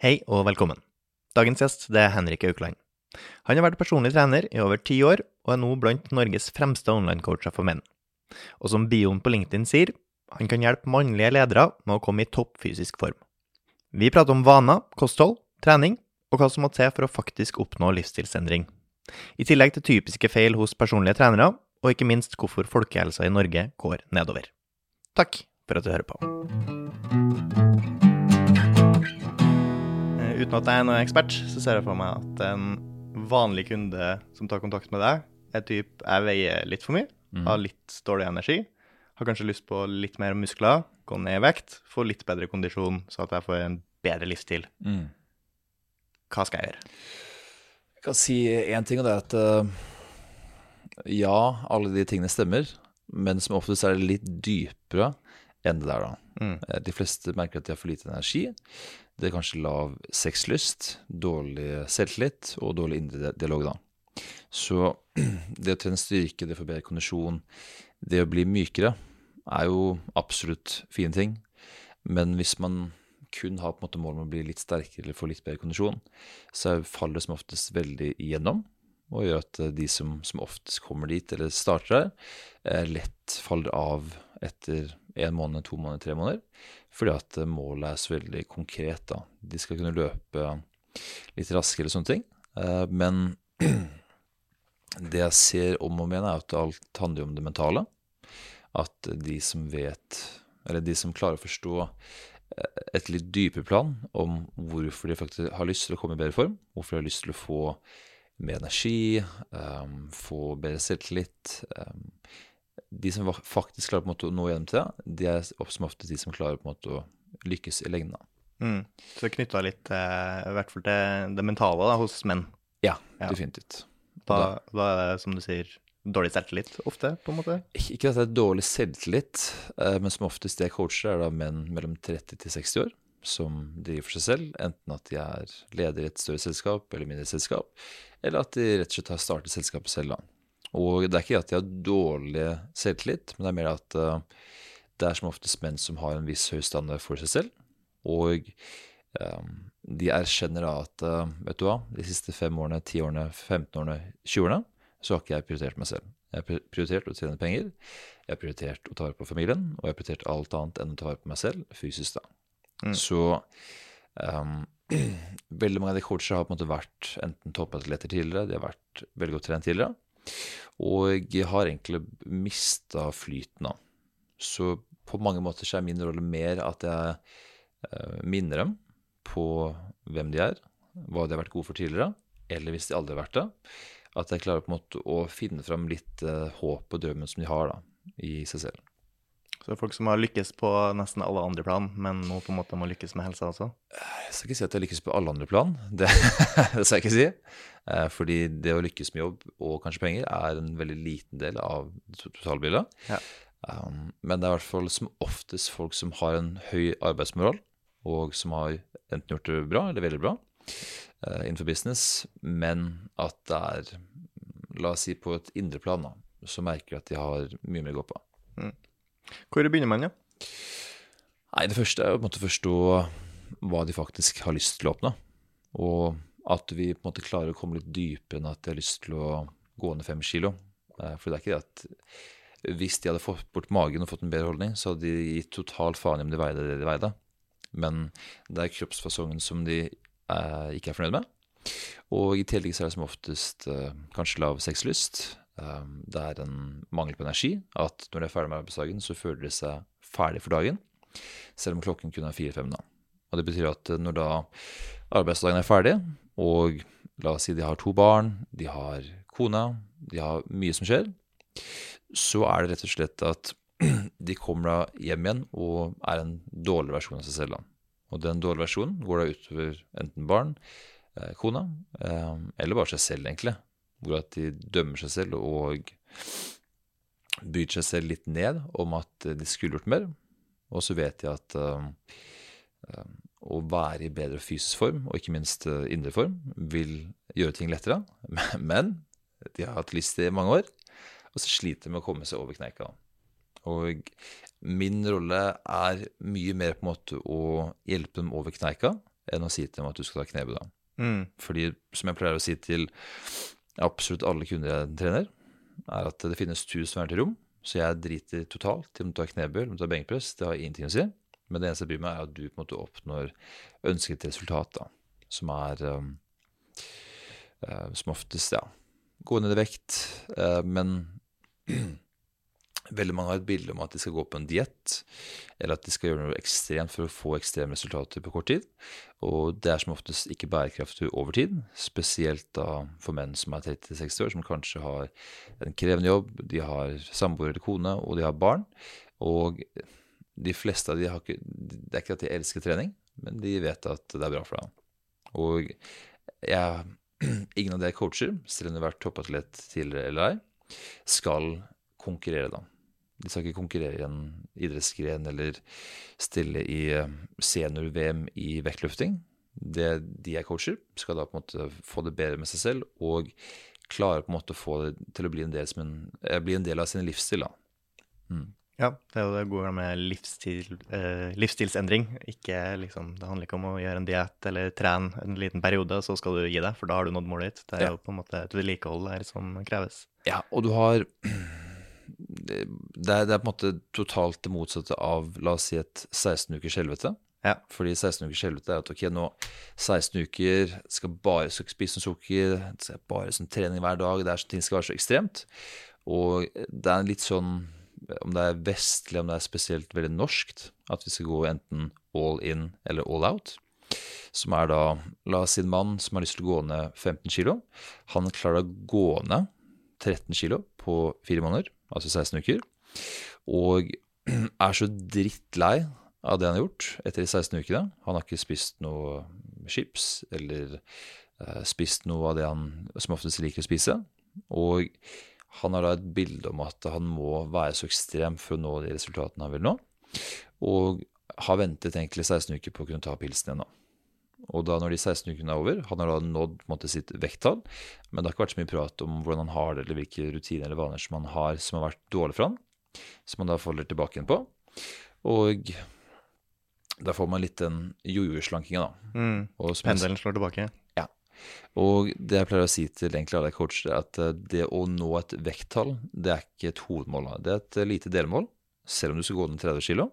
Hei og velkommen. Dagens gjest det er Henrik Aukland. Han har vært personlig trener i over ti år, og er nå blant Norges fremste online-coacher for menn. Og som bioen på LinkedIn sier, han kan hjelpe mannlige ledere med å komme i topp fysisk form. Vi prater om vaner, kosthold, trening, og hva som må til for å faktisk oppnå livsstilsendring. I tillegg til typiske feil hos personlige trenere, og ikke minst hvorfor folkehelsa i Norge går nedover. Takk for at du hører på. Uten at jeg er noen ekspert, så ser jeg for meg at en vanlig kunde som tar kontakt med deg, er typ jeg veier litt for mye, har litt dårlig energi, har kanskje lyst på litt mer muskler, gå ned i vekt, få litt bedre kondisjon, så at jeg får en bedre livsstil. Mm. Hva skal jeg gjøre? Jeg kan si én ting, og det er at eh, ja, alle de tingene stemmer, men som oftest er det litt dypere enn det der, da. Mm. Eh, De fleste merker at de har for lite energi. Det er kanskje lav sexlyst, dårlig selvtillit og dårlig indre dialog, da. Så det å trene styrke, det å få bedre kondisjon, det å bli mykere, er jo absolutt fine ting. Men hvis man kun har på en måte mål om å bli litt sterkere eller få litt bedre kondisjon, så faller det som oftest veldig igjennom. Og gjør at eh, de som, som oftest kommer dit, eller starter der, eh, lett faller av etter en måned, to måneder, tre måneder. Fordi at eh, målet er så veldig konkret. da. De skal kunne løpe litt raskere og sånne ting. Eh, Men det jeg ser om og igjen, er at alt handler om det mentale. At de som vet, eller de som klarer å forstå eh, et litt dypere plan om hvorfor de faktisk har lyst til å komme i bedre form, hvorfor de har lyst til å få mer energi, få bedre selvtillit De som faktisk klarer på en måte å nå gjennom til det, de er som ofte de som klarer på en måte å lykkes i lengden. Mm. Så det knytta litt til, i hvert fall til det mentale da, hos menn. Ja, Ja. definitivt. Da, da er det, som du sier, dårlig selvtillit ofte, på en måte. Ikke at det er dårlig selvtillit, eh, men som oftest det jeg coacher, er da menn mellom 30 til 60 år som driver for seg selv, enten at de er leder i et større selskap eller mindre selskap, eller at de rett og slett har startet selskapet selv. da. Og det er ikke at de har dårlig selvtillit, men det er mer at eh, det er som oftest menn som har en viss høy standard for seg selv, og eh, de erkjenner da at eh, vet du hva, de siste fem årene, ti årene, 15 årene, 20 årene, så har ikke jeg prioritert meg selv. Jeg har prioritert å tjene penger, jeg har prioritert å ta vare på familien, og jeg har prioritert alt annet enn å ta vare på meg selv, fysisk da. Mm. Så um, veldig mange av de coachene har på en måte vært enten toppatleter tidligere, de har vært veldig godt trent tidligere, og har egentlig mista flyten av. Så på mange måter så er min rolle mer at jeg eh, minner dem på hvem de er, hva de har vært gode for tidligere, eller hvis de aldri har vært det, at jeg klarer på en måte å finne fram litt eh, håp og drømmen som de har da, i seg selv. Så det er folk som har lykkes på nesten alle andre plan, men nå på en måte må lykkes med helsa også. Jeg skal ikke si at jeg lykkes på alle andre plan, det, det skal jeg ikke si. Eh, Fordi det å lykkes med jobb og kanskje penger er en veldig liten del av totalbildet. Ja. Um, men det er i hvert fall som oftest folk som har en høy arbeidsmoral, og som har enten gjort det bra eller veldig bra eh, innenfor business, men at det er, la oss si på et indre plan, da, så merker jeg at de har mye mer å gå på. Hvor begynner man, ja? Nei, det første er å forstå hva de faktisk har lyst til å oppnå. Og at vi på en måte klarer å komme litt dypere enn at de har lyst til å gå ned fem kilo. Eh, For det er ikke det at hvis de hadde fått bort magen og fått en bedre holdning, så hadde de gitt totalt faen i om de veide det de veide. Men det er kroppsfasongen som de eh, ikke er fornøyd med. Og i tillegg så er det som oftest eh, kanskje lav sexlyst. Eh, det er en mangel på energi. At når de er ferdig med arbeidsdagen, så føler de seg ferdig for dagen. Selv om klokken kun er fire-fem. da. Og det betyr at når da arbeidsdagen er ferdig, og la oss si de har to barn, de har kona, de har mye som skjer, så er det rett og slett at de kommer da hjem igjen og er en dårlig versjon av seg selv. Og den dårlige versjonen går da utover enten barn, eh, kona, eh, eller bare seg selv, egentlig. Hvor at de dømmer seg selv og bryter seg selv litt ned om at de skulle gjort mer. Og så vet de at eh, å være i bedre fysisk form, og ikke minst eh, indre form, vil gjøre ting lettere. Men de har hatt lyst til i mange år, og så sliter de med å komme seg over kneika. Og min rolle er mye mer på en måte å hjelpe dem over kneika, enn å si til dem at du skal ta knebøy. Mm. Fordi, som jeg pleier å si til absolutt alle kunder jeg trener, er at det finnes tusen verden til rom. Så jeg driter totalt i om du tar knebøy eller om du tar benkpress. Det har ingenting å si. Men det eneste jeg bryr meg, er at du på en måte oppnår ønsket resultat, da. Som er um, uh, som oftest, ja, gå ned i vekt. Uh, men veldig mange har et bilde om at de skal gå på en diett, eller at de skal gjøre noe ekstremt for å få ekstreme resultater på kort tid. Og det er som oftest ikke bærekraftig over tid, spesielt da for menn som er 30-60 år, som kanskje har en krevende jobb, de har samboer eller kone, og de har barn. Og de fleste av de har ikke Det er ikke at de elsker trening, men de vet at det er bra for dem. Og jeg, ingen av de jeg coacher, selv om de har vært toppatlet tidligere eller ei, skal konkurrere da. De skal ikke konkurrere i en idrettsgren eller stille i eh, senior-VM i vektløfting. Det de jeg coacher, skal da på en måte få det bedre med seg selv og klare på en måte å få det til å bli en del, en, eh, bli en del av sin livsstil. da. Mm. Ja, det er det gode med livsstil, eh, livsstilsendring. Ikke, liksom, det handler ikke om å gjøre en diett eller trene en liten periode, så skal du gi deg, for da har du nådd målet ditt. Det er ja. jo på en måte et vedlikehold der som kreves. Ja, og du har det, det er på en måte totalt det motsatte av, la oss si, et 16 ukers helvete. Ja. Fordi 16 ukers helvete er at ok, nå 16 uker, skal bare skal spise noe sukker, skal bare sånn trening hver dag, det er sånn ting skal være så ekstremt. Og det er litt sånn om det er vestlig, om det er spesielt veldig norskt, at vi skal gå enten all in eller all out. Som er da La oss si en mann som har lyst til å gå ned 15 kg. Han klarer å gå ned 13 kg på fire måneder, altså 16 uker. Og er så drittlei av det han har gjort etter de 16 ukene. Han har ikke spist noe chips eller uh, spist noe av det han som oftest liker å spise. Og han har da et bilde om at han må være så ekstrem for å nå de resultatene han vil nå, og har ventet egentlig 16 uker på å kunne ta pilsen igjen. Og da når de 16 ukene er over, han har da nådd måte, sitt vekttall, men det har ikke vært så mye prat om hvordan han har det, eller hvilke rutiner eller vaner som han har som har vært dårlige for han, som han da faller tilbake igjen på. Og da får man litt den jojo-slankinga, da. Mm. Pendelen slår tilbake. Og det jeg pleier å si til egentlig alle coacher, er at eh, det å nå et vekttall, det er ikke et hovedmål. Det er et eh, lite delmål, selv om du skal gå ned 30 kg.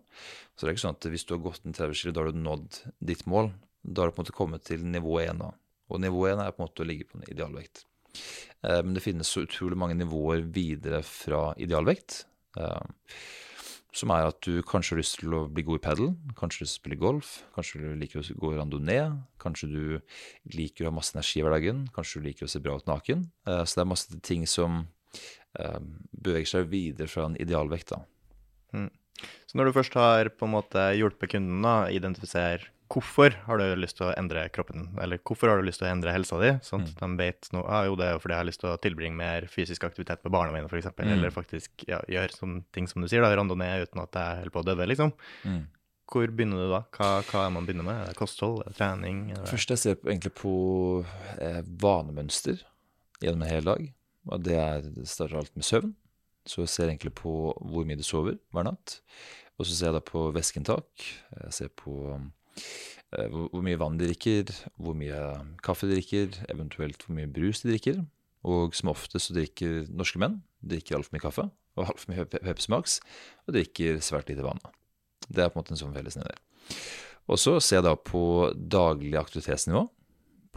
Så det er ikke sånn at hvis du har gått ned 30 kg, da har du nådd ditt mål. Da har du på en måte kommet til nivå 1. da. Og nivå 1 er på en måte å ligge på en idealvekt. Eh, men det finnes så utrolig mange nivåer videre fra idealvekt som er at du kanskje har lyst til å bli god i padel, kanskje du spille golf, kanskje du liker å gå randonee, kanskje du liker å ha masse energi i hverdagen, kanskje du liker å se bra ut naken. Eh, så det er masse ting som eh, beveger seg videre fra en idealvekt. da. Mm. Så når du først har på en måte hjulpet kunden å identifisere hvorfor har du lyst til å endre kroppen, eller hvorfor har du lyst til å endre helsa di? Sånn at mm. de vet nå, ah, jo, det er jo fordi jeg har lyst til å tilbringe mer fysisk aktivitet med barna mine, f.eks., mm. eller faktisk ja, gjøre sånne ting som du sier, da, randonee uten at jeg holder på å døde, liksom. Mm. Hvor begynner du da? Hva, hva er man begynner med? Er det kosthold? Er det trening? Er det... Først jeg ser egentlig på eh, vanemønster gjennom en hel dag. Og det, er, det starter alt med søvn. Så jeg ser egentlig på hvor mye du sover hver natt. Og så ser jeg da på væskeinntak. Jeg ser på Eh, hvor, hvor, mye vann de drikker, hvor mye kaffe de drikker, eventuelt hvor mye brus de drikker. Og som oftest så drikker norske menn drikker altfor mye kaffe og altfor mye Pepsi Max, og drikker svært lite vann. Det er på en måte en sånn fellesnevner. Og så ser jeg da på daglig aktivitetsnivå,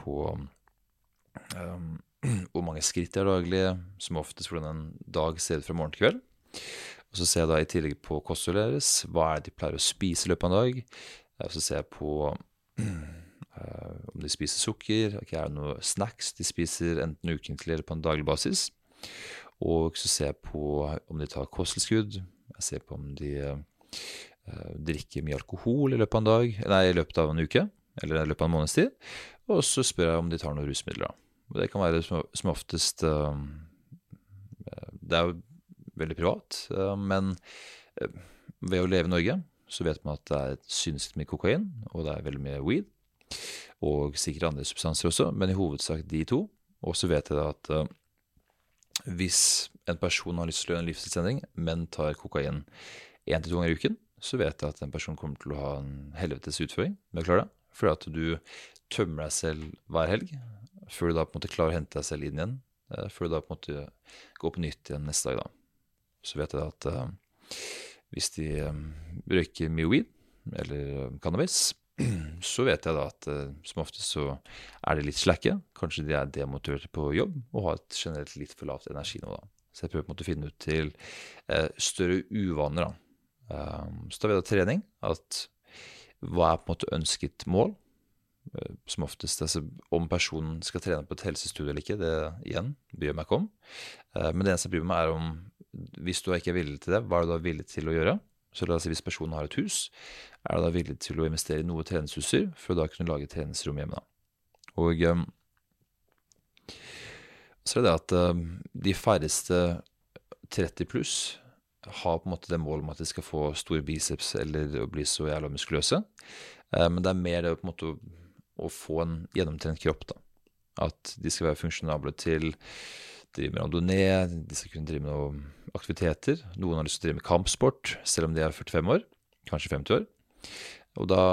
på um, hvor mange skritt det har daglig, som oftest hvordan en dag ser ut fra morgen til kveld. Og så ser jeg da i tillegg på kostholdet deres, hva er det de pleier å spise i løpet av en dag, så ser jeg på uh, om de spiser sukker, okay, er det noen snacks de spiser enten ukentlig eller på en daglig basis. Og så ser jeg på om de tar kosttilskudd. Jeg ser på om de uh, drikker mye alkohol i løpet av en dag, nei, i løpet av en uke eller i løpet av en måneds tid. Og så spør jeg om de tar noen rusmidler. Og det kan være som, som oftest uh, Det er jo veldig privat, men ved å leve i Norge så vet man at det er synsk mye kokain, og det er veldig mye weed. Og sikkert andre substanser også, men i hovedsak de to. Og så vet jeg da at uh, hvis en person har lyst til å gjøre en livsstilsendring, men tar kokain én til to ganger i uken, så vet jeg at den personen kommer til å ha en helvetes utføring med å klare det. fordi at du tømmer deg selv hver helg, før du da på en måte klarer å hente deg selv inn igjen, eh, før du da på en måte går på nytt igjen neste dag. da. Så vet jeg at eh, hvis de eh, røyker mye weed, eller eh, cannabis, så vet jeg da at eh, som oftest så er de litt slakke. Kanskje de er demotiverte på jobb og har et generelt litt for lavt energinivå. da. Så jeg prøver å finne ut til større uvaner. da. Så da vet jeg trening at hva er på en måte ønsket mål? Som oftest, altså Om personen skal trene på et helsestudie eller ikke, det igjen bryr meg ikke om. Men det eneste jeg bryr meg er om hvis du ikke er villig til det, hva er du da villig til å gjøre? Så la oss si hvis personen har et hus, er du da villig til å investere i noe treningsutstyr for å da kunne lage treningsrom hjemme? da? Og eh, så er det at eh, de færreste 30 pluss har på en måte det målet om at de skal få store biceps eller å bli så jævla muskuløse. Eh, Men det er mer det på en måte å, å få en gjennomtrent kropp. da. At de skal være funksjonable til drive med randonee, skal kunne drive med noen aktiviteter. Noen har lyst til å drive med kampsport, selv om de er 45 år, kanskje 50 år. Og da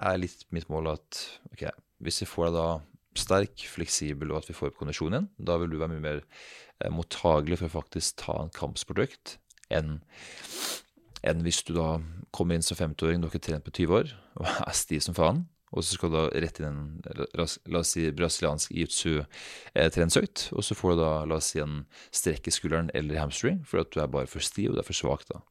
er litt mitt mål at ok, hvis vi får deg da sterk, fleksibel, og at vi får opp kondisjonen igjen, da vil du være mye mer eh, mottagelig for å faktisk ta en kampsportøkt enn enn hvis du da kommer inn som 50-åring, du har ikke trent på 20 år, og er stiv som faen, og så skal du da rett inn en la oss- si brasiliansk jiu-jitsu-treningsøkt, og så får du da la oss si en strekk i skulderen eller hamstring, for at du er bare for stiv og du er for svak da.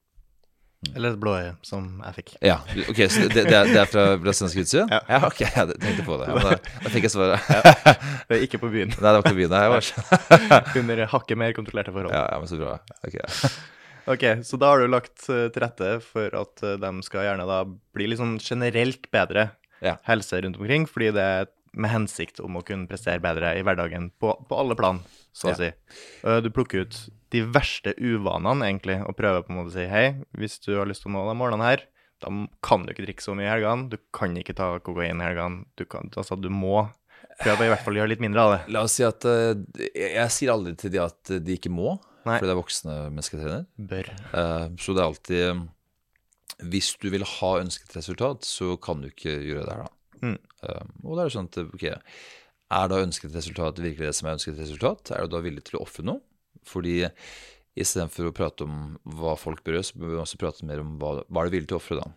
Eller et blåøye, som jeg fikk. Ja, ok, så det, det, er, det er fra brasiliansk jiu-jitsu? Ja. ja, ok, jeg tenkte på det. Ja, da, da fikk jeg svaret. Det er ikke på byen. Nei, det var ikke byen, nei, jeg var. Under hakket mer kontrollerte forhold. Ja, ja, men så bra. Ok. Ok, så da har du lagt eh, til rette for at eh, de skal gjerne da bli litt sånn generelt bedre Ja. helse rundt omkring, fordi det er med hensikt om å kunne prestere bedre i hverdagen på, på alle plan, så å si. Eh, Du plukker ut de verste uvanene, egentlig, og prøver på en måte å si hei, hvis du har lyst til å nå de målene her, da kan du ikke drikke så mye i helgene, du kan ikke ta kokain i helgene, du, kan, altså, du må prøve å i hvert fall gjøre litt mindre av det. La oss si at uh, jeg, jeg sier aldri til de at de ikke må, Nei. fordi det er voksne mennesker trener. Bør. Uh, så det er alltid Hvis du vil ha ønsket resultat, så kan du ikke gjøre det her, da. Mm. Um, og da er det sånn at ok, er da ønsket resultat virkelig det som er ønsket resultat? Er du da villig til å ofre noe? Fordi istedenfor å prate om hva folk bør gjøre, så bør vi også prate mer om hva, hva er du villig til å ofre, da.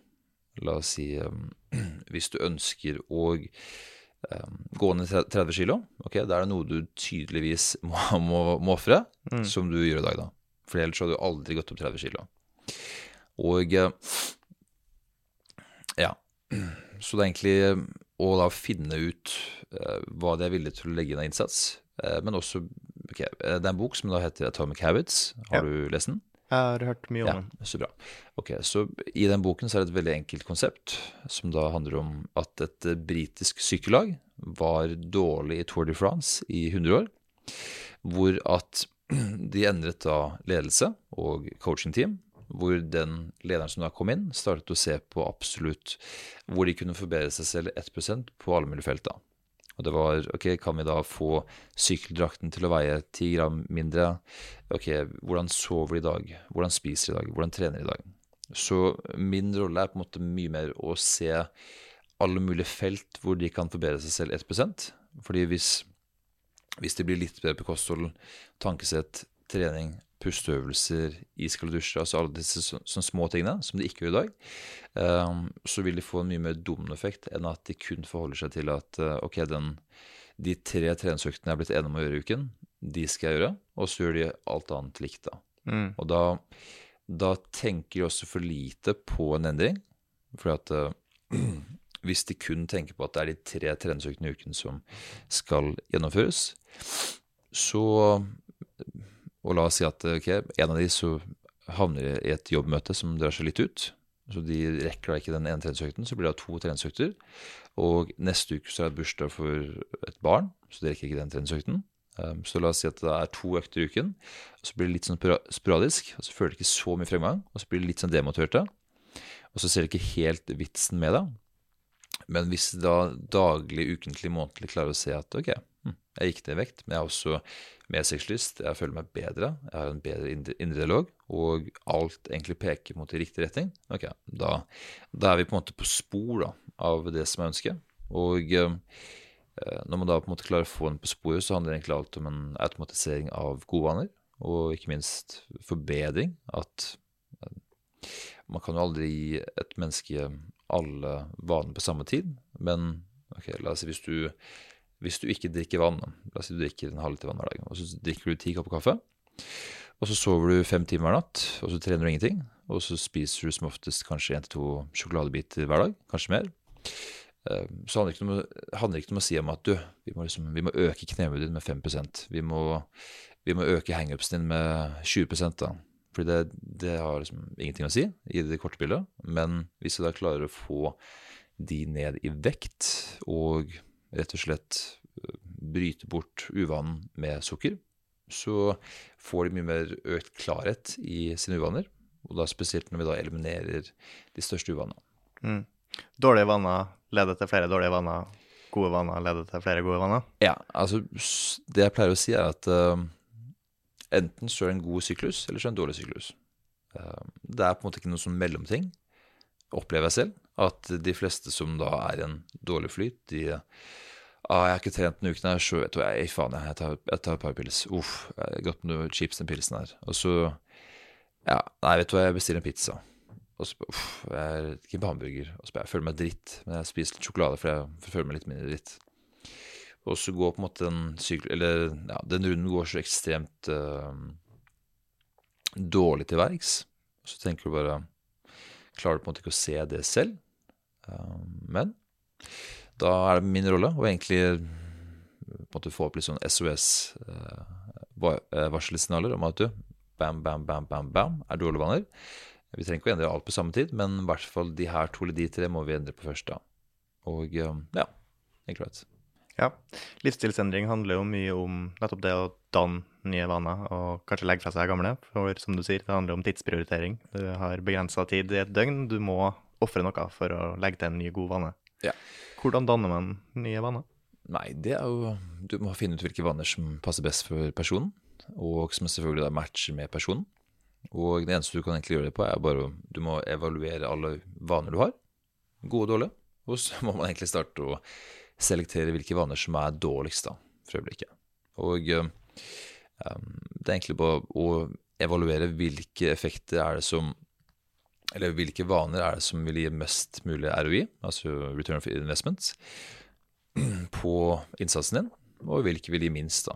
La oss si um, hvis du ønsker å um, gå ned 30 kilo, ok, da er det noe du tydeligvis må, må, må ofre, Mm. som du gjør i dag, da. For ellers hadde du aldri gått opp 30 kilo. Og eh, ja. Så det er egentlig eh, å da finne ut uh, hva de er villige til å legge inn av innsats. Uh, men også ok, eh, Det er en bok som da heter Atomic Habits. Har Ja. du lest den? Jeg har hørt mye om Ja, den. så bra. Ok, så I den boken så er det et veldig enkelt konsept, som da handler om at et britisk sykkellag var dårlig i Tour de France i 100 år. Hvor at de endret da ledelse og coachingteam. Hvor den lederen som da kom inn, startet å se på absolutt hvor de kunne forbedre seg selv 1% på alle mulige felt. Og det var ok, kan vi da få sykkeldrakten til å veie 10 gram mindre? Ok, hvordan sover de i dag? Hvordan spiser de i dag? Hvordan trener de i dag? Så min rolle er på en måte mye mer å se alle mulige felt hvor de kan forbedre seg selv 1% Fordi hvis, hvis det blir litt bedre på kosthold, tankesett, trening, pusteøvelser, iskalde dusjer, altså alle disse så, sånne små tingene som de ikke gjør i dag, um, så vil de få en mye mer dominoeffekt enn at de kun forholder seg til at uh, ok, den, de tre treningsøktene jeg er blitt enig om å gjøre i uken, de skal jeg gjøre, og så gjør de alt annet likt da. Mm. Og da, da tenker de også for lite på en endring. For at uh, hvis de kun tenker på at det er de tre treningsøktene i uken som skal gjennomføres, så Og la oss si at okay, en av de så havner i et jobbmøte som drar seg litt ut. Så de rekker da ikke den ene treningsøkten, så blir det to treningsøkter. Og neste uke så er det bursdag for et barn, så de rekker ikke den treningsøkten. Um, Så la oss si at det er to økter i uken, så blir det litt sånn sporadisk, og så føler de ikke så mye fremgang, og så blir de litt sånn demotiverte. Og så ser de ikke helt vitsen med det. Men hvis de da daglig, ukentlig, månedlig klarer å se at ok, hm, jeg gikk ned i vekt, men jeg har også mer sexlyst, jeg føler meg bedre, jeg har en bedre indre, dialog, og alt egentlig peker mot i riktig retning, ok, da, da er vi på en måte på spor da, av det som er ønsket. Og eh, når man da på en måte klarer å få den på sporet, så handler det egentlig alt om en automatisering av gode vaner, og ikke minst forbedring. At eh, man kan jo aldri gi et menneske alle vaner på samme tid, men ok, la oss si hvis du, hvis du ikke drikker vann, la oss si du drikker en halv liter vann hver dag, og så drikker du ti kopper kaffe, og så sover du fem timer hver natt, og så trener du ingenting, og så spiser du som oftest kanskje én til to sjokoladebiter hver dag, kanskje mer. Eh, så handler det ikke om, handler ikke om å si om at du, vi må, liksom, vi må øke knebudet ditt med 5% vi må, vi må øke hangupsen din med 20 da. Fordi det, det, har liksom ingenting å si i det korte bildet. Men hvis du da klarer å få de ned i vekt, og rett og slett eh, bryte bort uvanen med sukker, så får de mye mer økt klarhet i sine uvaner. Og da spesielt når vi da eliminerer de største uvanene. Mm. Dårlige vaner leder til flere dårlige vaner. Gode vaner leder til flere gode vaner. Ja, altså det jeg pleier å si, er at uh, enten så er det en god syklus, eller så er det en dårlig syklus. Uh, det er på en måte ikke noe sånn mellomting, opplever jeg selv. At de fleste som da er i en dårlig flyt, de ah, 'Jeg har ikke trent denne uken, her, så vet du, jeg, faen, jeg tar, jeg tar et par pils.' Uff, jeg har gått med noe chips den pilsen her. Og så ja, nei, vet du hva, jeg bestiller en pizza. Og så uff, jeg er ikke på hamburger. Og så jeg føler meg dritt, men jeg spiser litt sjokolade for jeg føler meg litt mindre dritt. Og så går på en måte den sykkel... Eller ja, den runden går så ekstremt uh, dårlig til verks. Så tenker du bare Klarer på en måte ikke å se det selv. Uh, men da er det min rolle å egentlig måte få opp litt sånn SOS-varselsignaler uh, om at du, bam, bam, bam, bam, bam, er dårlige vaner. Vi trenger ikke å endre alt på samme tid, men i hvert fall de her to eller de tre må vi endre på først. da. Og ja, enkelt og greit. Ja. Livsstilsendring handler jo mye om nettopp det å danne nye vaner og kanskje legge fra seg gamle. For som du sier, det handler om tidsprioritering. Du har begrensa tid i et døgn. Du må ofre noe for å legge til en ny, god vane. Ja. Hvordan danner man nye vaner? Nei, det er jo Du må finne ut hvilke vaner som passer best for personen og som selvfølgelig da matcher med personen. Og det eneste du kan egentlig gjøre det på, er bare du må evaluere alle vaner du har, gode og dårlige. Og så må man egentlig starte å selektere hvilke vaner som er dårligst da, for øyeblikket. Og um, det er egentlig bare å evaluere hvilke effekter er det som Eller hvilke vaner er det som vil gi mest mulig ROI, altså return of investment, på innsatsen din, og hvilke vil gi minst, da.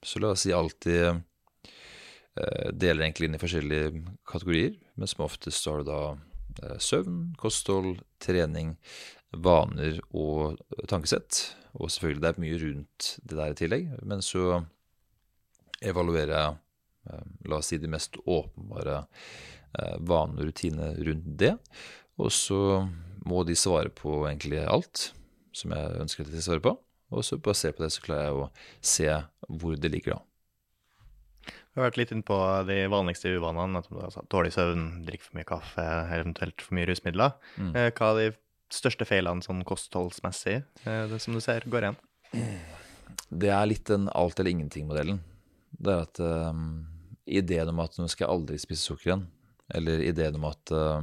Så la oss si alltid eh, deler egentlig inn i forskjellige kategorier, men som oftest har du da eh, søvn, kosthold, trening, vaner og tankesett. Og selvfølgelig det er mye rundt det der i tillegg. Men så evaluerer jeg, eh, la oss si, de mest åpenbare vanene og rutinene rundt det. Og så må de svare på egentlig alt som jeg ønsker at de svarer på. Og så basert på det så klarer jeg å se hvor det ligger, da. Vi har vært litt inn på de vanligste uvanene. Altså dårlig søvn, drikke for mye kaffe, eventuelt for mye rusmidler. Mm. Eh, hva er de største feilene sånn kostholdsmessig, eh, det som du ser går igjen? Det er litt den alt eller ingenting-modellen. Det er at uh, ideen om at nå skal jeg aldri spise sukker igjen, eller ideen om at uh,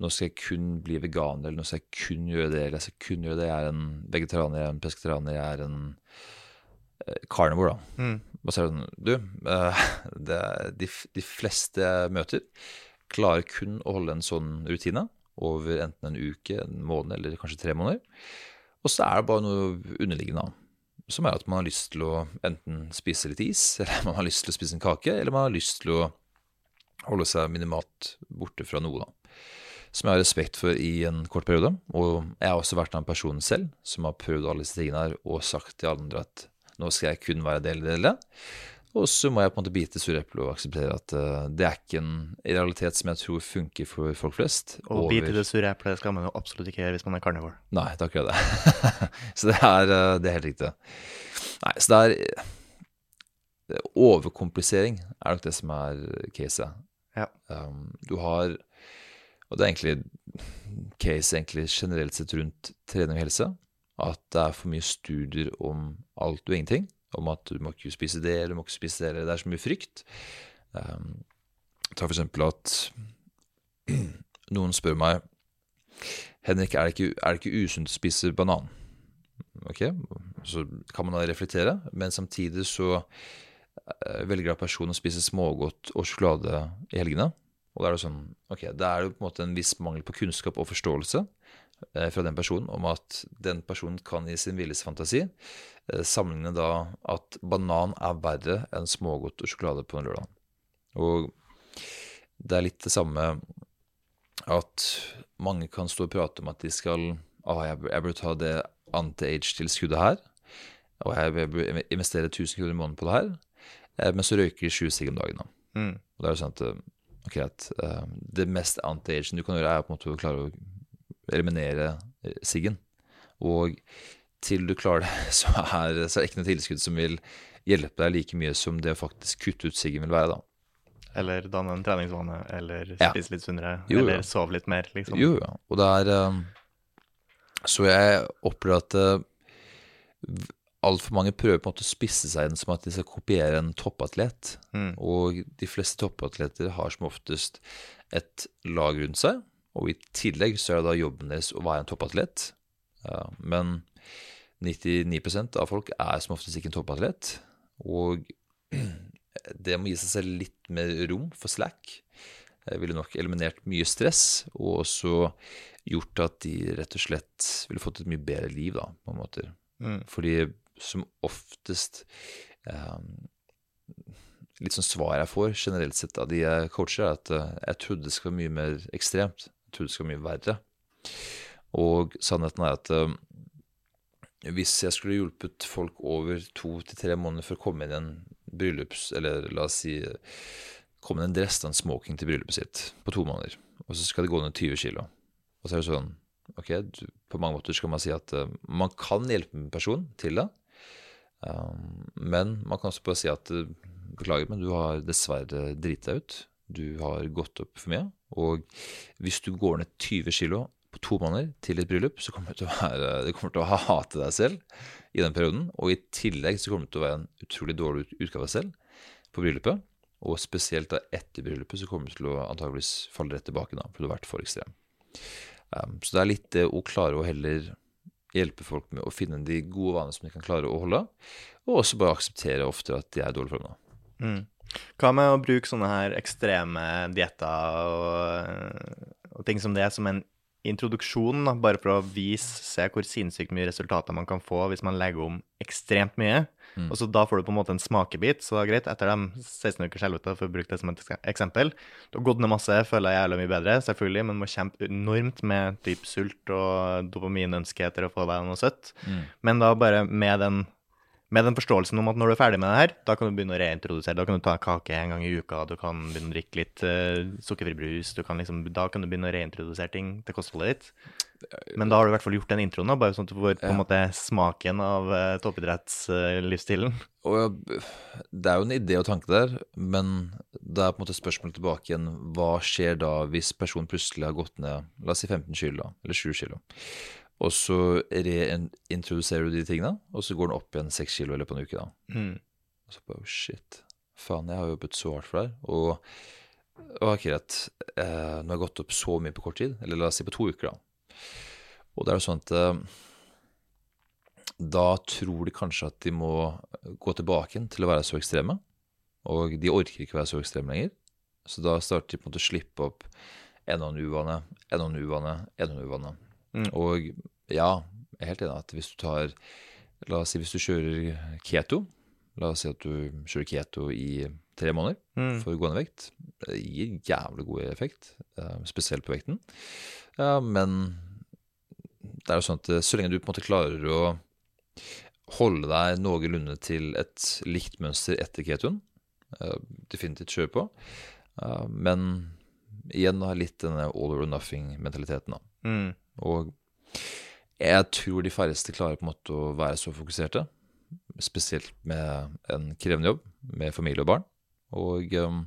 nå skal jeg kun bli veganer, eller nå skal jeg kun gjøre det, eller jeg skal kun gjøre det. Jeg er en vegetarianer, jeg er en pesketarianer, jeg er en uh, carnivore, da. Mm. Og så er det sånn Du, uh, det, de, de, fleste jeg møter, klarer kun å holde en sånn rutine over enten en uke, en måned eller kanskje tre måneder. Og så er det bare noe underliggende, som er at man har lyst til å enten spise litt is, eller man har lyst til å spise en kake, eller man har lyst til å holde seg minimalt borte fra noe, da. Som jeg har respekt for i en kort periode. Og jeg har også vært en person selv som har prøvd alle disse tingene her og sagt til alle andre at nå skal jeg kun være del i det. Og så må jeg på en måte bite sure eplet og akseptere at uh, det er ikke en realitet som jeg tror funker for folk flest. Og over... bite det sure eplet skal man jo absolutt ikke gjøre hvis man er carnivore. Nei, det er akkurat det. så det er, uh, det er helt riktig. Nei, så det er Overkomplisering er nok det som er caset. Ja. Um, du har Og det er egentlig case egentlig generelt sett rundt trening og helse. At det er for mye studier om alt og ingenting. Om at du må ikke spise det, eller du må ikke spise det, eller det er så mye frykt. Um, ta for eksempel at noen spør meg Henrik, er det ikke, er ikke usunt å spise banan? Ok, så kan man da reflektere, men samtidig så eh, velger da personen å spise smågodt og sjokolade i helgene. Og da er det sånn, ok, da er det på en måte en viss mangel på kunnskap og forståelse fra den personen om at den personen kan i sin villeste fantasi eh, sammenligne da at banan er verre enn smågodt og sjokolade på en lørdag. Og det er litt det samme at mange kan stå og prate om at de skal ah, jeg, jeg burde ta det anti-age-tilskuddet her, og jeg bør investere 1000 kroner i måneden på det her, eh, men så røyker de sju sigg om dagen. da. Mm. Og det er jo sånn at okay, eh, det mest anti-agen du kan gjøre, er på en måte å klare å eliminere eh, siggen. Og til du klarer det, så er, så er det ikke noe tilskudd som vil hjelpe deg like mye som det å faktisk kutte ut siggen vil være, da. Eller danne en treningsvane, eller Ja. spise litt sunnere, Jo, eller eller sove litt mer, liksom. Jo, ja. Og det er eh, Så jeg opplever at uh, altfor mange prøver på en måte å spisse seg inn som at de skal kopiere en toppatlet. Mm. Og de fleste toppatleter har som oftest et lag rundt seg, og i tillegg så er det da jobben deres å være en toppatlet. Men 99% av folk er som oftest ikke en toppatlet, og det må gi seg selv litt mer rom for slack. Jeg ville nok eliminert mye stress, og også gjort at de rett og slett ville fått et mye bedre liv, da, på en måte. Mm. Fordi som oftest eh, Litt sånn svar jeg får generelt sett av de jeg coacher, er at eh, jeg trodde det skulle være mye mer ekstremt. Skulle være mye verre. Og sannheten er at eh, hvis jeg skulle hjulpet folk over to til tre måneder for å komme inn i en bryllups... Eller la oss si komme inn i en dress en smoking til bryllupet sitt på to måneder, og så skal det gå ned 20 kilo. Og så er det sånn Ok, på mange måter skal man si at uh, man kan hjelpe en person til det, um, men man kan også bare si at uh, beklager, men du har dessverre driti deg ut. Du har gått opp for mye. Og hvis du går ned 20 kilo på to måneder til et bryllup, så kommer du til å, være, du kommer til å hate deg selv i den perioden. Og i tillegg så kommer du til å være en utrolig dårlig utgave av deg selv på bryllupet. Og spesielt da etter bryllupet så kommer du til å antageligvis falle rett tilbake da, for du har vært for ekstrem. Um, så det er litt det å klare å heller hjelpe folk med å finne de gode vanene som de kan klare å holde, og også bare akseptere ofte at de er i dårlig form. Mm. Hva med å bruke sånne her ekstreme dietter og, og ting som det som en introduksjon, da, bare for å vise, se hvor sinnssykt mye resultater man kan få hvis man legger om ekstremt mye. Mm. Og så da får du på en måte en smakebit, så det er greit. Etter de 16 ukers helvete, for å bruke det som et eksempel, du har gått ned masse, føler jeg jævlig mye bedre, selvfølgelig, men må kjempe enormt med dyp sult og dopaminønske etter å få deg noe søtt. Mm. Men da bare med den, med den forståelsen om at når du er ferdig med det her, da kan du begynne å reintrodusere. Da kan du ta kake en gang i uka, du kan begynne å drikke litt uh, sukkerfri brus, du kan liksom, da kan du begynne å reintrodusere ting til kostholdet ditt. Men da har du i hvert fall gjort den introen, da, bare sånn at du får på en Ja. måte smaken av uh, toppidrettslivsstilen. Uh, det er jo en idé og tanke der, men det er på en måte spørsmålet tilbake igjen. Hva skjer da hvis personen plutselig har gått ned la oss si 15 kilo, eller 7 kilo, og så reintroduserer du de tingene, og så går den opp igjen 6 kilo i løpet av en uke, da. Mm. Og så bare, oh shit, faen, jeg har jobbet så hardt for det her. Og, og ok, eh, nå har jeg gått opp så mye på kort tid, eller la oss si på to uker, da. Og det er jo sånn at eh, da tror de kanskje at de må gå tilbake igjen til å være så ekstreme, og de orker ikke være så ekstreme lenger. Så da starter de på en måte å slippe opp en og annen uvane, en og annen uvane, en og annen uvane. Mm. Og ja, jeg er helt enig at hvis du tar La oss si hvis du kjører keto, La oss si at du kjører keto i tre måneder Mm. for å gå ned vekt. Det gir jævlig god effekt, eh, spesielt på vekten. Ja, men det er jo sånn at eh, så lenge du på en måte klarer å holde deg noenlunde til et likt mønster etter ketoen, eh, definitivt kjøre på. Eh, Men igjen da litt denne all or nothing-mentaliteten. da. Mm. Og jeg tror de færreste klarer på en måte å være så fokuserte. Spesielt med en krevende jobb, med familie og barn. Og um,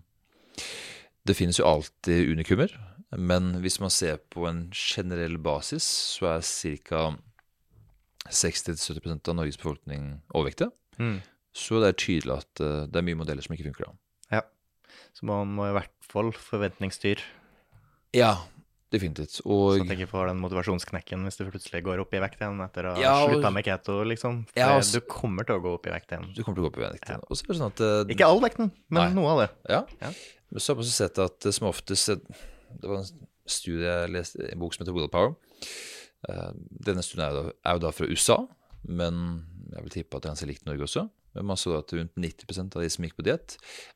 det finnes jo alltid unikummer, men hvis man ser på en generell basis, så er ca. 60-70% av Norges befolkning overvektige. Mm. Så det er tydelig at uh, det er mye modeller som ikke funker. da. Ja. Så man må i hvert fall forventningsstyre. Ja, definitivt. Så Og at tenker ikke får den motivasjonsknekken hvis du plutselig går opp i vekt igjen etter å ha Ja, slutta med keto, liksom. For Ja, altså- du kommer til å gå opp i vekt igjen. du kommer til å gå opp i vekt. igjen. Så det sånn at uh, Ikke all vekten, men Nei. noe av det. Ja. Ja. Så har man sett at eh, som oftest eh, Det var en studie jeg leste, en bok som heter Willpower. Uh, Denne studien er jo, da, er jo da fra USA, men jeg vil tippe at det er ganske likt Norge også. Men man så at rundt 90% av de som gikk på diett,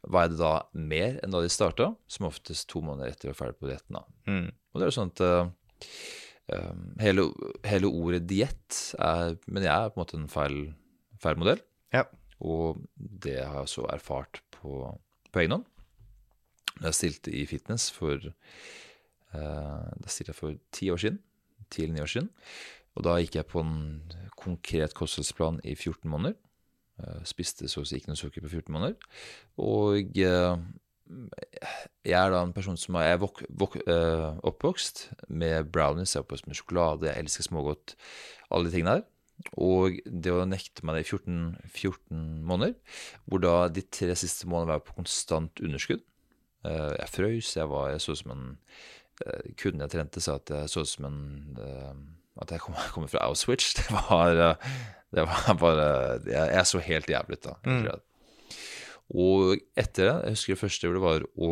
veide da mer enn da de starta, som oftest to måneder etter å være ferdig på dietten. Mm. Og det er jo sånn at uh, hele, hele ordet diett er, men jeg er på en måte en feil, feil modell. Ja. Og det har jeg så erfart på, på egen hånd. Da jeg stilte i fitness for eh, Da stilte jeg for ti år siden. Ti eller ni år siden. Og da gikk jeg på en konkret kostholdsplan i 14 måneder. Uh, spiste så å si ikke noe sukker på 14 måneder. Og eh, jeg er da en person som er vok vok øh, oppvokst med brownies, jeg er oppvokst med sjokolade, jeg elsker smågodt, alle de tingene der. Og det å nekte meg det i 14, 14 måneder, hvor da de tre siste månedene var jeg på konstant underskudd. Eh, jeg frøys, jeg, var, jeg så ut som en eh, Kunden jeg trente, sa at jeg så ut som en At jeg kom, kommer fra Auschwitz. Det var, det var bare Jeg, jeg så helt jævlig ut da. Mm. Og etter det, jeg husker det første jeg det var å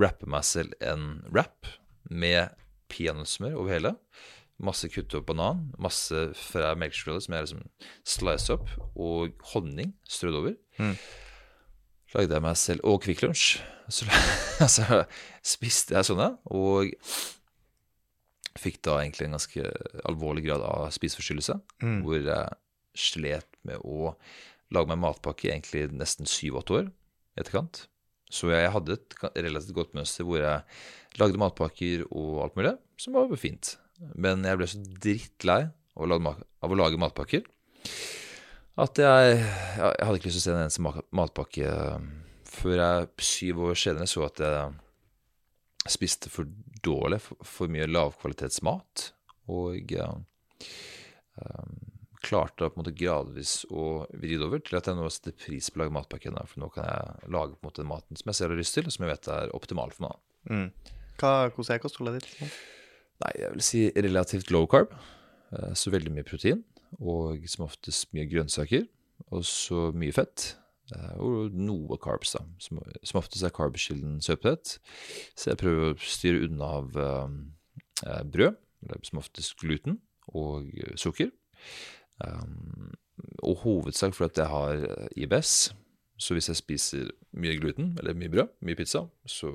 rappe meg selv en rap med peanøttsmør over hele. Masse kuttet opp banan, masse fra melkesjokolade som jeg liksom slice opp, og honning strødd over. Mm. Lagde jeg meg selv Og Kvikk Lunsj. Så, altså, spiste jeg sånne, og fikk da egentlig en ganske alvorlig grad av spiseforstyrrelse, Mm. hvor jeg slet med å lage meg matpakke egentlig nesten syv-åtte år i etterkant. Så jeg hadde et relativt godt mønster hvor jeg lagde matpakker og alt mulig, som var fint. Men jeg ble så drittlei av å lage, matpakker at jeg, jeg hadde ikke lyst til å se en eneste matpakke eh, før jeg syv år senere så at jeg spiste for dårlig, for, for mye lavkvalitetsmat, og eh, klarte å på en måte gradvis å vri det over til at jeg nå setter pris på å lage matpakke. For nå kan jeg lage på en måte den maten som jeg selv har lyst til, og som jeg vet er optimal for meg. Mm. Hva, hvordan er kostholdet ditt? Nei, jeg vil si relativt low carb. eh, Så veldig mye protein, og som oftest mye grønnsaker. Og så mye fett. eh, Og noe carbs, da. Som, som oftest er carbkilden søtpotet. Så jeg prøver å styre unna av eh, brød, som oftest gluten, og sukker. Um, og hovedsak fordi jeg har eh, IBS. Så hvis jeg spiser mye gluten, eller mye brød, mye pizza, så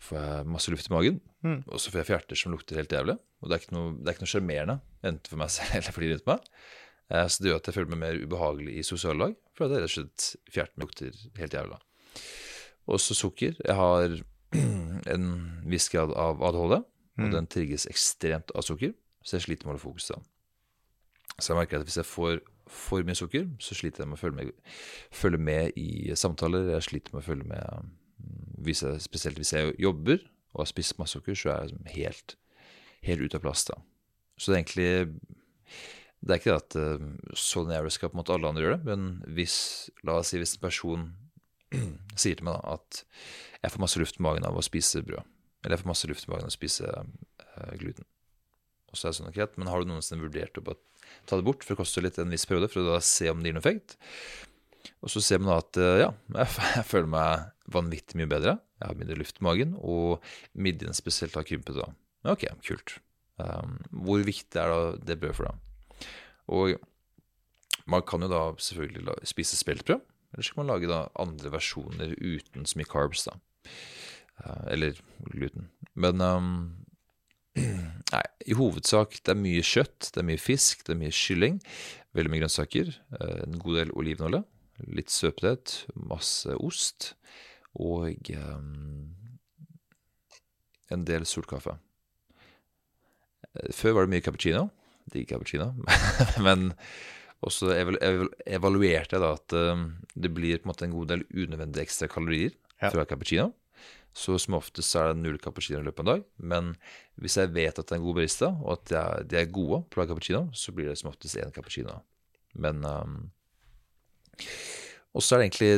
får jeg masse luft i magen. Mm. Og så får jeg fjerter som lukter helt jævlig. Og det er ikke noe, det er sjarmerende, enten for meg selv eller for de rundt meg. Uh, Så det gjør at jeg føler meg mer ubehagelig i sosiale lag, for at jeg rett og slett fjerten lukter helt jævlig. Og så sukker. Jeg har en viss grad av ADHD, og Mm. den trigges ekstremt av sukker, så jeg sliter med å holde fokus da. Så jeg merker at hvis jeg får for mye sukker, så sliter jeg med å følge med, følge med i samtaler. Jeg sliter med å følge med mm, hvis jeg, Spesielt hvis jeg jobber og har spist masse sukker, så er jeg liksom helt, helt ute av plass da. Så det er egentlig Det er ikke det at uh, sånn jeg skal på en måte alle andre gjøre det, men hvis, la oss si hvis en person sier til meg da, at jeg får masse luft i magen av å spise brød, eller jeg får masse luft i magen av å spise eh, gluten. Og så er det sånn, greit, men har du noensinne vurdert opp bare ta det bort for det koster litt en viss periode, for å da se om det gir noen effekt? Og så ser man da at eh, ja, jeg, føler meg vanvittig mye bedre. Jeg har mindre luft i magen, og midjen spesielt har krympet da. Men Ok, kult. Um, hvor viktig er da det brødet for deg? Og man kan jo da selvfølgelig spise speltbrød, eller så kan man lage da andre versjoner uten så mye carbs da. Uh, eller gluten. Men um, Nei, i hovedsak det er mye kjøtt, det er mye fisk, det er mye kylling, veldig mye grønnsaker, eh, en god del olivenolje, litt søtpotet, masse ost og um, en del sort kaffe. Eh, Før var det mye cappuccino, digg cappuccino, men også evalu evalu evaluerte jeg da at um, det blir på en måte en god del unødvendige ekstra kalorier Ja. fra cappuccino. Så som oftest er det null cappuccino i løpet av en dag. Men hvis jeg vet at det er en god barista, og at de er, de gode på å lage cappuccino, så blir det som oftest én cappuccino. Men um, Og så er det egentlig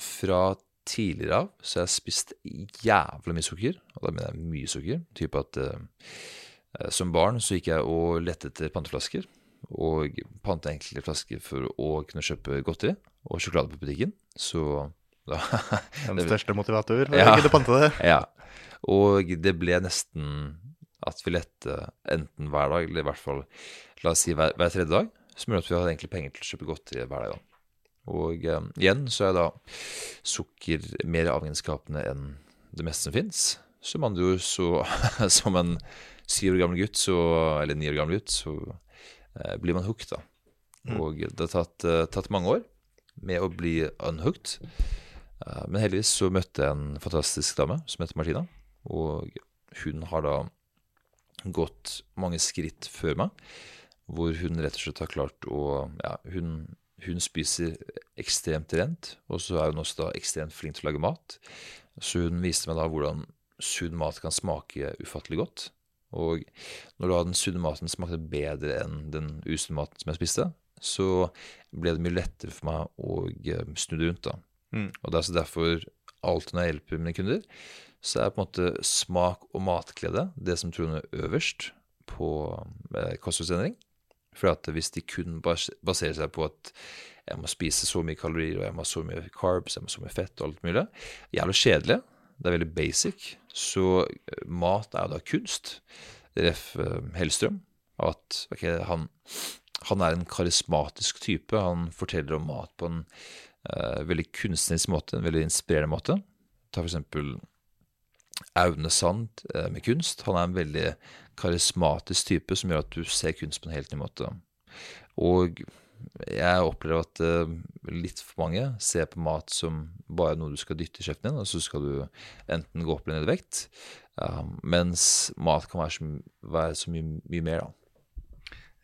fra tidligere av så har jeg spist jævlig mye sukker, og da mener jeg mye sukker. Type at uh, som barn så gikk jeg og lette etter panteflasker, og pante egentlig flasker for å kunne kjøpe godteri og sjokolade på butikken. Så da Den største motivator for Ja. å gidde pante det. Ja. Og det ble nesten at vi lette enten hver dag, eller i hvert fall la oss si hver, hver tredje dag, som gjorde at vi hadde egentlig penger til å kjøpe godteri hver dag. da. Og eh, igjen så er da sukker mer avhengighetsskapende enn det meste som fins. Så med andre ord så som en syv år gammel gutt, så, eller ni år gammel gutt, så eh, blir man hooked, da. Og det har tatt, eh, tatt mange år med å bli unhooked. Eh, Men heldigvis så møtte jeg en fantastisk dame som heter Martina. Og hun har da gått mange skritt før meg, hvor hun rett og slett har klart å Ja, hun, hun spiser ekstremt rent, og så er hun også da ekstremt flink til å lage mat. Så hun viste meg da hvordan sunn mat kan smake ufattelig godt. Og når da den sunne maten smakte bedre enn den usunne maten som jeg spiste, så ble det mye lettere for meg å eh, snu det rundt. da. Mm. Og det er altså derfor alltid når jeg hjelper mine kunder, så er på en måte smak og matglede det som troner øverst på eh, kostholdsendring. For at hvis de kun baserer seg på at jeg må spise så mye kalorier, og jeg må ha så mye carbs, jeg må ha så mye fett og alt mulig, jævlig kjedelig. Det er veldig basic. Så eh, mat er jo da kunst. Ref. eh, Hellstrøm. At okay, han, han er en karismatisk type. Han forteller om mat på en veldig kunstnerisk måte, en veldig inspirerende måte. Ta eksempel Aune Sand eh, med kunst. Han er en veldig karismatisk type som gjør at du ser kunst på en helt ny måte. Og jeg opplever at eh, litt for mange ser på mat som bare noe du skal dytte i kjeften din, og så skal du enten gå opp eller ned i vekt. Mens mat kan være så, være så mye, mye mer, da.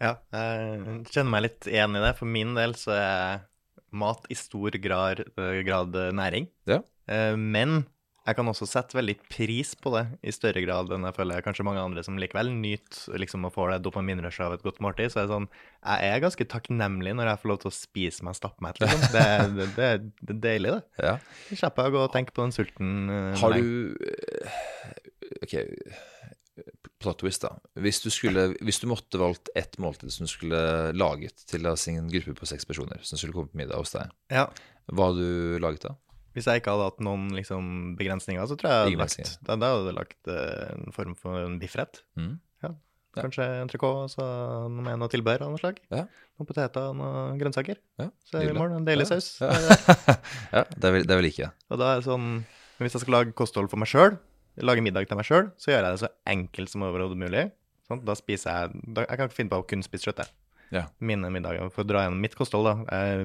Ja, jeg kjenner meg litt igjen i det. For min del så er mat i stor grad, eh, grad næring. Ja. Eh, Men jeg kan også sette veldig pris på det i større grad enn jeg føler kanskje mange andre som likevel nyter liksom å få det dopaminrushet av et godt måltid. Så er det sånn, jeg er ganske takknemlig når jeg får lov til å spise meg stappmett. Liksom. Det, det, det, det er deilig, det. Ja. Slipper jeg å gå og tenke på den sulten. eh, Har du eh, Ok, plot twist, da. Hvis du, skulle, hvis du måtte valgt ett måltid som du skulle laget til sin en gruppe på seks personer, som skulle komme på middag hos deg, Ja. hva hadde du laget da? Hvis jeg ikke hadde hatt noen liksom, begrensninger, så tror jeg jeg hadde lagt, da, da hadde jeg lagt eh, en form for en biffrett. Mm. Ja. Kanskje entrecôte så noe med noe tilbehør av noe slag. Ja. Noen poteter og noen grønnsaker. Ja, Så er det i morgen mål. En deilig Ja, saus. ja. det er vel, det vil ikke ikke. Og da er det sånn Hvis jeg skal lage kosthold for meg sjøl, lage middag til meg sjøl, så gjør jeg det så enkelt som overhodet mulig. Sånn, da spiser jeg da, Jeg kan ikke finne på å kun spise kjøtt, jeg. Ja. Mine middager. For å dra gjennom mitt kosthold, da. Eh,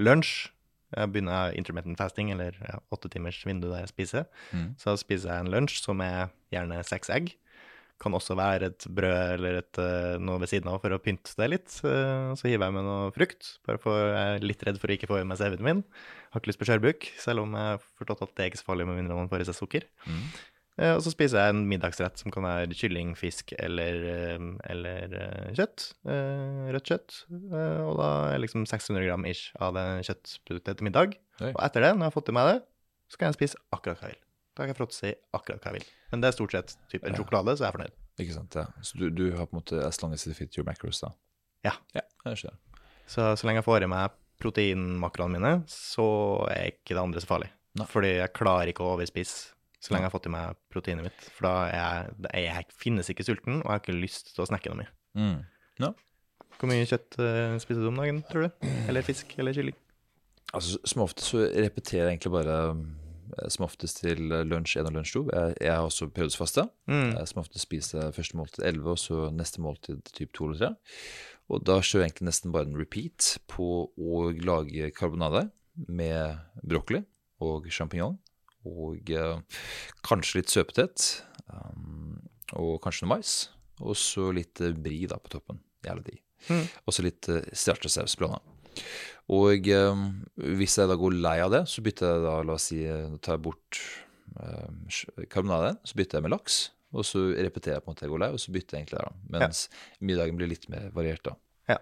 lunsj. Jeg begynner intermittent fasting, eller ja, åtte timers vindu der jeg spiser. Mm. Så spiser jeg en lunsj som er gjerne seks egg. Kan også være et brød eller et, eh, noe ved siden av for å pynte det litt. Eh, Så hiver jeg med noe frukt, bare for jeg er litt redd for å ikke få i meg C-vitamin. Har ikke lyst på skjørbuk, selv om jeg har forstått at det er ikke så farlig med mindre man får i seg sukker. Mm. Eh, Og så spiser jeg en middagsrett som kan være kylling, fisk eller, eh, eller eh, kjøtt. Rødt kjøtt. Og da er liksom 600 gram ish av det kjøttproduktet til middag. Oi. Og etter det, når jeg har fått i meg det, så kan jeg spise akkurat hva jeg vil. Da kan jeg fråtse i akkurat hva jeg vil. Men det er stort sett typ en Ja. sjokolade, så jeg er fornøyd. Ikke sant, ja. Så du, du har på en måte as long as it fit your macros, da? Ja. Ja, jeg skjønner. Så så lenge jeg får i meg proteinmakroene mine, så er ikke det andre så farlig. Nei. Fordi jeg klarer ikke å overspise så lenge jeg har fått i meg proteinet mitt. For da er jeg, jeg finnes ikke sulten, og jeg har ikke lyst til å snakke noe mye. Mm. No. Hvor mye kjøtt uh, spiser du om dagen, tror du? Eller fisk, eller kylling? Altså, som oftest så repeterer jeg egentlig bare eh, som oftest til lunsj 1 og lunsj 2. Jeg, jeg har også periodesfaste. Mm. Eh, Som oftest spiser jeg første måltid 11, og så neste måltid typ 2 eller 3. Og da kjører jeg egentlig nesten bare en repeat på å lage karbonade med brokkoli og sjampinjong. Og eh, kanskje litt søpetett. Um, og kanskje noe mais. Og så litt eh, brie da på toppen. Digg. Mm. Og så litt srirachasaus blanda. Og eh, hvis jeg da går lei av det, så bytter jeg da, la oss si, eh, tar jeg bort uh, karbonaden, så bytter jeg med laks. Og så repeterer jeg på en måte jeg går lei, og så bytter jeg egentlig der, da. Mens middagen blir litt mer variert, da. Ja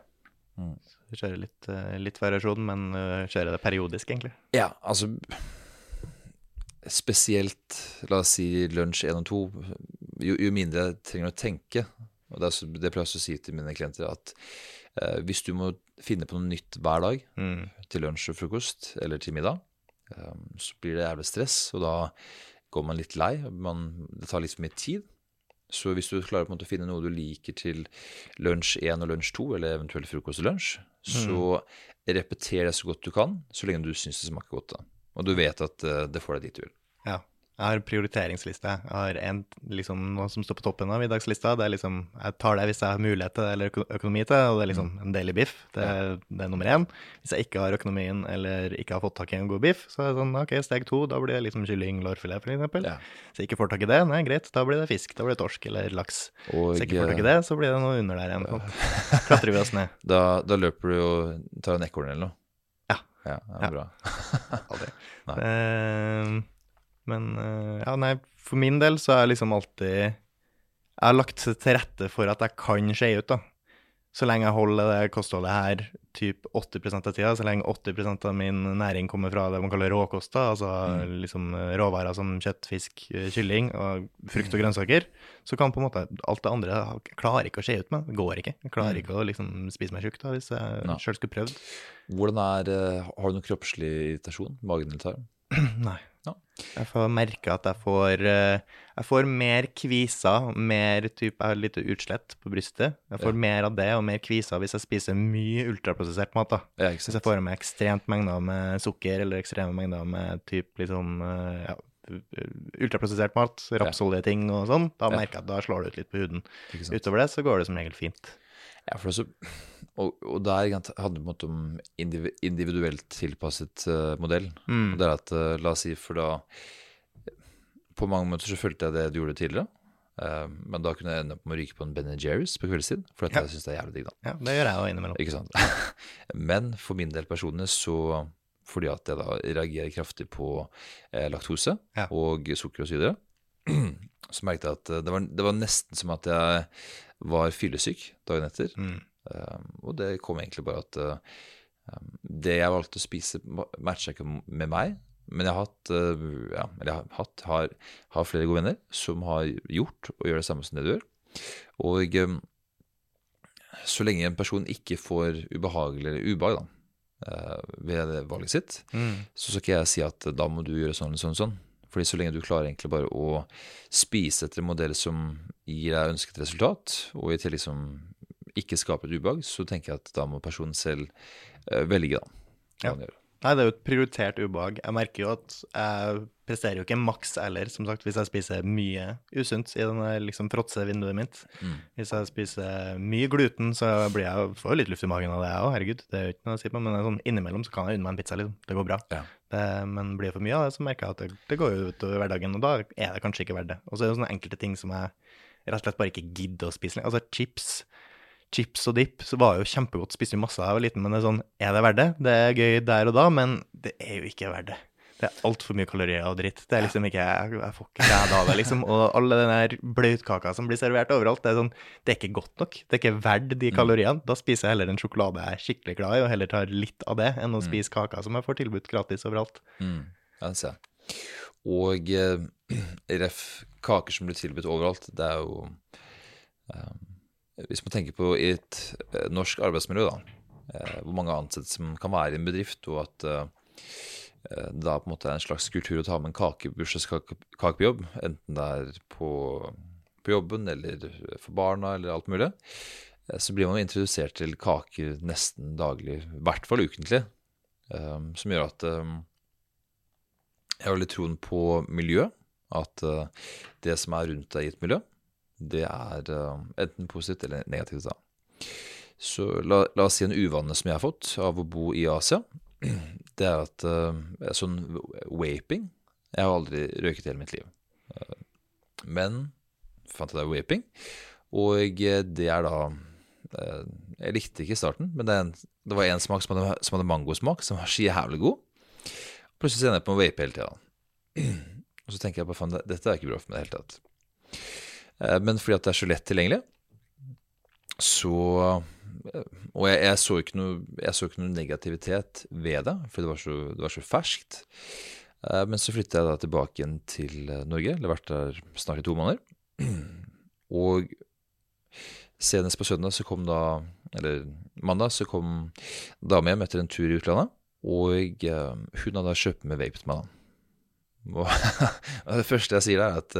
Så kjører litt, eh, litt variasjon, men eh, kjører det periodisk, egentlig. Ja, altså spesielt, la oss si lunsj én og to, jo, jo mindre jeg trenger å tenke. Og det, er, det pleier jeg å si til mine klienter, at eh, hvis du må finne på noe nytt hver dag, Mm. til lunsj og frokost eller til middag, eh, så blir det jævlig stress, og da går man litt lei. Man, det tar litt for mye tid. Så hvis du klarer å finne noe du liker til lunsj 1 og lunsj 2, eller eventuelt frokost og lunsj, så repeter det så godt du kan, så lenge du syns det smaker godt. da. Og du vet at eh, det får deg dit du vil. Ja. Jeg har prioriteringsliste. Jeg har en, liksom, noe som står på toppen av middagslista. Det er liksom, Jeg tar det hvis jeg har mulighet til det eller økonomi til det, og det er liksom en daily biff. Det, det er nummer én. Hvis jeg ikke har økonomien eller ikke har fått tak i en god biff, så er det sånn, ok, steg to, da blir det liksom kylling, lårfilet eksempel. Ja. Hvis jeg ikke får tak i det, nei, greit, da blir det fisk, da blir det torsk eller laks. Og Hvis jeg ikke får tak i det, så blir det noe under der igjen. sånn. Klatrer vi oss ned. da, da løper du og tar en ekorn eller noe. Ja. Ja, er bra. Aldri. Eh, men eh, ja, nei, for min del så jeg liksom alltid Jeg har lagt til rette for at jeg kan skje ut, da. Så lenge jeg holder det kostholdet her typ 80% av tida, så lenge 80% av min næring kommer fra det man kaller råkoster, altså Mm. liksom eh, råvarer som kjøtt, fisk, eh, kylling og frukt og grønnsaker, så kan på en måte alt det andre Jeg klarer ikke å skje ut med. Det går ikke. Jeg klarer Mm. ikke å liksom spise meg tjukk hvis jeg Nei. sjøl skulle prøvd. Hvordan er, eh, Har du noen kroppslig irritasjon? Magen eller tarm? Nei. Jeg får merke at jeg får, eh, jeg får mer kviser, mer typ, jeg har litt utslett på brystet. Jeg får Ja. mer av det, og mer kviser hvis jeg spiser mye ultraprosessert mat. da. Ja, Hvis jeg får i meg ekstremt mengder med sukker, eller ekstreme mengder med typ liksom, eh, ja, ultraprosessert mat, rapsoljeting og sånn, da merker jeg at da slår det ut litt på huden. Utover det så går det som regel fint. Ja, for det så, og, og der handler det om individuelt tilpasset eh, modell. Mm. Og det er at, eh, la oss si, for da På mange måter så følte jeg det du gjorde tidligere. Uh, men da kunne jeg ende opp med å ryke på en Ben Jerry's på kveldstid, for at Ja. jeg syns det er jævlig digg, da. Ja, det gjør jeg jo innimellom. Ikke sant? Men for min del personlig så Fordi at jeg da reagerer kraftig på eh, laktose Ja. og sukker og videre, så merket jeg at det var, det var nesten som at jeg var fyllesyk dagen etter. Mm. Um, og det kom egentlig bare at uh, det jeg valgte å spise, ma- matcha ikke med meg. Men jeg har hatt, uh, ja, eller jeg har, hatt har, har flere gode venner som har gjort og gjør det samme som det du gjør. Og um, så lenge en person ikke får ubehagelig eller ubehag da, uh, ved valget sitt, Mm. så skal ikke jeg si at da må du gjøre sånn eller sånn. sånn. Fordi så lenge du klarer egentlig bare å spise etter en modell som gir deg ønsket resultat, og i tillegg som ikke skaper et ubehag, så tenker jeg at da må personen selv eh, velge, da. Ja. Nei, det er jo et prioritert ubehag. Jeg merker jo at jeg presterer jo ikke maks heller, som sagt, hvis jeg spiser mye usunt i denne liksom fråtse vinduet mitt. Mm. Hvis jeg spiser mye gluten, så blir jeg, får jeg litt luft i magen av det, jeg òg, herregud. Det er jo ikke noe å si på, men sånn, innimellom så kan jeg unne meg en pizza, liksom. Det går bra. Ja. Det, men blir det for mye av det, så merker jeg at det, går jo utover hverdagen, og da er det kanskje ikke verdt det. Og så er det sånne enkelte ting som jeg rett og slett bare ikke gidder å spise lenger. Altså chips. Chips og dip så var jo kjempegodt, spiste masse da jeg var liten, men det er sånn, er det verdt det? Det er gøy der og da, men det er jo ikke verdt det. Det er altfor mye kalorier og dritt. Det er liksom ikke, jeg, jeg får ikke glede av det, liksom. Og alle den der bløtkaka som blir servert overalt, det er sånn, det er ikke godt nok. Det er ikke verdt de kaloriene. Da spiser jeg heller en sjokolade jeg er skikkelig glad i, og heller tar litt av det, enn å spise kaka som jeg får tilbudt gratis overalt. Mm. Ja, det ser jeg. Og eh, ref kaker som blir tilbudt overalt, det er jo eh, Hvis man tenker på i et eh, norsk arbeidsmiljø, da, eh, hvor mange ansatte som kan være i en bedrift, og at eh, da på en måte er en slags kultur å ta med en kake, bursdagskake på jobb, enten det er på, på jobben eller for barna eller alt mulig, eh, så blir man introdusert til kaker nesten daglig, i hvert fall ukentlig, Um, som gjør at um, jeg har litt troen på miljø, at uh, det som er rundt deg i et miljø, det er uh, enten positivt eller negativt. da. Så la, la oss si en uvane som jeg har fått av å bo i Asia, det er at uh, sånn vaping Jeg har aldri røyket i hele mitt liv. Uh, men fant jeg det vaping, og eh, det er da uh, Jeg likte ikke starten, men det, en, det var en smak som hadde, som hadde mangosmak, som var så jævlig god. Plutselig ender jeg på å vape hele tida. Og så tenker jeg bare faen, dette er ikke bra for meg i det hele tatt. Men fordi at det er så lett tilgjengelig, så Og jeg, jeg, så ikke noe, jeg så ikke noe negativitet ved det, for det var så, det var så ferskt. Eh, Men så flyttet jeg da tilbake igjen til eh, Norge. Eller vært der snart i to måneder. Og senest på søndag så kom da Eller mandag så kom dama hjem etter en tur i utlandet. Og eh, hun hadde kjøpt med vape til meg. Og og det første jeg sier, er at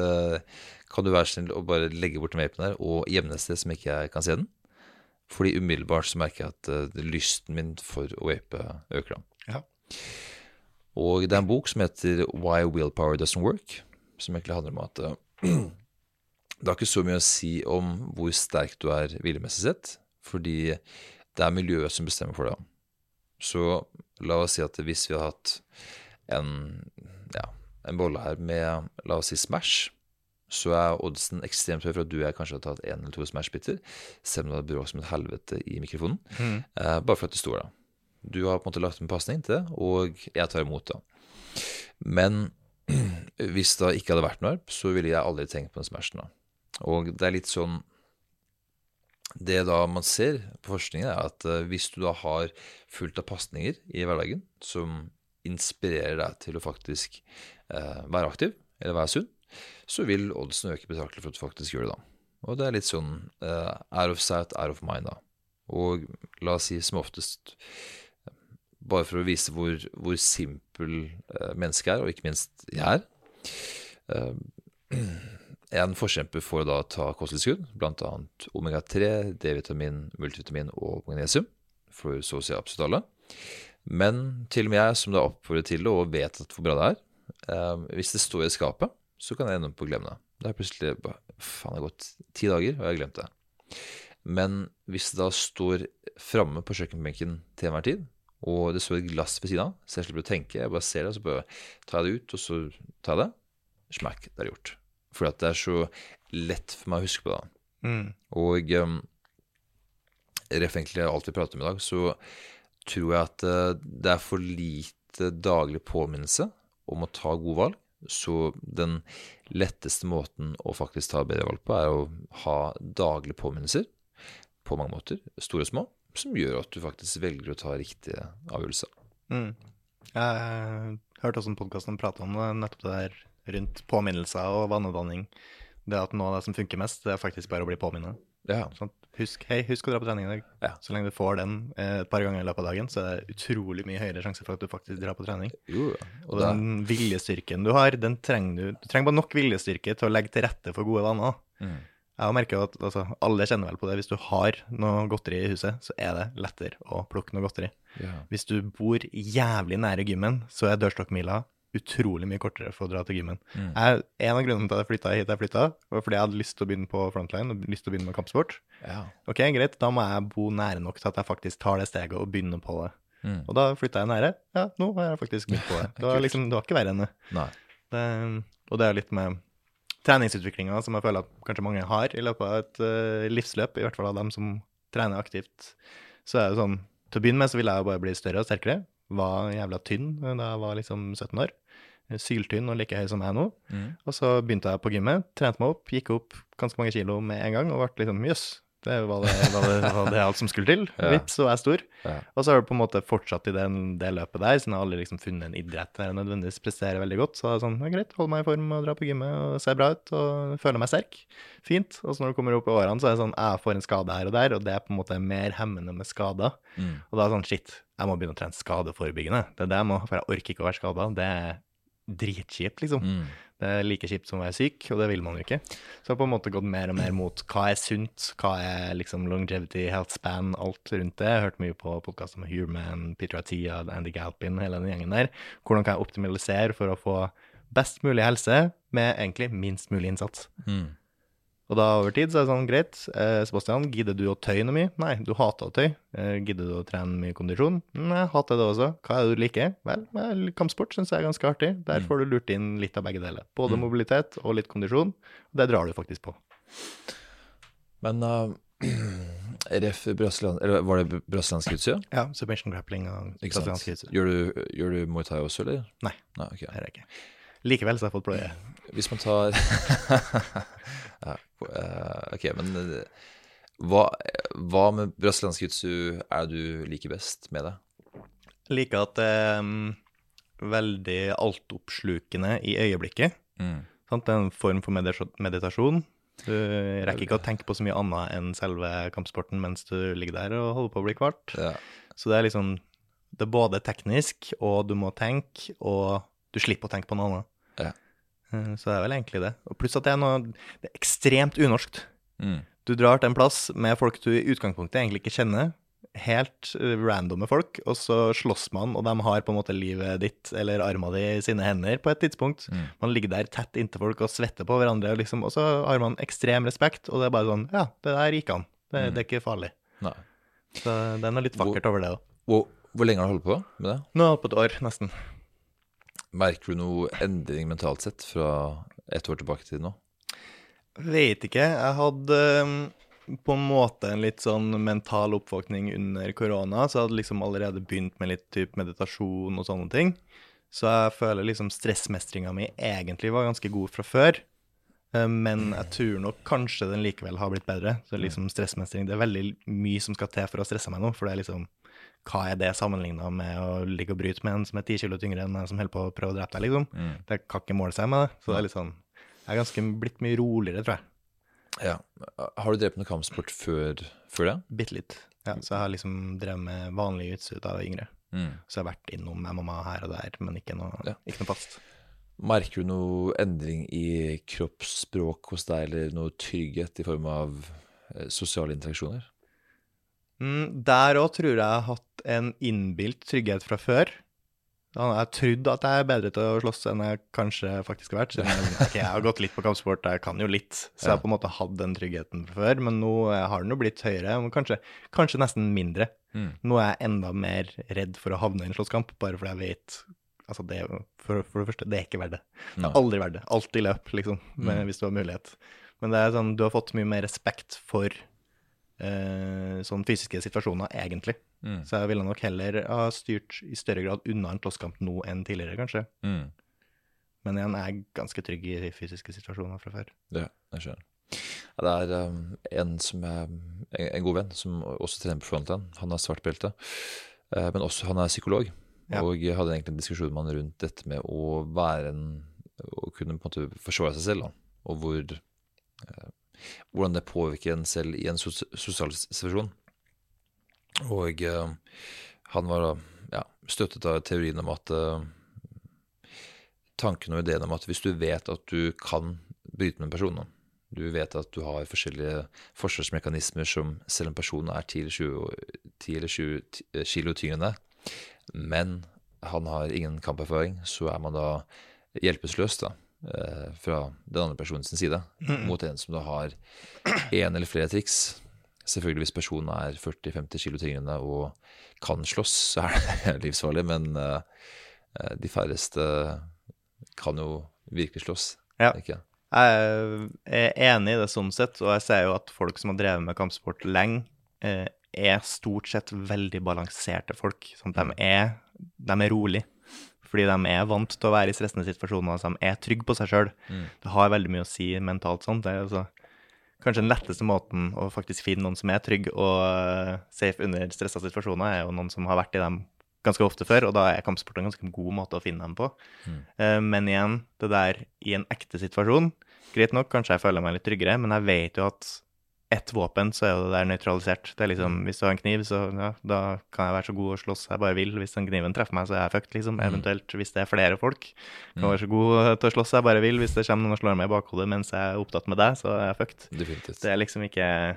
kan du være snill å bare legge bort den vapen der og gjemme et sted som ikke jeg kan se den? Fordi umiddelbart så merker jeg at eh, lysten min for å vape øker. Ja. Og det er en bok som heter Why Willpower Doesn't Work, som egentlig handler om at eh, det har ikke så mye å si om hvor sterk du er villemessig sett, fordi det er miljøet som bestemmer for det. Så la oss si at hvis vi hadde hatt en, ja, en bolle her med, la oss si, Smash, så er oddsen ekstremt høy for at du og jeg kanskje har tatt én eller to Smash Bitter, selv om det er bråk som et helvete i mikrofonen, eh, bare for at det står der. Du har på en måte lagt en pasning til det, og jeg tar imot det. Men hvis det ikke hadde vært her, så ville jeg aldri tenkt på den Smashen. da. Og det er litt sånn Det da man ser på forskningen, er at uh, hvis du da har fullt av pasninger i hverdagen som inspirerer deg til å faktisk uh, være aktiv eller være sunn, så vil oddsen øke betraktelig for at du faktisk gjør det da. Og det er litt sånn uh, out of sight, out of mind, da. Og la oss si som oftest bare for å vise hvor, hvor simpel eh, mennesket er, og ikke minst jeg er. Eh, en forkjemper for å da ta kosttilskudd, bl.a. omega-3, D-vitamin, multivitamin og magnesium, for så å si absolutt alle. Men til og med jeg, som da oppfordrer til det og vet at hvor bra det er, hvis det står i skapet, så kan jeg ende opp på å glemme det. Det er plutselig bare Faen, det har gått ti dager, og jeg har glemt det. Men hvis det da står framme på kjøkkenbenken til enhver tid, og det står et glass ved siden av, så jeg slipper å tenke, jeg bare ser det, så bare tar jeg det ut, og så tar jeg det. Smack, det er gjort. Fordi at det er så lett for meg å huske på det. Mm. Og um, ref egentlig alt vi prater om i dag, så tror jeg at eh, det er for lite daglig påminnelse om å ta gode valg. Så den letteste måten å faktisk ta bedre valg på, er å ha daglige påminnelser på mange måter, store og små, som gjør at du faktisk velger å ta riktige avgjørelser. Mm. Jeg hørte også en podkast som prata om det, nettopp det der rundt påminnelser og vanedanning. Det at noe av det som funker mest, det er faktisk bare å bli påminnet. Ja, Sånn, husk, hei, husk å dra på trening i dag. Ja. Så lenge du får den eh, et par ganger i løpet av dagen, så er det utrolig mye høyere sjanse for at du faktisk drar på trening. jo, ja. Og den viljestyrken du har, den trenger du Du trenger bare nok viljestyrke til å legge til rette for gode vaner. mm, Jeg merker at altså, alle kjenner vel på det. Hvis du har noe godteri i huset, så er det lettere å plukke noe godteri. ja. Hvis du bor jævlig nære gymmen, så er dørstokkmila utrolig mye kortere for å dra til gymmen. Mm. Jeg, en av grunnene til at jeg flytta hit, jeg flytta, var fordi jeg hadde lyst til å begynne på frontline og lyst til å begynne med kampsport. ja. Ok, greit, da må jeg bo nære nok til at jeg faktisk tar det steget og begynner på det. Mm. Og da flytta jeg nære. Ja, nå har jeg faktisk begynt på det. Det var liksom, det var ikke verre enn det. Det. Og det er litt med treningsutviklinga som jeg føler at kanskje mange har i løpet av et uh, livsløp, i hvert fall av dem som trener aktivt. Så er det sånn, til å begynne med så ville jeg bare bli større og sterkere. Var jævla tynn da jeg var liksom 17 år. Syltynn og like høy som jeg nå. Mm. Og så begynte jeg på gymmet, trente meg opp, gikk opp ganske mange kilo med en gang og ble liksom jøss. Det var det, var, det, var det alt som skulle til. Ja. Vips, så var jeg stor. Ja. Og så har det på en måte fortsatt i den, det løpet der, så jeg har aldri liksom funnet en idrett der jeg nødvendigvis presterer veldig godt. Så det er sånn, ja, greit, hold meg i form og dra på gymmet og se bra ut og føle meg sterk. Fint. Og så når det kommer opp i årene, så er det sånn, jeg får en skade her og der, og det er på en måte mer hemmende med skader. Mm. Og da er det sånn, shit, jeg må begynne å trene skadeforebyggende. Det er det jeg må, for jeg orker ikke å være skada. Det er dritkjipt, liksom. Mm. Det er like kjipt som å være syk, og det vil man jo ikke. Så jeg har på en måte gått mer og mer mot hva er sunt, hva er liksom longevity, health span, alt rundt det. Jeg har hørt mye på podkaster med Human, Peter Atia, Andy Galpin, hele den gjengen der. Hvordan kan jeg optimalisere for å få best mulig helse med egentlig minst mulig innsats? Mm. Og da over tid så er det sånn, greit, eh, Sebastian, gidder du å tøye noe mye? Nei, du hater å tøye. Eh, gidder du å trene mye kondisjon? Nei, jeg hater det også. Hva er det du liker? Vel, kampsport syns jeg er ganske artig. Der Mm. får du lurt inn litt av begge deler. Både Mm. mobilitet og litt kondisjon. Og det drar du faktisk på. Men uh, ref brøsland, Eller var det brøslandsk jiu-jitsu? Ja, submission grappling og brøslandsk jiu-jitsu. Gjør du, gjør du muay thai også, eller? Nei. Nei okay. Det gjør jeg ikke. Likevel så har jeg fått pløye. Hvis man tar ja, eh, Ok, men eh, hva, hva med brasiliansk jiu-jitsu er du liker best med det? Liker at det er veldig altoppslukende i øyeblikket. Mm. Sant? Det er en form for meditasjon. Du rekker ikke å tenke på så mye annet enn selve kampsporten mens du ligger der og holder på å bli kvart. Ja. Så det er liksom Det er både teknisk, og du må tenke, og du slipper å tenke på noe annet. Eh, Så det er vel egentlig det. Og pluss at det er noe Det er ekstremt unorskt. Mm. Du drar til en plass med folk du i utgangspunktet egentlig ikke kjenner. Helt randome randomme folk, og så slåss man, og de har på en måte livet ditt eller arma di i sine hender på et tidspunkt. Mm. Man ligger der tett inntil folk og svetter på hverandre, og liksom, og så har man ekstrem respekt, og det er bare sånn Ja, det der gikk an. Det, Mm. det er ikke farlig. Nei. Så det er noe litt vakkert over det òg. Hvor, hvor lenge har du holdt på med det? Nå er holdt på et år, nesten. Merker du noe endring mentalt sett fra ett år tilbake til nå? Vet ikke. Jeg hadde um, på en måte en litt sånn mental oppvåkning under korona, så jeg hadde liksom allerede begynt med litt typ meditasjon og sånne ting. Så jeg føler liksom stressmestringa mi egentlig var ganske god fra før. Eh, Men jeg tror nok kanskje den likevel har blitt bedre. Så liksom stressmestring Det er veldig mye som skal til for å stresse meg nå. For det er liksom Hva er det sammenligna med å ligge og bryte med en som er ti kilo tyngre enn en som holder på å prøve å drepe deg, liksom? Mm. Det kan ikke måle seg med det. Så det er litt sånn Jeg er ganske blitt mye roligere, tror jeg. Ja. Har du drept noe kampsport før, før det? Bitte litt. Ja, så jeg har liksom drevet med vanlig utstyr da jeg var yngre. Mm. Så jeg har vært innom MMA her og der, men ikke noe, Ja. ikke noe fast. Merker du noe endring i kroppsspråk hos deg, eller noe trygghet i form av eh, sosiale interaksjoner? Mm, der òg tror jeg jeg har hatt en innbilt trygghet fra før. Har Jeg trodd at jeg er bedre til å slåss enn jeg kanskje faktisk har vært. Jeg, okay, jeg har gått litt på kampsport, jeg kan jo litt, så jeg har på en måte hatt den tryggheten fra før. Men nå har den jo blitt høyere, kanskje, kanskje nesten mindre. Mm. Nå er jeg enda mer redd for å havne i en slåsskamp, bare fordi jeg vet Altså, det for, for det første, det er ikke verdt det. Det er aldri verdt det. Alltid løp, liksom, med, Mm. hvis du har mulighet. Men det er sånn, du har fått mye mer respekt for eh, sånn fysiske situasjoner, egentlig. Mm. Så jeg ville nok heller ha styrt i større grad unna en slåsskamp nå enn tidligere, kanskje. Mm. Men igjen, jeg er ganske trygg i fysiske situasjoner fra før. Ja, jeg skjønner. Ja, det er um, en som er en, god venn, som også trener på frontline. Han har svart belte, uh, men også han er psykolog. Ja. Og hadde egentlig en diskusjon med han rundt dette med å være en Å kunne på en måte forsvare seg selv, da. Og hvor eh, Hvordan det påvirker en selv i en sos sosial situasjon. Og eh, han var ja, støttet av teorien om at eh, Tanken og ideen om at hvis du vet at du kan bryte med en person, du vet at du har forskjellige forsvarsmekanismer som selv en person er 10 eller 20, 10 eller 20 ti- kilo tyngre men han har ingen kamperfaring, så er man da hjelpeløs da, eh, fra den andre personens side, mot en som da har en eller flere triks. Selvfølgelig hvis personen er 40-50 kilo tyngre og kan slåss, så er det livsfarlig, men eh, eh, de færreste kan jo virkelig slåss. Ja. Ikke? Jeg er enig i det sånn sett, og jeg ser jo at folk som har drevet med kampsport lenge, eh, er stort sett veldig balanserte folk. Sånn at de er, de er rolig. Fordi de er vant til å være i stressende situasjoner, så de er trygge på seg sjøl. Mm. Det har veldig mye å si mentalt sånn. Det er altså kanskje den letteste måten å faktisk finne noen som er trygg og eh, safe under stressa situasjoner, er jo noen som har vært i dem ganske ofte før, og da er kampsport en ganske god måte å finne dem på. Mm. Eh, Men igjen, det der i en ekte situasjon Greit nok, kanskje jeg føler meg litt tryggere, men jeg vet jo at ett våpen, så er jo det der nøytralisert. Det er liksom, Hvis du har en kniv, så ja, da kan jeg være så god å slåss jeg bare vil. Hvis den kniven treffer meg, så er jeg fucked, liksom. Eventuelt hvis det er flere folk. Kan Mm. være så god til å slåss jeg bare vil. Hvis det kommer noen og slår meg i bakhodet mens jeg er opptatt med deg, så er jeg fucked. Definitivt. Det er liksom ikke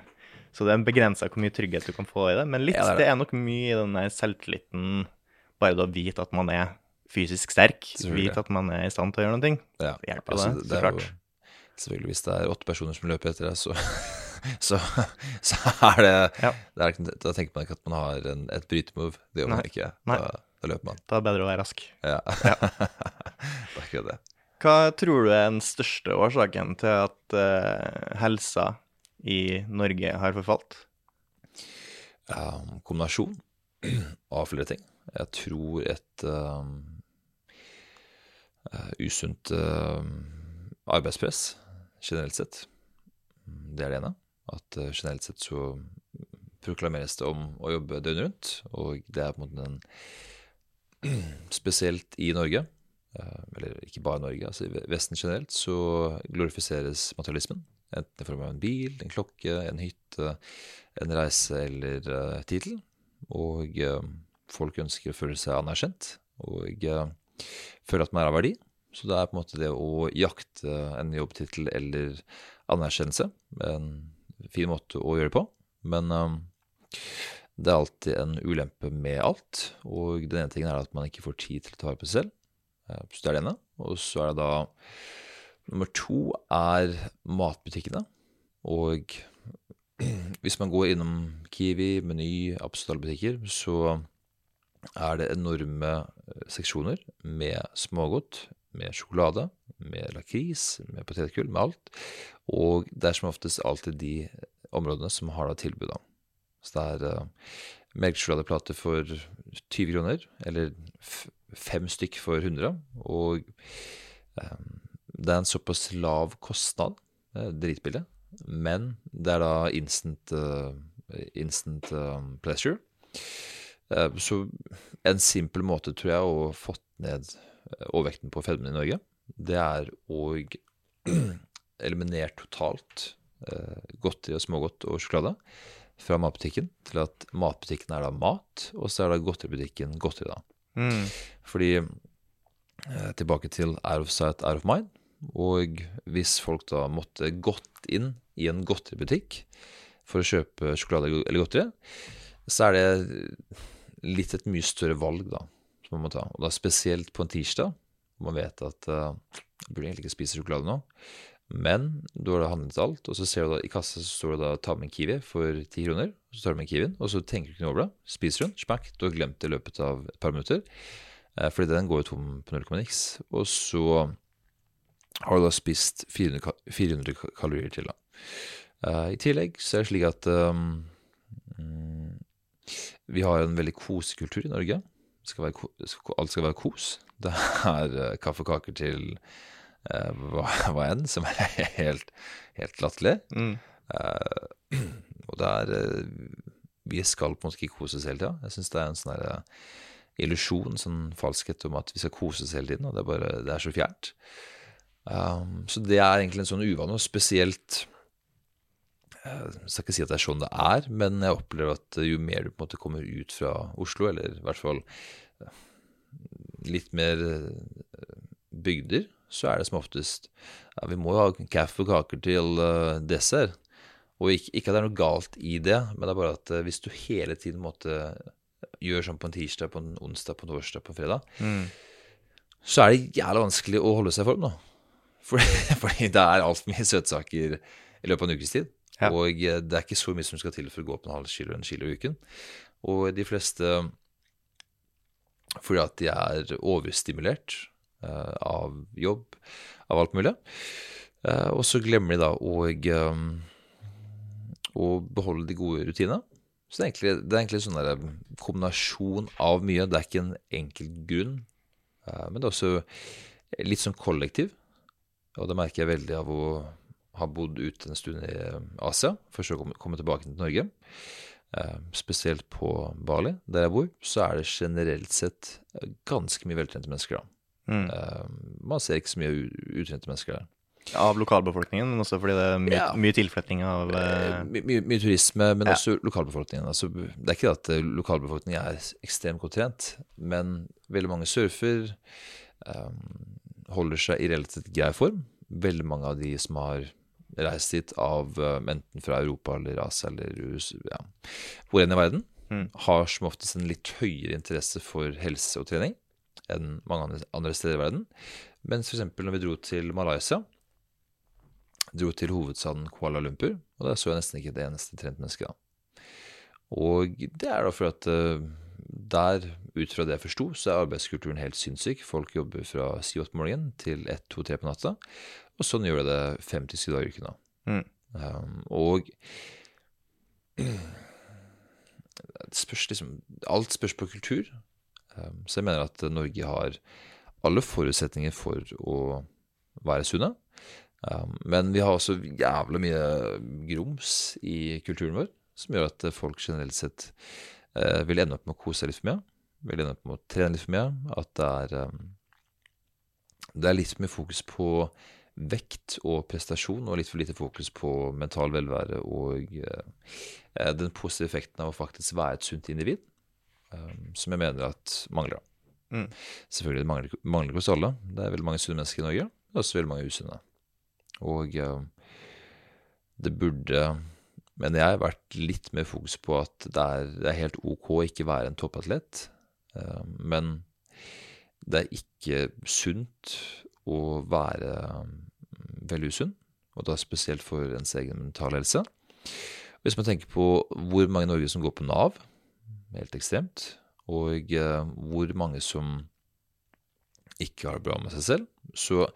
Så det er begrensa hvor mye trygghet du kan få i det. Men litt, Ja, det er det, det. er nok mye i den der selvtilliten Bare det å vite at man er fysisk sterk, vite at man er i stand til å gjøre noe. Ja, hjelper altså, det, det så jo- klart. Selvfølgelig, hvis det er åtte personer som løper etter deg, så, så, så er det, Ja. det er, Da tenker man ikke at man har en, et brytemove. Det gjør man Nei. ikke. Da, da løper man. Da er det bedre å være rask. Ja. det er ikke det. Hva tror du er den største årsaken til at uh, helsa i Norge har forfalt? Um, kombinasjon av flere ting. Jeg tror et um, uh, usunt uh, arbeidspress generelt sett. Det er det ene. At uh, generelt sett så proklameres det om å jobbe døgnet rundt, og det er på en måte den spesielt i Norge, eh, eller ikke bare Norge, altså i Vesten generelt, så glorifiseres materialismen. Enten i form av en bil, en klokke, en hytte, en reise eller uh, tittel. Og uh, folk ønsker å føle seg anerkjent og uh, føle at man er av verdi. Så det er på en måte det å jakte en jobbtittel eller anerkjennelse en fin måte å gjøre det på. Men um, det er alltid en ulempe med alt. Og den ene tingen er at man ikke får tid til å ta vare på seg selv. Så det er det ene. Og så er det da Nummer to er matbutikkene. Og hvis man går innom Kiwi, Meny, absolutt butikker, så er det enorme seksjoner med smågodt, med sjokolade, med lakris, med potetgull, med alt. Og det er som oftest alltid de områdene som har da tilbud. Så det er uh, melkesjokoladeplate for 20 kroner, eller fem stykk for 100. Og um, det er en såpass lav kostnad, er dritbillig, men det er da instant, uh, instant uh, pleasure. Så en simpel måte, tror jeg, å fått ned overvekten på fedmen i Norge, det er å eliminere totalt godteri og smågodt og sjokolade fra matbutikken til at matbutikken er da mat, og så er da godteributikken godteri, da. Mm. Fordi tilbake til out of sight, out of mind. Og hvis folk da måtte gått inn i en godteributikk for å kjøpe sjokolade eller godteri, så er det litt et mye større valg da, man må ta. Og da spesielt på en tirsdag, hvor man vet at uh, jeg burde egentlig ikke spise sjokolade nå, men du har da handlet alt, og så ser du da i kassa så står det da 'ta med en Kiwi' for ti kroner. Så tar du med Kiwien, og så tenker du ikke noe over det. Spiser hun, smakk, du har glemt det i løpet av et par minutter. Eh, fordi den går jo tom på null komma niks. Og så har du da spist 400, 400 kalorier til. da. Uh, I tillegg så er det slik at um, vi har en veldig kosekultur i Norge. Skal være, alt skal være kos. Det er uh, kaffekaker til uh, hva, hva, enn, som er helt, helt latterlig. Mm. og det er Vi skal på en måte ikke kose oss hele tida. Jeg syns det er en sånn illusjon, sånn falskhet om at vi skal kose oss hele tiden, og det er, bare, det er så fjernt. Um, så det er egentlig en sånn uvane, og spesielt Jeg eh, skal ikke si at det er sånn det er, men jeg opplever at jo mer du på en måte kommer ut fra Oslo, eller i hvert fall eh, litt mer eh, bygder, så er det som oftest ja, Vi må jo ha kaffe og kaker til uh, dessert. Og ikke, ikke, at det er noe galt i det, men det er bare at hvis du hele tiden måtte gjøre sånn på en tirsdag, på en onsdag, på en torsdag, på en fredag, mm. så er det jævlig vanskelig å holde seg i form, da. Fordi, fordi det er altfor mye søtsaker i løpet av en ukes tid. Ja. Og eh, det er ikke så mye som skal til for å gå opp en halv kilo en kilo i uken. Og de fleste fordi at de er overstimulert uh, av jobb, av alt mulig. Uh, og så glemmer de da å, um, beholde de gode rutinene. Så det er egentlig, det er egentlig en sånn kombinasjon av mye. Det er ikke en enkel grunn, uh, men det er også litt sånn kollektiv. Og det merker jeg veldig av å ha bodd ute en stund i eh, Asia, for så å komme, tilbake til Norge. Eh, spesielt på Bali, der jeg bor, så er det generelt sett ganske mye veltrente mennesker. da. Mm. Eh, man ser ikke så mye utrente mennesker der. Av lokalbefolkningen, men også fordi det er mye, ja. mye tilflytting av eh... My, mye, mye, turisme, men ja. også lokalbefolkningen. Altså, det er ikke at eh, lokalbefolkningen er ekstremt godt trent, men veldig mange surfer. Um, holder seg i relativt grei form. Veldig mange av de som har reist dit av uh, enten fra Europa eller Asia eller USA, ja, hvor enn i verden, mm. har som oftest en litt høyere interesse for helse og trening enn mange andre steder i verden. Mens f.eks. når vi dro til Malaysia, dro til hovedstaden Kuala Lumpur, og der så jeg nesten ikke et eneste trent menneske. da. Og det er da for at uh, der, ut fra det jeg forsto, så er arbeidskulturen helt sinnssyk. Folk jobber fra si om morgenen til ett, to, tre på natta. Og sånn gjør jeg det fem til syv dager i uken. Mm. Um, og spørs liksom, alt spørs på kultur. Um, så jeg mener at Norge har alle forutsetninger for å være sunne. Um, men vi har også jævlig mye grums i kulturen vår, som gjør at folk generelt sett uh, vil ende opp med å kose seg litt for mye. ende opp med å trene litt for mye. At det er, um, det er litt for mye fokus på vekt og prestasjon, og litt for lite fokus på mental velvære og eh, den positive effekten av å faktisk være et sunt individ, eh, som jeg mener at mangler. Mm. Selvfølgelig det mangler, mangler hos alle. Det er veldig mange sunne mennesker i Norge, og også veldig mange usunne. Og eh, det burde men jeg har vært litt mer fokus på at det er, det er helt ok å ikke være en toppatlet. Uh, men det er ikke sunt å være um, veldig usunn, og da spesielt for ens egen mentale helse. Hvis man tenker på hvor mange i Norge som går på Nav, helt ekstremt, og uh, hvor mange som ikke har det bra med seg selv, så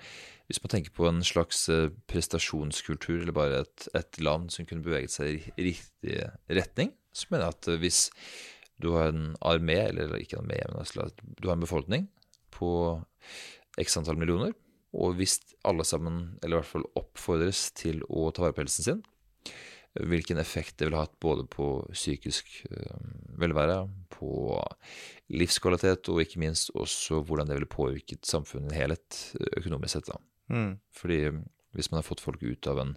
hvis man tenker på en slags eh, prestasjonskultur, eller bare et, et land som kunne beveget seg i riktig retning, så mener jeg at eh, hvis du har en armé, eller ikke en armé, men altså, du har en befolkning på x antall millioner, og hvis alle sammen, eller i hvert fall oppfordres til å ta vare på helsen sin, hvilken effekt det ville hatt både på psykisk eh, velvære, på livskvalitet, og ikke minst også hvordan det ville påvirket samfunnet i helhet økonomisk sett. da. Mm. Fordi hvis man har fått folk ut av en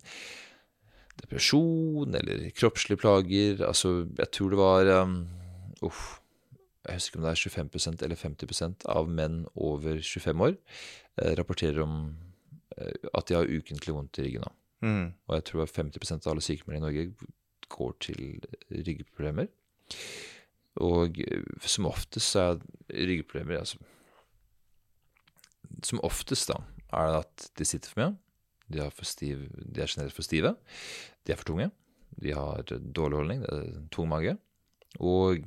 depresjon eller kroppslige plager Altså, jeg tror det var um, Uff. Jeg husker ikke om det er 25% eller 50% av menn over 25 år eh, rapporterer om eh, at de har ukentlig vondt i ryggen. Mm. Og jeg tror 50% av alle sykemeldere i Norge går til ryggproblemer. Og eh, som oftest er ryggproblemer altså, Som oftest, da, er det at de sitter for mye. De, for stiv, de er generelt for stive. De er for tunge. De har dårlig holdning, det er tung mage. Og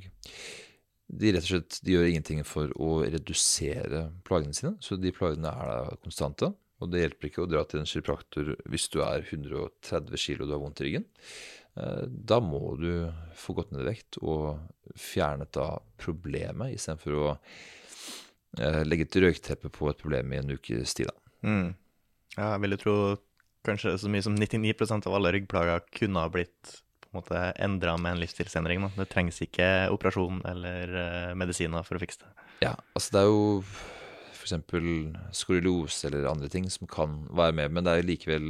de rett og slett gjør ingenting for å redusere plagene sine. Så de plagene er da konstante. Og det hjelper ikke å dra til en kiropraktor hvis du er 130 kg og du har vondt i ryggen. Eh, da må du få gått ned i vekt og fjernet da problemet, istedenfor å eh, legge et røykteppe på et problem i en ukes tid. Mm. Ja, jeg vil jo tro kanskje så mye som 99% av alle ryggplager kunne ha blitt på en måte endra med en livsstilsendring. Det trengs ikke operasjon eller uh, medisiner for å fikse det. Ja, altså det er jo f.eks. skoliose eller andre ting som kan være med, men det er likevel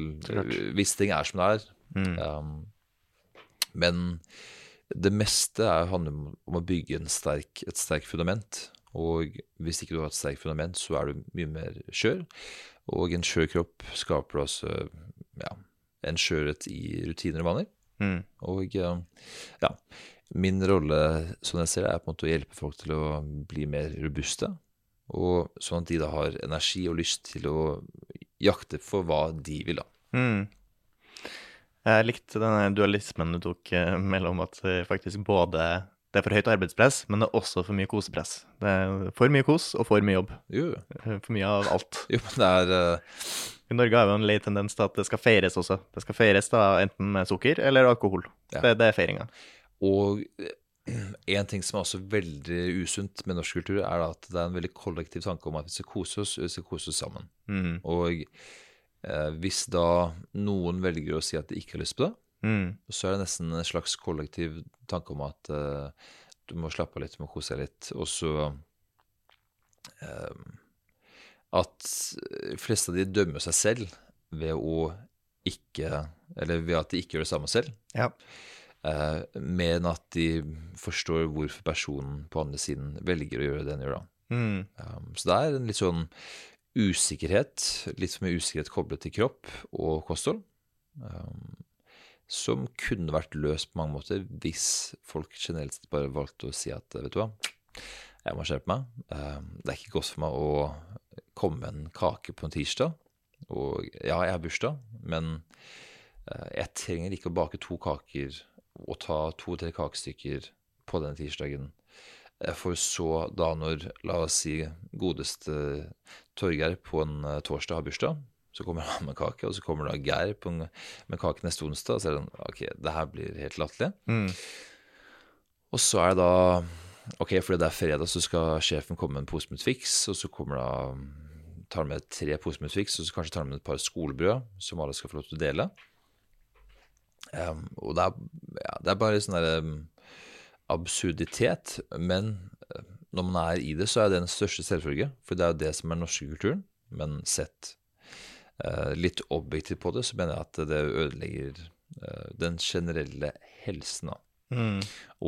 Visse ting er som det er. Mm. Um, men det meste er, handler om å bygge sterk, et sterkt fundament. Og hvis ikke du har et sterkt fundament, så er du mye mer skjør. Og en skjør kropp skaper altså ja, en skjørhet i rutiner og vaner. Mm. Og ja, min rolle, som jeg ser det, er på en måte å hjelpe folk til å bli mer robuste. Og sånn at de da har energi og lyst til å jakte for hva de vil, da. Mm. Jeg likte denne dualismen du tok eh, mellom at faktisk både det er for høyt arbeidspress, men det er også for mye kosepress. Det er for mye kos og for mye jobb. Jo. For mye av alt. Jo, men det er... I Norge har vi en lei tendens til at det skal feires også. Det skal feires da enten med sukker eller alkohol. Ja. Det, det, er feiringa. Og eh, en ting som er også veldig usunt med norsk kultur, er at det er en veldig kollektiv tanke om at vi skal kose oss, vi skal kose oss sammen. Mm. Og eh, hvis da noen velger å si at de ikke har lyst på det, Mm. Så er det nesten en slags kollektiv tanke om at eh, du må slappe av litt, du må kose deg litt. Og så uh, at fleste av de dømmer seg selv ved å ikke Eller ved at de ikke gjør det samme selv. Ja. Uh, mer enn at de forstår hvorfor personen på andre siden velger å gjøre det den gjør. da. Mm. Um, så det er en litt sånn usikkerhet, litt for mye usikkerhet koblet til kropp og kosthold. Um, som kunne vært løst på mange måter hvis folk generelt sett bare valgte å si at vet du hva, jeg må skjerpe meg. Ehm, det er ikke godt for meg å komme en kake på en tirsdag. Og ja, jeg har bursdag, men eh, jeg trenger ikke å bake to kaker og ta to-tre kakestykker på denne tirsdagen. For så da når, la oss si, godeste Torgeir på en eh, torsdag har bursdag, så kommer han med kake, og så kommer da Geir med kake neste onsdag. Og så er det sånn Ok, det her blir helt latterlig. Mm. Og så er det da Ok, fordi det er fredag, så skal sjefen komme med en pose med Twix, og så kommer da tar med tre poser med Twix, og så kanskje tar med et par skolebrød som alle skal få lov til å dele. Um, og det er, ja, det er bare sånn derre um, absurditet, men uh, når man er i det, så er det den største selvfølge. For det er jo det som er den norske kulturen. Men sett uh, litt objektivt på det, så mener jeg at det ødelegger uh, den generelle helsen. da. Mm.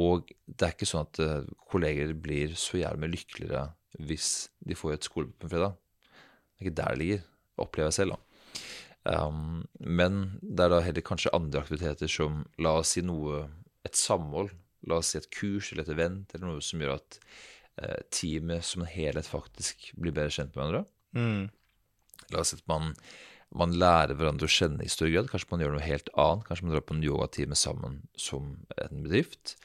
Og det er ikke sånn at eh, kolleger blir så jævlig mye lykkeligere hvis de får et skolebok på en fredag. Det er ikke der det ligger, opplever jeg selv. da. Um, men det er da heller kanskje andre aktiviteter som, la oss si noe, et samhold, la oss si et kurs eller et event, eller noe som gjør at uh, teamet som en helhet faktisk blir bedre kjent med hverandre. Mm. La oss si at man, man lærer hverandre å kjenne i større grad. Kanskje man gjør noe helt annet. Kanskje man drar på en yogatime sammen som en bedrift.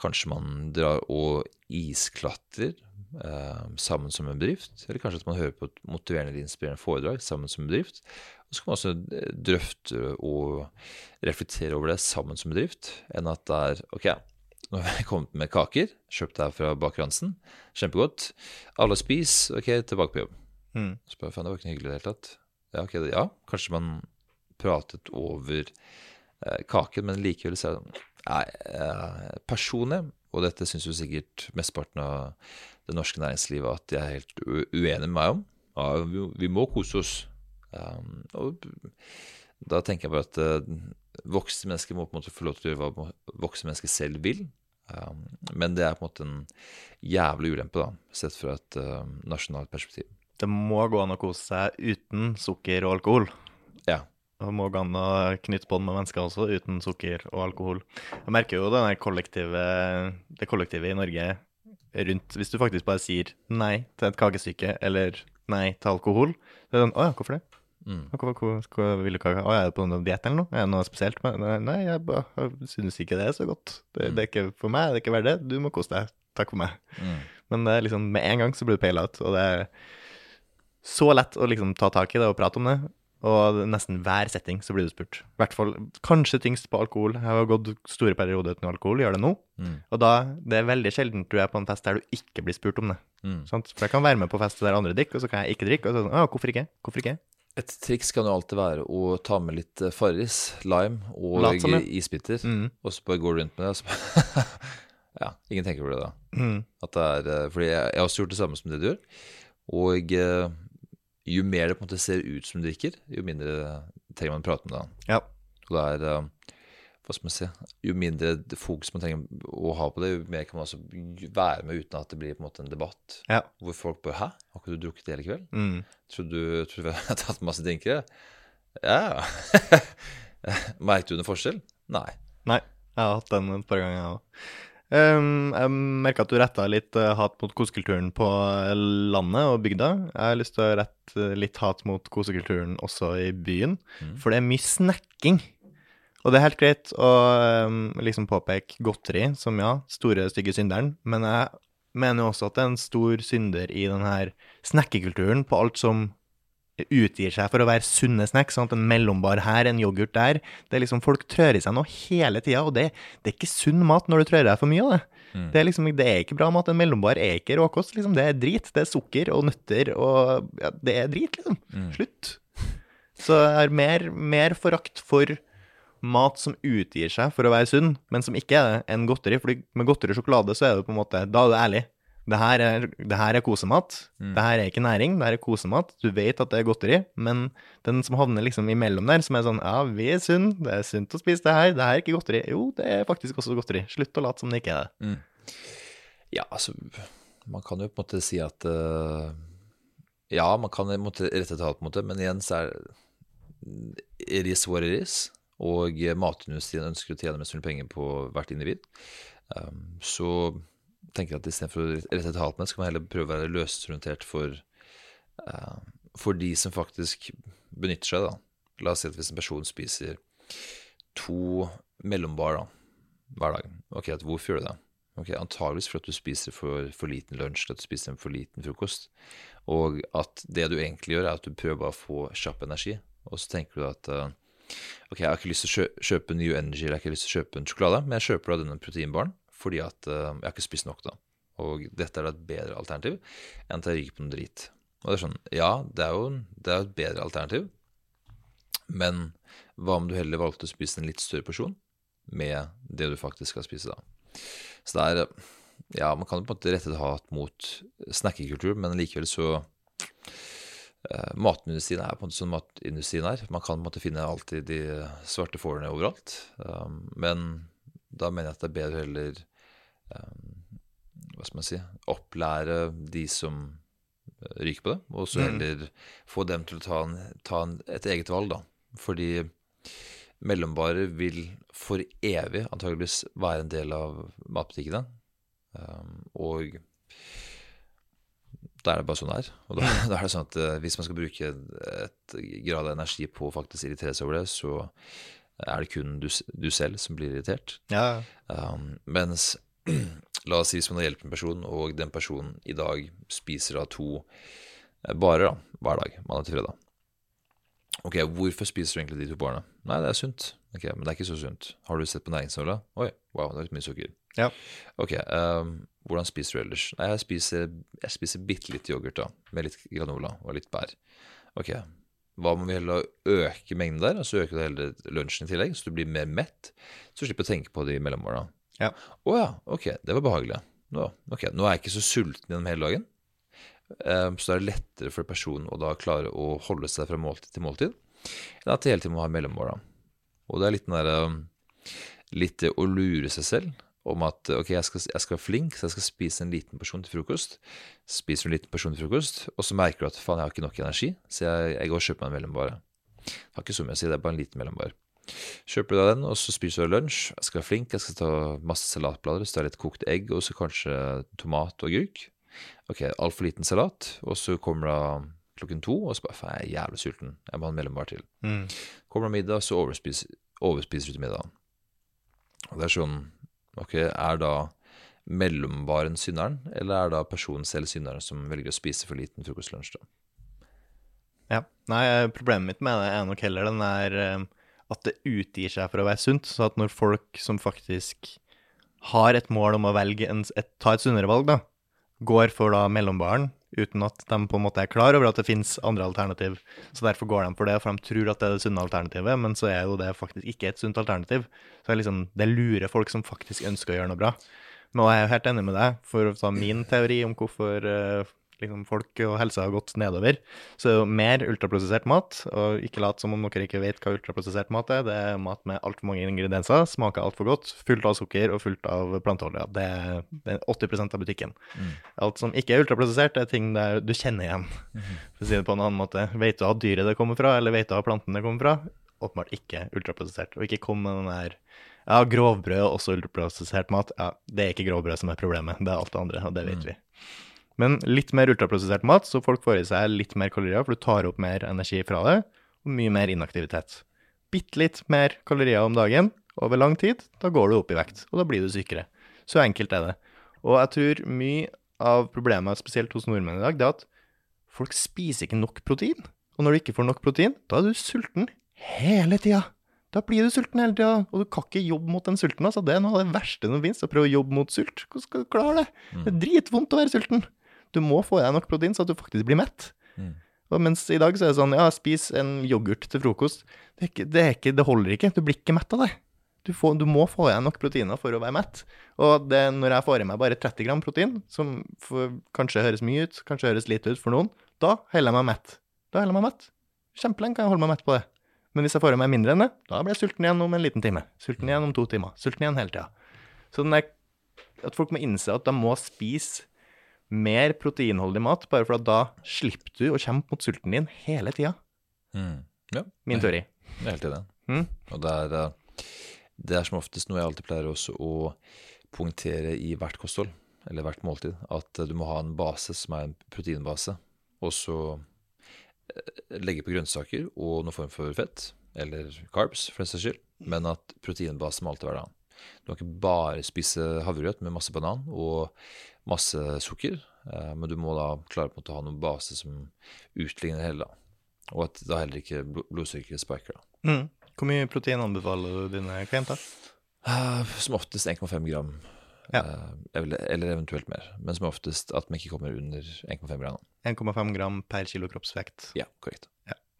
Kanskje man drar og isklatrer eh, sammen som en bedrift. Eller kanskje at man hører på et motiverende eller inspirerende foredrag sammen som en bedrift. Og så kan man også eh, drøfte og reflektere over det sammen som bedrift, enn at det er OK, nå har jeg kommet med kaker, kjøpt her fra Baker Hansen, kjempegodt. Alle spis, OK, tilbake på jobb. Mm. Så bare, faen, det var ikke noe hyggelig i det hele tatt. Ja, okay, ja, kanskje man pratet over eh, kaken, men likevel så det Nei, eh, personlig, og dette syns jo sikkert mesteparten av det norske næringslivet at de er helt uenige med meg om. Ja, vi, vi må kose oss. Um, og da tenker jeg bare at uh, voksne mennesker må på en måte få lov til å gjøre hva voksne mennesker selv vil. Um, men det er på en måte en jævlig ulempe, da, sett fra et uh, nasjonalt perspektiv. Det må gå an å kose seg uten sukker og alkohol. Ja. Det må gå an å knytte bånd med mennesker også, uten sukker og alkohol. Jeg merker jo det kollektive, det kollektive i Norge rundt Hvis du faktisk bare sier nei til et kakestykke eller nei til alkohol, så er det sånn Å ja, hvorfor det? Mm. Hvorfor, hvor, hvor vil du kake? Å, er det på noen diett eller noe? Er det noe spesielt med Nei, jeg, jeg synes ikke det er så godt. Det, det er ikke for meg, det er ikke verdt det. Du må kose deg. Takk for meg. Mm. Men det er liksom, med en gang så blir du peila ut, og det er så lett å liksom ta tak i det og prate om det. Og nesten hver setting så blir du spurt. I hvert fall kanskje tyngst på alkohol. Jeg har gått store perioder uten alkohol, gjør det nå. Mm. Og da, det er veldig sjelden du er på en fest der du ikke blir spurt om det. Mm. Sant? For jeg kan være med på fest der andre drikker, og så kan jeg ikke drikke. Og så er det sånn, hvorfor ikke? Hvorfor ikke? Et triks kan jo alltid være å ta med litt eh, Farris, lime og som, ja. isbiter, Mm. og så bare går du rundt med det. Og så bare ja, ingen tenker på det da. Mm. At det er, eh, fordi jeg, jeg har også gjort det samme som det du gjør. Og eh, jo mer det på en måte ser ut som du drikker, jo mindre trenger man å prate med deg. Ja. Og det er eh, Hva skal man si Jo mindre fokus man trenger å ha på det, jo mer kan man altså være med uten at det blir på en måte en debatt. Ja. Hvor folk bare 'Hæ, har ikke du drukket hele kveld?' Mm. Tror du, tror du har tatt masse drinker? Ja. Merket du noen forskjell? Nei. Nei, jeg har hatt den et par ganger, jeg òg. Um, jeg merka at du retta litt eh, hat mot kosekulturen på landet og bygda. Jeg har lyst til å rette litt hat mot kosekulturen også i byen, Mm. for det er mye snacking. Og det er helt greit å um, liksom påpeke godteri som, ja, store, stygge synderen, men jeg mener jo også at det er en stor synder i den her snackekulturen på alt som utgir seg for å være sunne snacks. Sånn at en mellombar her, en yoghurt der. Det er liksom, Folk trør i seg noe hele tida, og det, det er ikke sunn mat når du trør i deg for mye av det. Mm. Det er liksom, det er ikke bra mat. En mellombar er ikke råkost. liksom, Det er drit. Det er sukker og nøtter og ja, Det er drit, liksom. Mm. Slutt. Så jeg har mer, mer forakt for mat som utgir seg for å være sunn, men som ikke er det, enn godteri. Fordi med godteri og sjokolade så er det på en måte Da er du ærlig. Det her er, det her er kosemat. Mm. Det her er ikke næring, det her er kosemat. Du vet at det er godteri, men den som havner liksom imellom der, som er sånn Ja, vi er sunn, det er sunt å spise det her, det her er ikke godteri. Jo, det er faktisk også godteri. Slutt å late som det ikke er det. Ja, altså Man kan jo på en måte si at uh, Ja, man kan måtte rette talt, på en måte, men igjen så er it is what it is. Og matindustrien ønsker å tjene mest mulig penger på hvert individ. Um, så tenker at istedenfor å rette talt med, skal man heller prøve å være løsorientert for, uh, for de som faktisk benytter seg. da. La oss si at hvis en person spiser to mellombar da, hver dag, ok, at hvorfor gjør du det? Ok, Antageligvis fordi du spiser for, for liten lunsj eller at du spiser en for liten frokost. Og at det du egentlig gjør, er at du prøver å få kjapp energi. Og så tenker du at uh, ok, jeg har ikke lyst til å kjø kjøpe New Energy jeg har ikke lyst til å kjøpe en sjokolade, men jeg kjøper da denne proteinbaren fordi at uh, jeg har ikke spist nok da. Og dette er da et bedre alternativ enn at jeg ryker på noe drit. Og det er sånn, ja, det er jo det er et bedre alternativ, men hva om du heller valgte å spise en litt større porsjon med det du faktisk skal spise da? Så det er, Ja, man kan på en måte rette et hat mot snackekultur, men likevel så uh, Matindustrien er på en måte som matindustrien er. Man kan på en måte finne alltid de svarte fårene overalt. Um, men da mener jeg at det er bedre heller Hva skal man si Opplære de som eh, ryker på det, og så Mm. heller få dem til å ta, en, ta en, et eget valg, da. Fordi mellombarer vil for evig antageligvis være en del av matbutikkene. Um, og da er det bare sånn det er. Og da, da er det sånn at eh, hvis man skal bruke et grad av energi på å faktisk irritere seg over det, så er det kun du, du selv som blir irritert. Ja, Um, mens la oss si hvis man har hjulpet en person, og den personen i dag spiser av to eh, barer da, hver dag, mandag til fredag. Ok, hvorfor spiser du egentlig de to barene? Nei, det er sunt. Ok, Men det er ikke så sunt. Har du sett på næringsnåla? Oi, wow, det er litt mye sukker. Ja. Ok, um, hvordan spiser du ellers? Nei, jeg spiser, jeg spiser bitte litt yoghurt da, med litt granola og litt bær. Ok, hva om vi heller øker mengden der, og så øker du heller lunsjen i tillegg, så du blir mer mett, så slipper du å tenke på det i mellommåla. Ja. Oh, ja, ok, det var behagelig. Nå, okay, nå er jeg ikke så sulten gjennom hele dagen. Um, så da er det lettere for personen å da klare å holde seg fra måltid til måltid, enn at de hele tiden må ha mellommål. Og det er litt der um, Litt å lure seg selv om at ok, jeg skal, jeg skal være flink, så jeg skal spise en liten porsjon til frokost. Spiser en liten porsjon til frokost, og så merker du at faen, jeg har ikke nok energi, så jeg, jeg går og kjøper meg en mellombare. Det har ikke så mye å si, det er bare en liten mellombar. Kjøper du deg den, og så spiser du lunsj. Jeg skal være flink, jeg skal ta masse salatblader, så tar jeg litt kokt egg, og så kanskje tomat og agurk. Ok, altfor liten salat, og så kommer da klokken to, og så bare faen, jeg er jævlig sulten, jeg må ha en mellombar til. Mm. Kommer det middag, så overspiser, overspiser du til middagen. Og det er sånn Ok, er da mellombaren synderen, eller er da personen selv synderen som velger å spise for liten frokostlunsj, da? Ja. Nei, problemet mitt med det er nok heller den der eh, at det utgir seg for å være sunt. Så at når folk som faktisk har et mål om å velge en, et, ta et sunnere valg, da, går for da mellombaren uten at de på en måte er klar over at det finnes andre alternativ. Så derfor går de for det, for de tror at det er det sunne alternativet, men så er jo det faktisk ikke et sunt alternativ. Så det, liksom, det lurer folk som faktisk ønsker å gjøre noe bra. Men jeg er jo helt enig med deg, for å ta min teori om hvorfor eh, liksom, folk og helsa har gått nedover, så er mer ultraprosessert mat, og ikke lat som om dere ikke vet hva ultraprosessert mat er. Det er mat med altfor mange ingredienser, smaker altfor godt, fullt av sukker og fullt av planteolje. Det er, det er 80% av butikken. Alt som ikke er ultraprosessert, er ting der du kjenner igjen. For å si det på en annen måte. Vet du hva dyret det kommer fra, eller vet du hva planten det kommer fra? Åpenbart ikke ultraprosessert. Og ikke kom med den der ja, grovbrød og også ultraprosessert mat. Ja, det er ikke grovbrød som er problemet, det er alt det andre, og det vet vi. Men litt mer ultraprosessert mat, så folk får i seg litt mer kalorier, for du tar opp mer energi fra det, og mye mer inaktivitet. Bitte litt mer kalorier om dagen over lang tid, da går du opp i vekt, og da blir du sykere. Så enkelt er det. Og jeg tror mye av problemet, spesielt hos nordmenn i dag, det er at folk spiser ikke nok protein. Og når du ikke får nok protein, da er du sulten hele tida. Da blir du sulten hele tida, og du kan ikke jobbe mot den sulten. Altså. Det er noe av det verste som finnes, å prøve å jobbe mot sult. Hvordan skal du klare det? Det er dritvondt å være sulten. Du må få i deg nok protein, så at du faktisk blir mett. Mm. Og mens i dag så er det sånn, ja, spis en yoghurt til frokost. Det, er ikke, det, er ikke, det holder ikke. Du blir ikke mett av det. Du, får, du må få i deg nok proteiner for å være mett. Og det, når jeg får i meg bare 30 gram protein, som for, kanskje høres mye ut, kanskje høres lite ut for noen, da holder jeg meg mett. Da holder jeg meg mett. Kjempelenge kan jeg holde meg mett på det. Men hvis jeg får i meg mindre enn det, da blir jeg sulten igjen om en liten time. Sulten igjen om to timer. Sulten igjen hele tida. Så den der, at folk må innse at de må spise mer proteinholdig mat, bare for at da slipper du å kjempe mot sulten din hele tida. Mm. Ja, Min teori. jeg er helt enig. Mm? Og det er, eh, det er som oftest noe jeg alltid pleier også å poengtere i hvert kosthold, eller hvert måltid, at eh, du må ha en base som er en proteinbase, og så eh, legge på grønnsaker og noen form for fett, eller carbs, for den saks skyld, men at proteinbase må alltid være der. Du kan ikke bare spise havregrøt med masse banan og masse sukker, eh, men du må da klare på en måte å ha noen base som utligner hele, da. Og at da heller ikke blod- blodsukkeret spiker, da. Mm. Hvor mye protein anbefaler du dine klienter? Eh, Som oftest 1,5 gram, Ja. eh, eller, eventuelt mer. Men som oftest at man ikke kommer under 1,5 gram. 1,5 gram per kilo kroppsvekt. Ja, korrekt.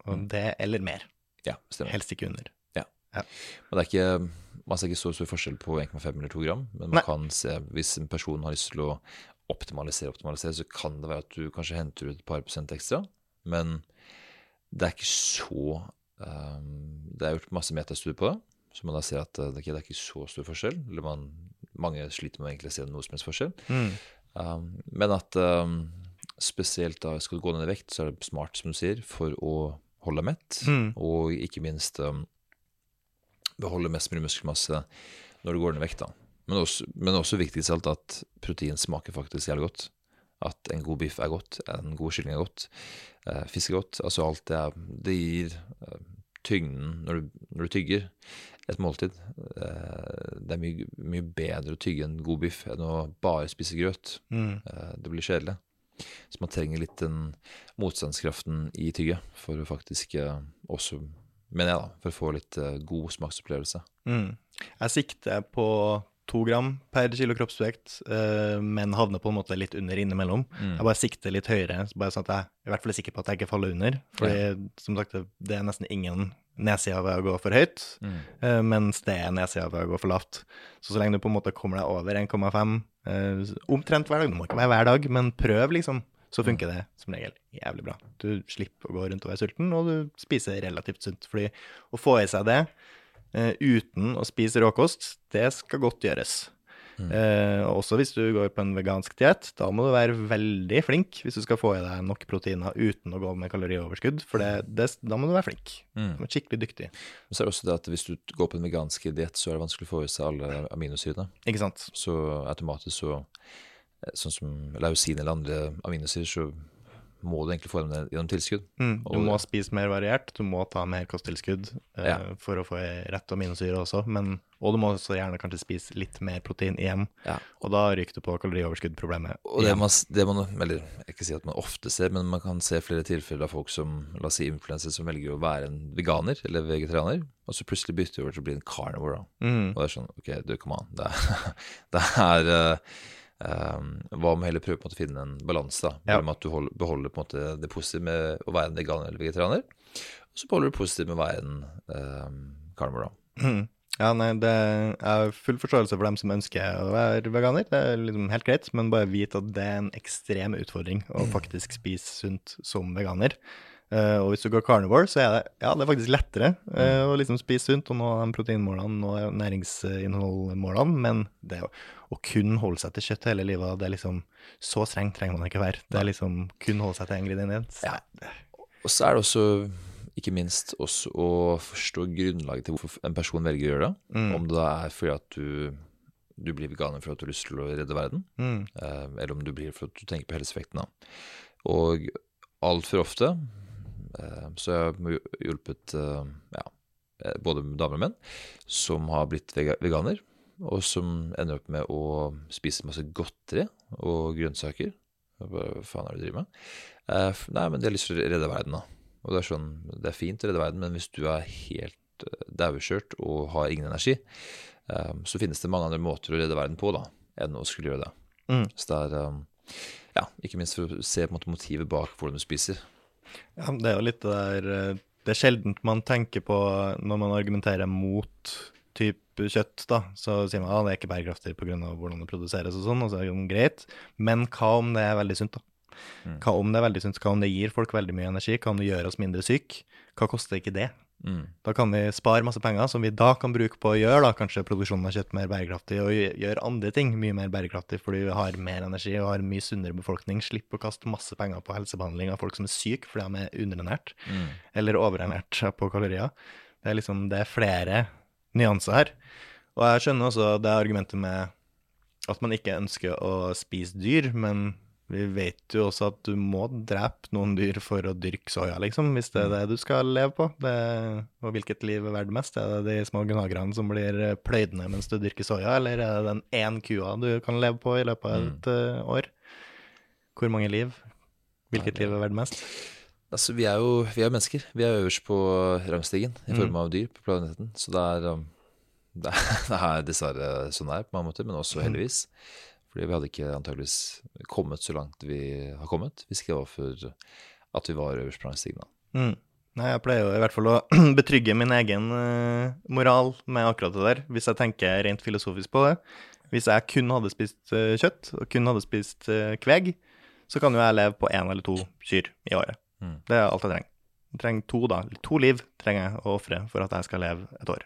Og det eller mer. Ja, stemmer. Helst ikke under. Ja, Men det er ikke Man ser ikke så stor forskjell på 1,5 eller 2 gram, men man Nei. kan se hvis en person har lyst til å optimalisere, optimalisere, så kan det være at du kanskje henter ut et par prosent ekstra. Men det er ikke så um, Det er gjort masse metastudier på det, så man da ser at det ok, det er ikke så stor forskjell. Eller man, mange sliter med å egentlig se noe som helst forskjell. Mm. Um, men at um, spesielt da skal du gå ned i vekt, så er det smart, som du sier, for å holde deg mett. Mm. Og ikke minst um, beholde mest mulig muskelmasse når du går ned i vekt. Men også, men også viktigst av alt at protein smaker faktisk jævlig godt. At en god biff er godt, en god kylling er godt, eh, fisk er godt. Altså alt det er Det gir eh, tyngden når du, når du tygger et måltid. Eh, det er mye, mye bedre å tygge en god biff enn å bare spise grøt. Mm. Eh, det blir kjedelig. Så man trenger litt den motstandskraften i tygget for å faktisk også, mener jeg da, for å få litt eh, god smaksopplevelse. Mm. Jeg sikter på to gram per kilo kroppsvekt, eh, men havner på en måte litt under innimellom. Mm. Jeg bare sikter litt høyere, bare sånn at jeg i hvert fall er sikker på at jeg ikke faller under. Fordi som sagt, det- er nesten ingen nedsida ved å gå for høyt, Mm. eh, mens det er nedsida ved å gå for lavt. Så så lenge du på en måte kommer deg over 1,5 eh, omtrent hver dag, det må ikke være hver dag, men prøv liksom, så funker det som regel jævlig bra. Du slipper å gå rundt og være sulten, og du spiser relativt sunt. Fordi å få i seg det uh, uten å spise råkost, det skal godt gjøres. Mm. Uh, også hvis du går på en vegansk diett, da må du være veldig flink hvis du skal få i deg nok proteiner uten å gå med kalorioverskudd, for det, det, da må du være flink. Mm. Du må være skikkelig dyktig. Men så er det også det at hvis du går på en vegansk diett, så er det vanskelig å få i seg alle aminosyrene. Ikke sant? Så automatisk så Sånn som lausin eller andre aminosyrer, så må du egentlig få dem gjennom tilskudd. Mm, du må spise mer variert, du må ta mer kosttilskudd eh, Ja. for å få rett aminosyre også, men, og du må også gjerne kanskje spise litt mer protein igjen, Ja. og da ryker du på kalorioverskudd-problemet. Og det man, det man Eller jeg kan si at man ofte ser, men man kan se flere tilfeller av folk som La oss si influensere som velger å være en veganer eller vegetarianer, og så plutselig bytter over til å bli en carnivore. Mm, Og det er sånn OK, du, come on. Det er, det er eh, um, Hva om heller prøve på en måte å finne en balanse? Ja. Mellom at du hold, beholder på en måte det positive med å være en vegan eller vegetarianer, og så beholder du det positive med å være en um, carnivore. Da. mm. Ja, nei, det er full forståelse for dem som ønsker å være veganer. Det er liksom helt greit, men bare vit at det er en ekstrem utfordring å faktisk spise sunt som veganer. Eh, og hvis du går carnivore, så er det, ja, det er faktisk lettere eh, å liksom spise sunt og nå de proteinmålene og næringsinnholdmålene, men det å, kun holde seg til kjøtt hele livet, det er liksom Så strengt trenger man ikke være. Det er liksom kun holde seg til en ingrediens. Ja. Og så er det også, ikke minst, også å forstå grunnlaget til hvorfor en person velger å gjøre det. Mm. Om det da er fordi at du, du blir veganer fordi at du har lyst til å redde verden, Mm. uh, eller om du blir fordi at du tenker på helseeffekten. av. Og altfor ofte eh, jeg har hjulpet eh, ja, eh, både damer og menn som har blitt veganer, og som ender opp med å spise masse godteri og grønnsaker. Hva faen er det du driver med? Eh, nei, men de har lyst til å redde verden, da. Og det er sånn, det er fint å redde verden, men hvis du er helt uh, og har ingen energi, eh, så finnes det mange andre måter å redde verden på, da, enn å skulle gjøre det. Mm. Så det er ja, ikke minst for å se måte motivet bak hvordan du spiser. Ja, det er jo litt det der eh, Det er sjeldent man tenker på når man argumenterer mot type kjøtt, da. Så sier man at det er ikke bærekraftig pga. hvordan det produseres og sånn, og så er det greit. Men hva om det er veldig sunt, da? Mm. Hva om det er veldig sunt? Hva om det gir folk veldig mye energi? Hva om det gjør oss mindre syke? Hva koster ikke det? Mm. Da kan vi spare masse penger som vi da kan bruke på å gjøre da, kanskje produksjonen av kjøtt mer bærekraftig, og gjøre andre ting mye mer bærekraftig fordi vi har mer energi og har mye sunnere befolkning. Slipper å kaste masse penger på helsebehandling av folk som er syke fordi de er underernært Mm. eller overernært på kalorier. Det er liksom, det er flere nyanser her. Og jeg skjønner også det argumentet med at man ikke ønsker å spise dyr, men vi vet jo også at du må drepe noen dyr for å dyrke soja, liksom, hvis det er det du skal leve på. Det, og hvilket liv er verdt mest? Er det de små gnagerne som blir pløyd ned mens du dyrker soja, eller er det den én kua du kan leve på i løpet av et mm. år? Hvor mange liv? Hvilket liv er verdt mest? Altså, vi er jo vi er mennesker. Vi er øverst på rangstigen i form av dyr på planeten. Så det er, um, det er, det er dessverre sånn det er på mange måter, men også heldigvis. Fordi vi hadde ikke antageligvis kommet så langt vi har kommet hvis ikke det var for at vi var øverst på rangstigen. Mm. Nei, jeg pleier jo i hvert fall å betrygge min egen eh, moral med akkurat det der, hvis jeg tenker rent filosofisk på det. Hvis jeg kun hadde spist eh, kjøtt, og kun hadde spist eh, kveg, så kan jo jeg leve på én eller to kyr i året. Mm. Det er alt jeg trenger. Jeg trenger to, da. To liv trenger jeg å ofre for at jeg skal leve et år.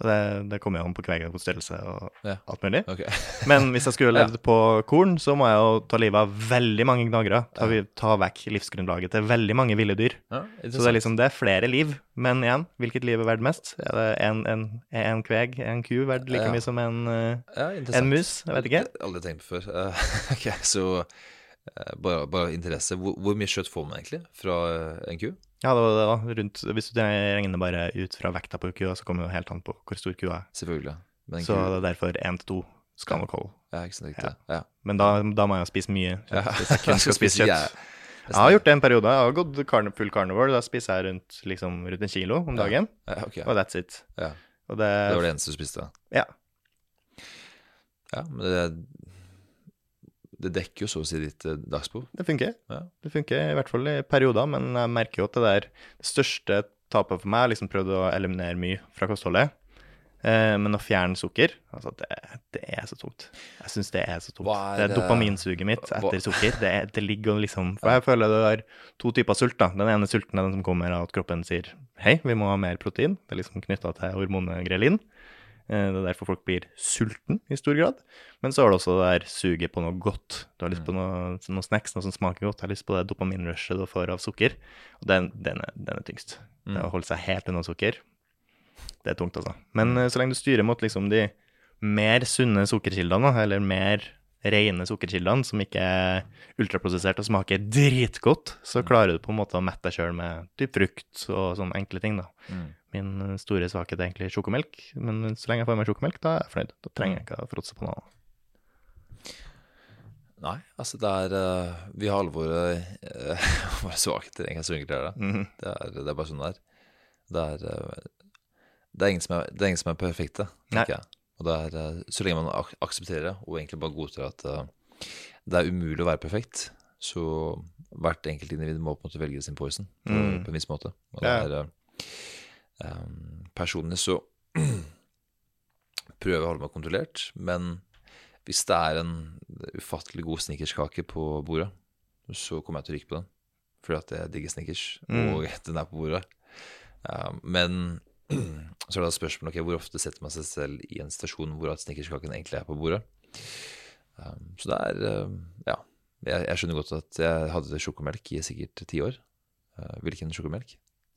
Det, det kommer jo an på kveget på størrelse og Ja. alt mulig. Okay. Men hvis jeg skulle levd på korn, så må jeg jo ta livet av veldig mange gnagere. Ta, ta vekk livsgrunnlaget til veldig mange ville dyr. Ja, Så det er liksom det er flere liv. Men igjen, hvilket liv er verdt mest? Er det en, en, en kveg, en ku verdt like Ja. mye som en, eh, ja, en mus? Jeg vet ikke. Aldri tenkt på før. Uh, ok, så uh, bare, bare interesse. Hvor, hvor mye kjøtt får man egentlig fra en ku? Ja, det var det da. Rundt, hvis du regner bare ut fra vekta på kua, så kommer det helt an på hvor stor kua er. Selvfølgelig. Men Så det er derfor én til to skal nok holde. ja, ikke sant riktig. Ja. Men da, da må jeg jo spise mye kjøtt, Ja. hvis jeg kun skal spise kjøtt. Jeg- Jeg har gjort det en periode. Jeg har gått carn full carnivore. Da spiser jeg rundt, liksom, rundt en kilo om dagen, Ja, ok. og that's it. Ja. Og det, Det var det eneste du spiste? Ja. Ja, men det, det dekker jo så å si ditt eh, dagsbehov. Det funker. Ja. Det funker i hvert fall i perioder, men jeg merker jo at det der det største tapet for meg har liksom prøvd å eliminere mye fra kostholdet. Eh, men å fjerne sukker, altså det, det er så tungt. Jeg syns det er så tungt. Er det er det- dopaminsuget mitt hva- etter sukker. Det, det ligger og liksom For jeg føler det er to typer sult, da. Den ene sulten er den som kommer av at kroppen sier hei, vi må ha mer protein. Det er liksom knytta til hormonet grelin. Eh, Det er derfor folk blir sulten i stor grad. Men så har du også det der suget på noe godt. Du har lyst på noe, noe snacks, noe som smaker godt. Du har lyst på det dopaminrushet du får av sukker. Og den, den, er, den er tyngst. Det å holde seg helt unna sukker, det er tungt, altså. Men eh, så lenge du styrer mot liksom de mer sunne sukkerkildene, eller mer rene sukkerkildene, som ikke er ultraprosessert og smaker dritgodt, så klarer du på en måte å mette deg sjøl med typ frukt og sånne enkle ting, da. Mm. Min eh, store svakhet er egentlig sjokomelk, men så lenge jeg får meg sjokomelk, da er jeg fornøyd. Da trenger jeg ikke å fråtse på noe. Nei, altså det er uh, Vi har alle våre, uh, våre svakheter. Ingen så enkelt er det. Mhm. det, er, det er bare sånn det er. Det er, uh, det er, ingen, som er, det er ingen som er perfekte, tenker jeg. Og det er, så lenge man ak aksepterer det, og egentlig bare godtar at det er umulig å være perfekt, så hvert enkelt individ må på en måte velge sin poison på, Mm. på en viss måte. Og det er eh, em, Personlig så prøver jeg å holde meg kontrollert, men hvis det er en ufattelig god snickerskake på bordet, så kommer jeg til å ryke på den. Fordi at jeg digger snickers, Mm. og den er på bordet. Ja, men så er det spørsmålet ok, hvor ofte setter man seg selv i en stasjon hvor at snickerskaken egentlig er på bordet. Um, så det er Ja. Jeg, jeg skjønner godt at jeg hadde sjokomelk i sikkert ti år. Hvilken sjokomelk?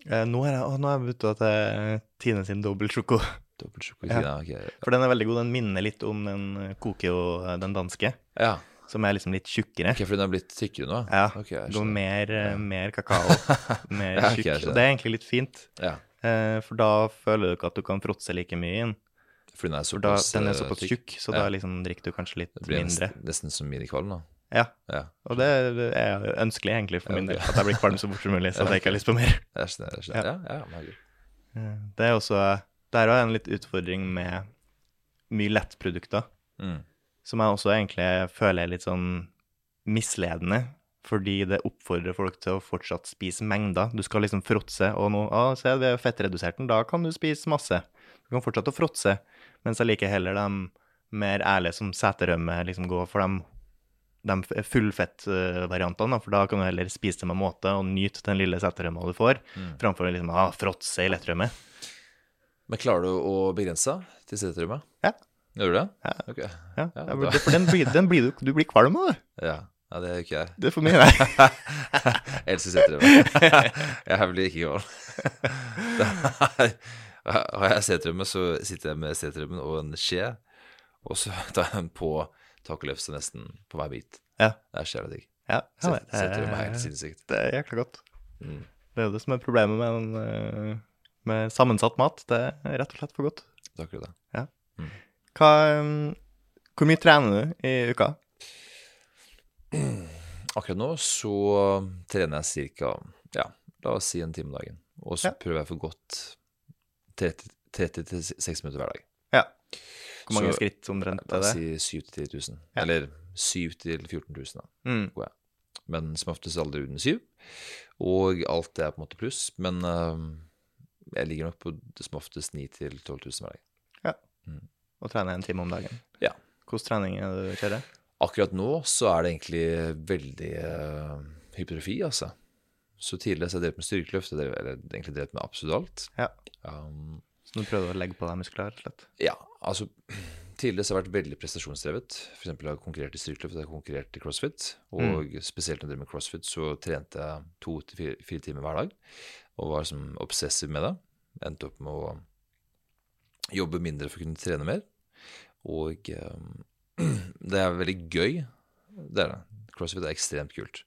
Eh, nå er jeg, å, nå er jeg bytta til Tine sin dobbeltsjoko. Dobbeltsjoko? Ja. Ja. ok. For den er veldig god. Den minner litt om den Kokeo, eh, den danske, ja. som er liksom litt tjukkere. Ok, fordi den har blitt tykkere nå? Ja. Okay, Går mer, ja. mer kakao, mer Ja, okay, tjukk. og det er egentlig litt fint, Ja. eh, for da føler du ikke at du kan fråtse like mye inn. Fordi den er For da, den er såpass tykk. så da liksom drikker du kanskje litt Det blir mindre. nesten som minikvalm, da. Ja, Ja, og det er ønskelig egentlig for min del, at jeg blir kvalm så fort som mulig, så at jeg ikke har lyst på mer. jeg skjønner. Jeg skjønner. Ja, Det er også Der er en litt utfordring med mye lettprodukter, Mm. som jeg også egentlig føler er litt sånn misledende. Fordi det oppfordrer folk til å fortsatt spise mengder. Du skal liksom fråtse, og nå ah, se, vi har fettredusert den, da kan du spise masse. Du kan fortsette å fråtse, mens jeg liker heller de mer ærlige som seterømme, liksom gå for de, de fullfettvariantene, for da kan du heller spise det med måte og nyte den lille seterømma du får, Mm. framfor å liksom ah, fråtse i lettrømme. Men klarer du å begrense til seterommet? Ja. Gjør du det? Ja. Okay. Ja, Ja, bra. for den blir, den blir du, du blir kvalm av det. Ja. ja, det gjør ikke jeg. Det er for mye, nei. Jeg elsker seterommet. jeg blir ikke kvalm. Har jeg seterommet, så sitter jeg med seterommet og en skje, og så tar jeg den på tacolefse nesten på hver bit. Ja. Det er så jævla digg. Ja, ja, Set- Seterommet er helt det, sinnssykt. det er jækla godt. Mm. Det er jo det som er problemet med, den, eh, med sammensatt mat. Det er rett og slett for godt. Takk for det. Hva, um, hvor mye trener du i uka? Akkurat nå så trener jeg ca. Ja, la oss si en time dagen. Og så Ja. prøver jeg for godt 30-60 minutter hver dag. Ja. Hvor mange Så- skritt omtrent er det? si 7 000-10 000. Ja. Eller 7 000-14 000, da. Mm. går jeg. men som oftest aldri under syv. Og alt det er på en måte pluss. Men uh, jeg ligger nok på som oftest 9 til 12 000 hver dag. Og trener en time om dagen. Ja. Hvordan trening er det du kjører? Akkurat nå så er det egentlig veldig uh, hypertrofi, altså. Så tidligere så har jeg drevet med styrkeløft, eller egentlig drevet med absolutt alt. Ja. Um, du prøver å legge på deg muskler, rett og slett? ja, altså Tidligere så har jeg vært veldig prestasjonsdrevet. Eksempel har jeg konkurrert i styrkeløft, jeg har konkurrert i crossfit. Og spesielt når jeg drev med crossfit, så trente jeg to til fire timer hver dag. Og var liksom obsessiv med det. Endte opp med å jobbe mindre for å kunne trene mer. Og um, det er veldig gøy. Det er det. CrossFit er ekstremt kult.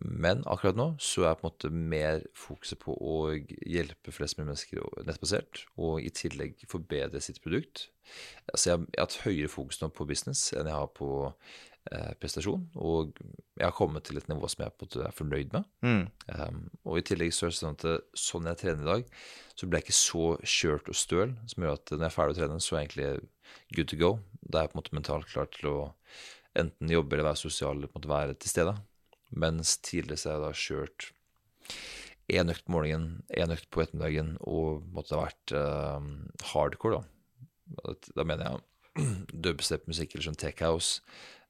Men akkurat nå så er på en måte mer fokuset på å hjelpe flest mulig mennesker nettbasert, og i tillegg forbedre sitt produkt. Altså jeg, har- jeg har hatt høyere fokus nå på business enn jeg har på eh, prestasjon, og jeg har kommet til et nivå som jeg på en måte er fornøyd med. Mm. Um, og i tillegg så er det sånn at sånn jeg trener i dag, så blir jeg ikke så kjørt og støl, som gjør at når jeg er ferdig å trene, så er jeg egentlig good to go. Da er jeg på en måte mentalt klar til å enten jobbe eller være sosial på en måte være til stede. Mens tidligere så har jeg da kjørt én økt på morgenen, én økt på ettermiddagen, og måtte ha vært uh, hardcore, da. Da mener jeg dubstep-musikk eller sånn tech house,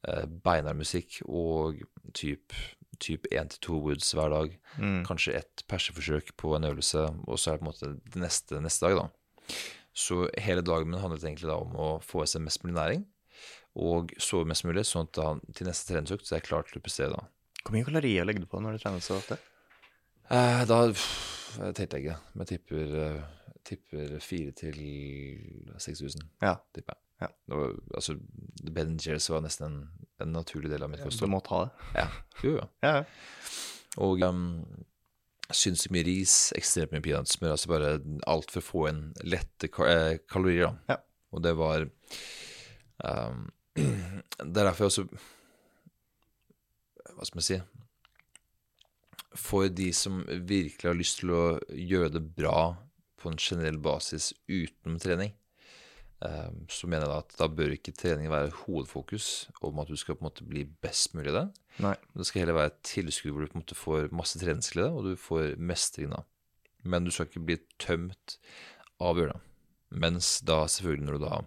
uh, beinhard musikk og typ typ én til to woods hver dag. Mm. Kanskje ett perseforsøk på en øvelse, og så er det på en måte det neste, neste dag, da. Så hele dagen min handlet egentlig da om å få i seg mest mulig næring, og sove mest mulig, sånn at da, til neste treningsøkt så er jeg klar til å prestere da. Hvor mye kalorier legger du på når du trener så ofte? Eh, da pff, tenkte jeg ikke, men jeg tipper, eh, tipper 4000 til 6000, Ja, tipper jeg. Ja. Det var, altså, Ben Jerris var nesten en, en naturlig del av mitt du må ta det. Ja, jo, jo. Ja, ja. Og um, sinnssykt mye ris, ekstremt mye peanøttsmør. Altså bare alt for å få inn lette eh, kalorier, da. Ja. Og det var um, Det er derfor jeg også Hva skal man si For de som virkelig har lyst til å gjøre det bra på en generell basis utenom trening, um, så mener jeg da at da bør ikke trening være hovedfokus om at du skal på en måte bli best mulig i det. Nei. Det skal heller være et tilskudd hvor du på en måte får masse treningsglede, og du får mestring da. Men du skal ikke bli tømt av å. Mens da selvfølgelig når du da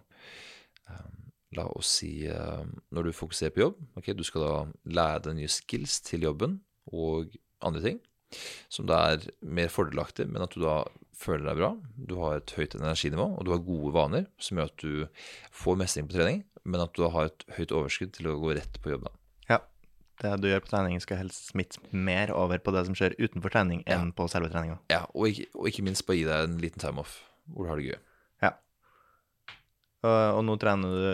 eh, La oss si eh, når du fokuserer på jobb, ok, du skal da lære deg nye skills til jobben og andre ting som da er mer fordelaktig, men at du da føler deg bra, du har et høyt energinivå, og du har gode vaner som gjør at du får mestring på trening, men at du da har et høyt overskudd til å gå rett på jobb da. ja. Det du gjør på trening, skal helst smitte mer over på det som skjer utenfor trening, enn på selve treninga. Ja, og ikke, og ikke minst bare gi deg en liten time off, hvor du har det gøy. Ja. Og, og nå trener du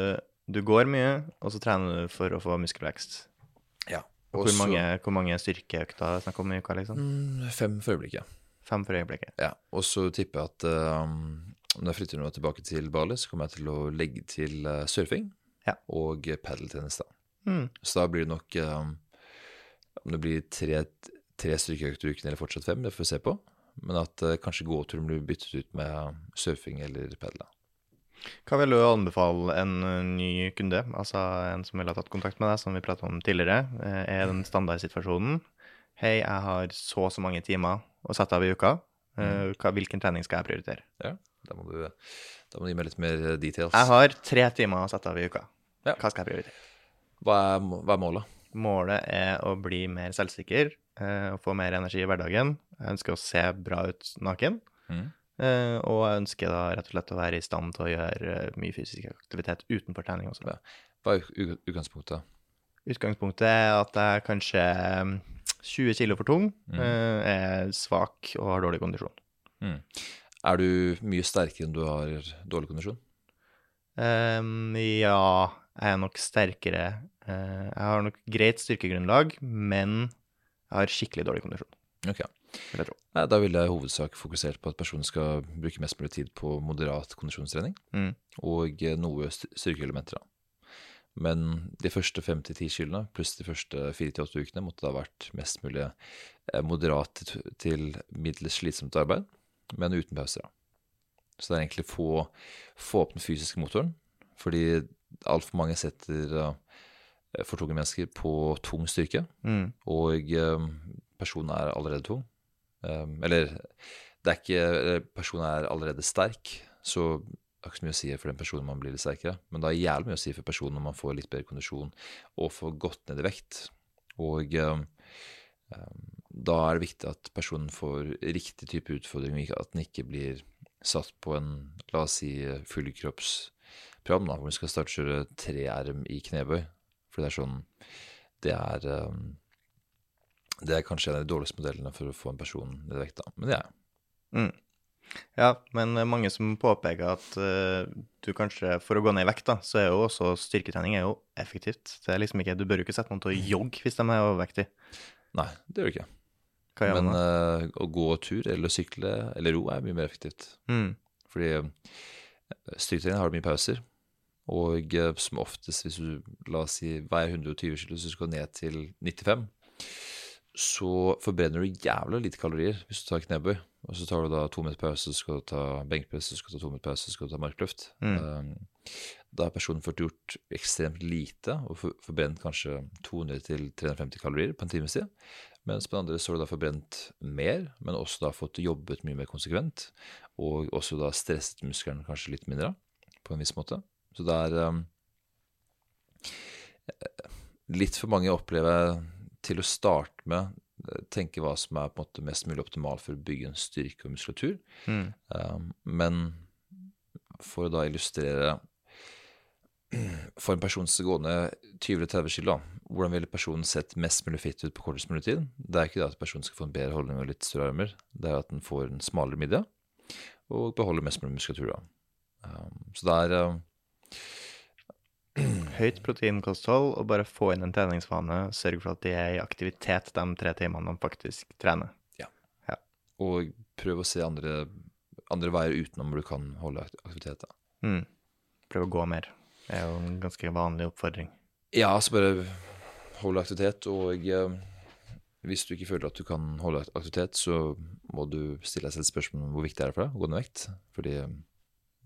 Du går mye, og så trener du for å få muskelvekst. Ja. Og hvor, mange, hvor mange styrkeøkter snakker snakk om i uka, liksom? Mm, fem for øyeblikket. Fem for øyeblikket. Ja, og så tipper jeg at um, når jeg flytter nå tilbake til Bali, så kommer jeg til å legge til uh, surfing Ja. og padeltennis da. Mm. Så da blir det nok um, Om det blir tre, tre styrkeøkter i uken eller fortsatt fem, det får vi se på. Men at uh, kanskje gåturen blir byttet ut med surfing eller padel. Hva vil du anbefale en uh, ny kunde, altså en som ville ha tatt kontakt med deg, som vi pratet om tidligere? Eh, Er den standardsituasjonen Hei, jeg har så og så mange timer å sette av i uka. Eh, Hva, hvilken trening skal jeg prioritere? Ja, da må, du, da må du gi meg litt mer details. Jeg har tre timer å sette av i uka. Ja. Hva skal jeg prioritere? Hva, er, hva er målet? Målet er å bli mer selvsikker eh, og få mer energi i hverdagen. Jeg ønsker å se bra ut naken. Mhm. Eh, og jeg ønsker da rett og slett å være i stand til å gjøre eh, mye fysisk aktivitet utenfor trening også. Ja. Hva er utgangspunktet? Utgangspunktet er at jeg er kanskje mm, 20 kilo for tung, mm. er svak og har dårlig kondisjon. Mm. Er du mye sterkere enn du har dårlig kondisjon? Um, ja, jeg er nok sterkere. Eh, jeg har nok greit styrkegrunnlag, men jeg har skikkelig dårlig kondisjon, Ok. Vil jeg tro. Nei, da ville jeg i hovedsak fokusert på at personen skal bruke mest mulig tid på moderat kondisjonstrening Mm. og eh, noe st- styrkeelementer. da. Men de første fem til ti kilene pluss de første fire til åtte ukene måtte da vært mest mulig eh, moderat til, middels slitsomt arbeid, men uten pauser. Så det er egentlig få, få opp den fysiske motoren, fordi altfor mange setter eh, for tunge mennesker på tung styrke. Mm. Og personen er allerede tung. Eh, eller det er ikke Personen er allerede sterk, så det har ikke så mye å si for den personen man blir litt sterkere. Men det har jævlig mye å si for personen når man får litt bedre kondisjon og får gått ned i vekt. Og eh, da er det viktig at personen får riktig type utfordring, at den ikke blir satt på en, la oss si, fullkroppsprogram, da, hvor du skal starte å kjøre trearm i knebøy. For det er sånn Det er eh, Det er kanskje en av de dårligste modellene for å få en person ned i vekt, da. Men det er Mm. Ja, men mange som påpeker at uh, du kanskje, for å gå ned i vekt, da, så er jo også styrketrening er jo effektivt. Det er liksom ikke, Du bør jo ikke sette noen til å jogge hvis de er overvektige. Nei, det gjør du ikke. Men uh, å gå tur eller sykle eller ro er mye mer effektivt. Mm. Fordi eh, styrketrening har du mye pauser. Og som oftest, hvis du la oss si veier 120 kg, så skal du ned til 95, så forbrenner du jævla lite kalorier hvis du tar knebøy. Og så tar du da to minutter pause, så skal du ta benkpress, så skal du ta to minutter pause, så skal du ta markløft. Mm. Eh, Da har personen fått gjort ekstremt lite og forbrent kanskje 200-350 kalorier på en times tid. Mens på den andre så har du da forbrent mer, men også da fått jobbet mye mer konsekvent. Og også da stresset muskelen kanskje litt mindre, på en viss måte. Så det er um, eh, Litt for mange opplever til å starte med eh, tenke hva som er på en måte mest mulig optimalt for å bygge en styrke og muskulatur. Mm. Um, men for å da illustrere For en person som går ned 20-30 kg, hvordan ville personen sett mest mulig fitt ut på kortest mulig tid? Det er ikke det at personen skal få en bedre holdning og litt større armer, det er at den får en smalere midje og beholder mest mulig muskulatur. Um, så det er um, Høyt proteinkosthold og bare få inn en treningsvane. Sørg for at de er i aktivitet de tre timene de faktisk trener. ja, Og prøv å se andre, andre veier utenom hvor du kan holde aktivitet. Mm. Prøv å gå mer. Det er jo en ganske vanlig oppfordring. Ja, så bare holde aktivitet, og eh, hvis du ikke føler at du kan holde aktivitet, så må du stille deg selv spørsmål om hvor viktig det er for deg å gå ned i vekt. Fordi eh,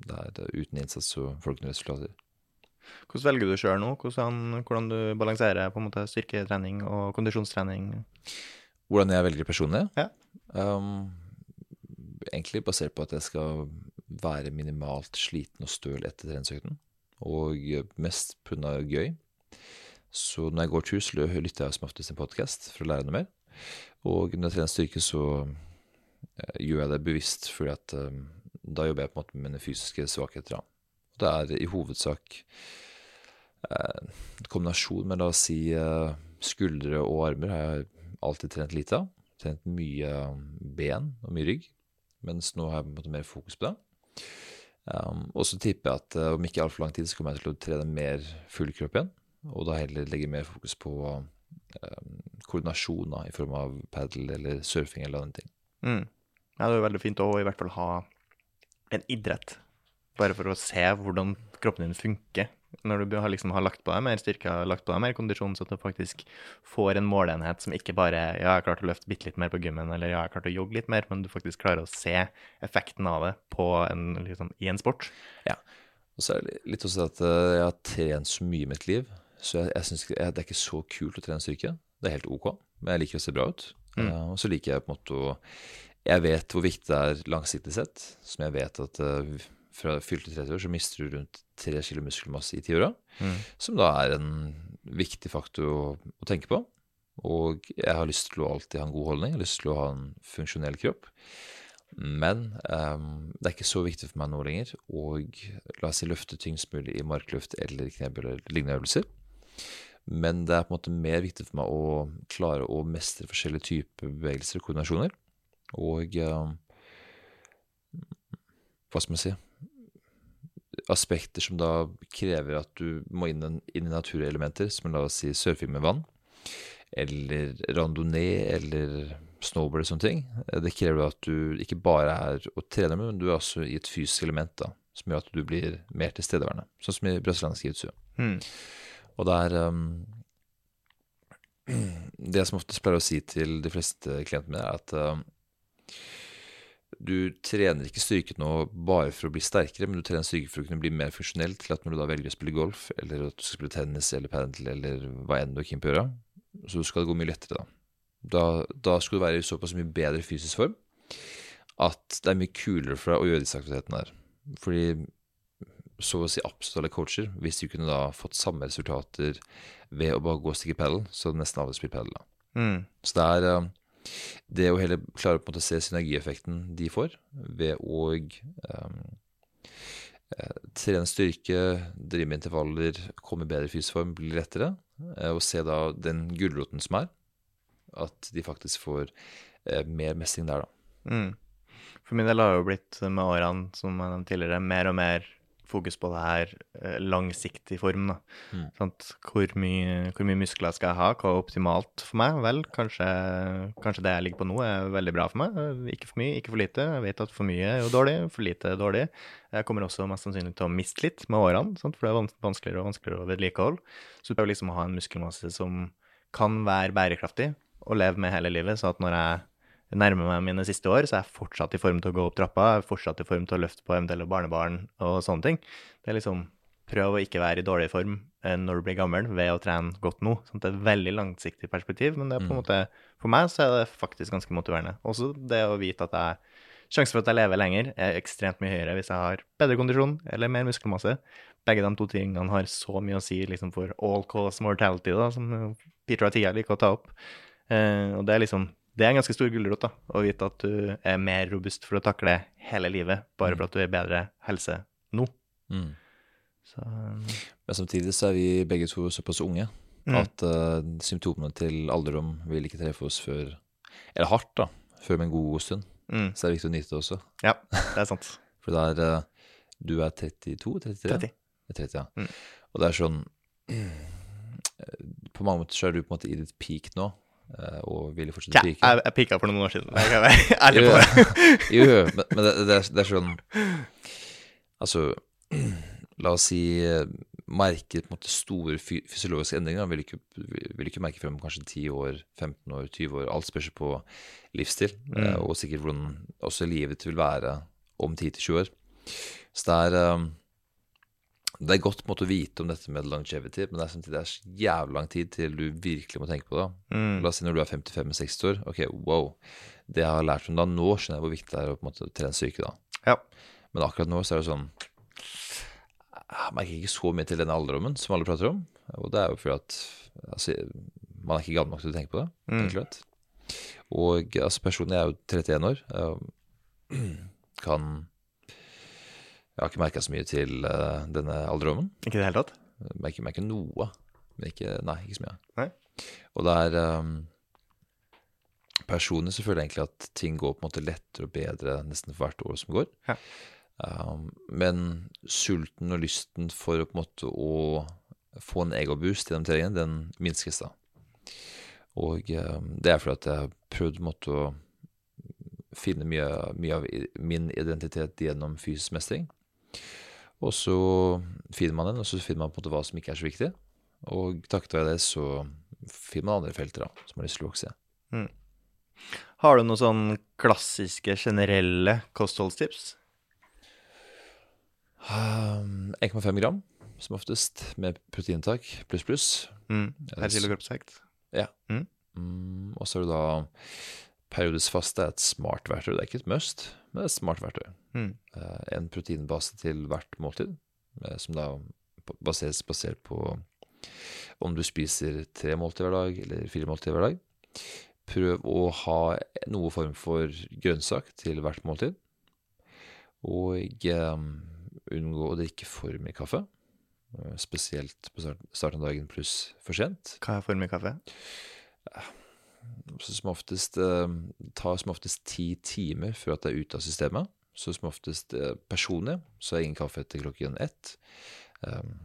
det er, det er uten innsats så får du ikke noen resultater. Hvordan velger du sjøl nå? Hvordan, hvordan du balanserer på en måte styrketrening og kondisjonstrening? Hvordan jeg velger personlig? Ja. Um, egentlig basert på at jeg skal være minimalt sliten og støl etter treningsøkten. Og mest pga. gøy. Så når jeg går tur, så lytter jeg som oftest en podkast for å lære noe mer. Og når jeg trener styrke, så eh, gjør jeg det bevisst, fordi at um, da jobber jeg på en måte med mine fysiske svakheter. da. Det er i hovedsak eh, en kombinasjon med la oss si eh, skuldre og armer har jeg alltid trent lite av. Trent mye ben og mye rygg, mens nå har jeg på en måte mer fokus på det. Um, og så tipper jeg at eh, om ikke altfor lang tid så kommer jeg til å trene mer full kropp igjen. Og da heller legge mer fokus på um, koordinasjon da, i form av padel eller surfing eller andre ting. Mm. Ja, det er veldig fint å i hvert fall ha en idrett, bare for å se hvordan kroppen din funker. Når du har, liksom, har lagt på deg mer styrke, har lagt på deg mer kondisjon, så at du faktisk får en måleenhet som ikke bare ja, jeg klarte å løfte bitte litt mer på gymmen, eller ja, jeg klarte å jogge litt mer, men du faktisk klarer å se effekten av det på en, liksom, i en sport. Og så er det litt også at eh, jeg har trent så mye i mitt liv, så jeg, jeg synes det er ikke så kult å trene styrke. Det er helt ok, men jeg liker å se bra ut. Mm. Uh, og så liker jeg på en måte å Jeg vet hvor viktig det er langsiktig sett, som jeg vet at eh, fra fylte 30 år så mister du rundt 3 kilo muskelmasse i tiåra, Mm. som da er en viktig faktor å, å tenke på. Og jeg har lyst til å alltid ha en god holdning, jeg har lyst til å ha en funksjonell kropp. Men um, det er ikke så viktig for meg nå lenger å la oss si løfte tyngst mulig i markløft eller knebøy eller lignende øvelser. Men det er på en måte mer viktig for meg å klare å mestre forskjellige typer bevegelser og koordinasjoner. Og um, hva skal man si Aspekter som da krever at du må inn, inn i naturelementer, som la oss si surfing med vann, eller randonee eller snowboard og sånne ting. Det krever at du ikke bare er å trene med, men du er også i et fysisk element da, som gjør at du blir mer tilstedeværende. Sånn som i brasiliansk jiu-jitsu. Mm. Og det er um, Det jeg som oftest pleier å si til de fleste klientene mine, er at um, du trener ikke styrke nå bare for å bli sterkere, men du trener styrke for å kunne bli mer funksjonell til at når du da velger å spille golf, eller at du skal spille tennis eller padel eller hva enn du er keen på å gjøre, så skal det gå mye lettere da. Da, da skal du være i såpass mye bedre fysisk form at det er mye kulere for deg å gjøre disse aktivitetene der. Fordi så å si absolutt alle coacher, hvis du kunne da fått samme resultater ved å bare gå og stikke padel, så hadde nesten alle spilt pedal da. Mm. Så det er eh, det å heller klare på å se synergieffekten de får ved å um, trene styrke, drive med intervaller, komme i bedre fysisk form, bli lettere, uh, og se da den gulroten som er, at de faktisk får uh, mer mestring der, da. Mm. For min del har det jo blitt med årene, som jeg tidligere, mer og mer fokus på det her eh, langsiktig form. da. Mm. Sant? Hvor, mye, hvor mye muskler skal jeg ha? Hva er optimalt for meg? Vel, kanskje, kanskje det jeg ligger på nå, er veldig bra for meg. Ikke for mye, ikke for lite. Jeg vet at for mye er jo dårlig, for lite er dårlig. Jeg kommer også mest sannsynlig til å miste litt med årene, sant? for det er vanskeligere og vanskeligere å vedlikeholde. Så du prøver liksom å ha en muskelmasse som kan være bærekraftig og leve med hele livet, så at når jeg nærmer meg mine siste år, så er jeg fortsatt i form til å gå opp trappa, jeg er fortsatt i form til å løfte på eventuelle barnebarn og sånne ting. Det er liksom prøv å ikke være i dårlig form eh, når du blir gammel ved å trene godt nå. Sånn, det er et veldig langsiktig perspektiv, men det er på en Mm. måte, for meg så er det faktisk ganske motiverende. Også det å vite at jeg, sjansen for at jeg lever lenger er ekstremt mye høyere hvis jeg har bedre kondisjon eller mer muskelmasse. Begge de to tingene har så mye å si liksom, for all cause mortality, da, som Peter Atia liker å ta opp. Eh, og det er liksom det er en ganske stor gulrot å vite at du er mer robust for å takle hele livet, bare for at du er i bedre helse nå. Mm. Så Men samtidig så er vi begge to såpass unge mm. at uh, symptomene til alderdom vil ikke treffe oss før Eller hardt, da. Før med en god stund. mm. Så det er viktig å nyte det også. Ja, det er sant. For det er uh, Du er 32? 33? 30. Jeg er 30, ja. Mm. Og det er sånn På mange måter så er du på en måte i ditt peak nå, eh, og ville fortsette å pike. jeg, jeg pika for noen år siden. Jeg være ærlig på det. Jo, jo, men, men det, det, er, det er sånn Altså, la oss si merker på en måte store fysiologiske endringer. Vil ikke, vil ikke merke frem kanskje 10 år, 15 år, 20 år. Alt spørs på livsstil, eh, Mm. og sikkert hvordan også livet vil være om 10-20 år. Så det er eh, Det er godt på en måte å vite om dette med longevity, men det er samtidig det er så jævlig lang tid til du virkelig må tenke på det. Mm. La oss si når du er 55-60 år. Ok, wow. Det jeg har lært om da, nå skjønner jeg hvor viktig det er å på en måte trene styrke. da. Ja. Men akkurat nå så er det sånn Jeg merker ikke så mye til denne alderdommen som alle prater om. Og det er jo fordi at altså, man er ikke gammel nok til å tenke på det. Mm. og. Altså, personlig er jo 31 år. Jeg kan Jeg har ikke merka så mye til uh, denne alderdommen. Ikke i det hele tatt? Merker, merker noe, men ikke, nei, ikke så mye. Nei. Og det er um, Personlig så føler jeg egentlig at ting går på en måte lettere og bedre nesten for hvert år som går. Ja. Um, men sulten og lysten for på en måte å få en egoboost gjennom treningen, den minskes da. Og um, det er fordi at jeg har prøvd måte å finne mye, mye av min identitet gjennom fysisk mestring. Og så finner man den, og så finner man på en måte hva som ikke er så viktig. Og takket være det så finner man andre felter da, som har lyst til å vokse. Har du noen sånn klassiske, generelle kostholdstips? Um, 1,5 gram, som oftest, med proteininntak pluss pluss. Mm. Per kilo kroppsvekt? Mm, og så er det da periodisk er et smart verktøy. Det er ikke et must, men det er et smart verktøy. Mm. Eh, en proteinbase til hvert måltid, eh, som da baseres basert på om du spiser tre måltider hver dag eller fire måltider hver dag. Prøv å ha noe form for grønnsak til hvert måltid. Og um, unngå å drikke for mye kaffe. Spesielt på starten av dagen pluss for sent. Hva er for mye kaffe? Så som oftest eh, tar som oftest ti timer før at det er ute av systemet. Så som oftest eh, personlig så er ingen kaffe etter klokken ett. Um,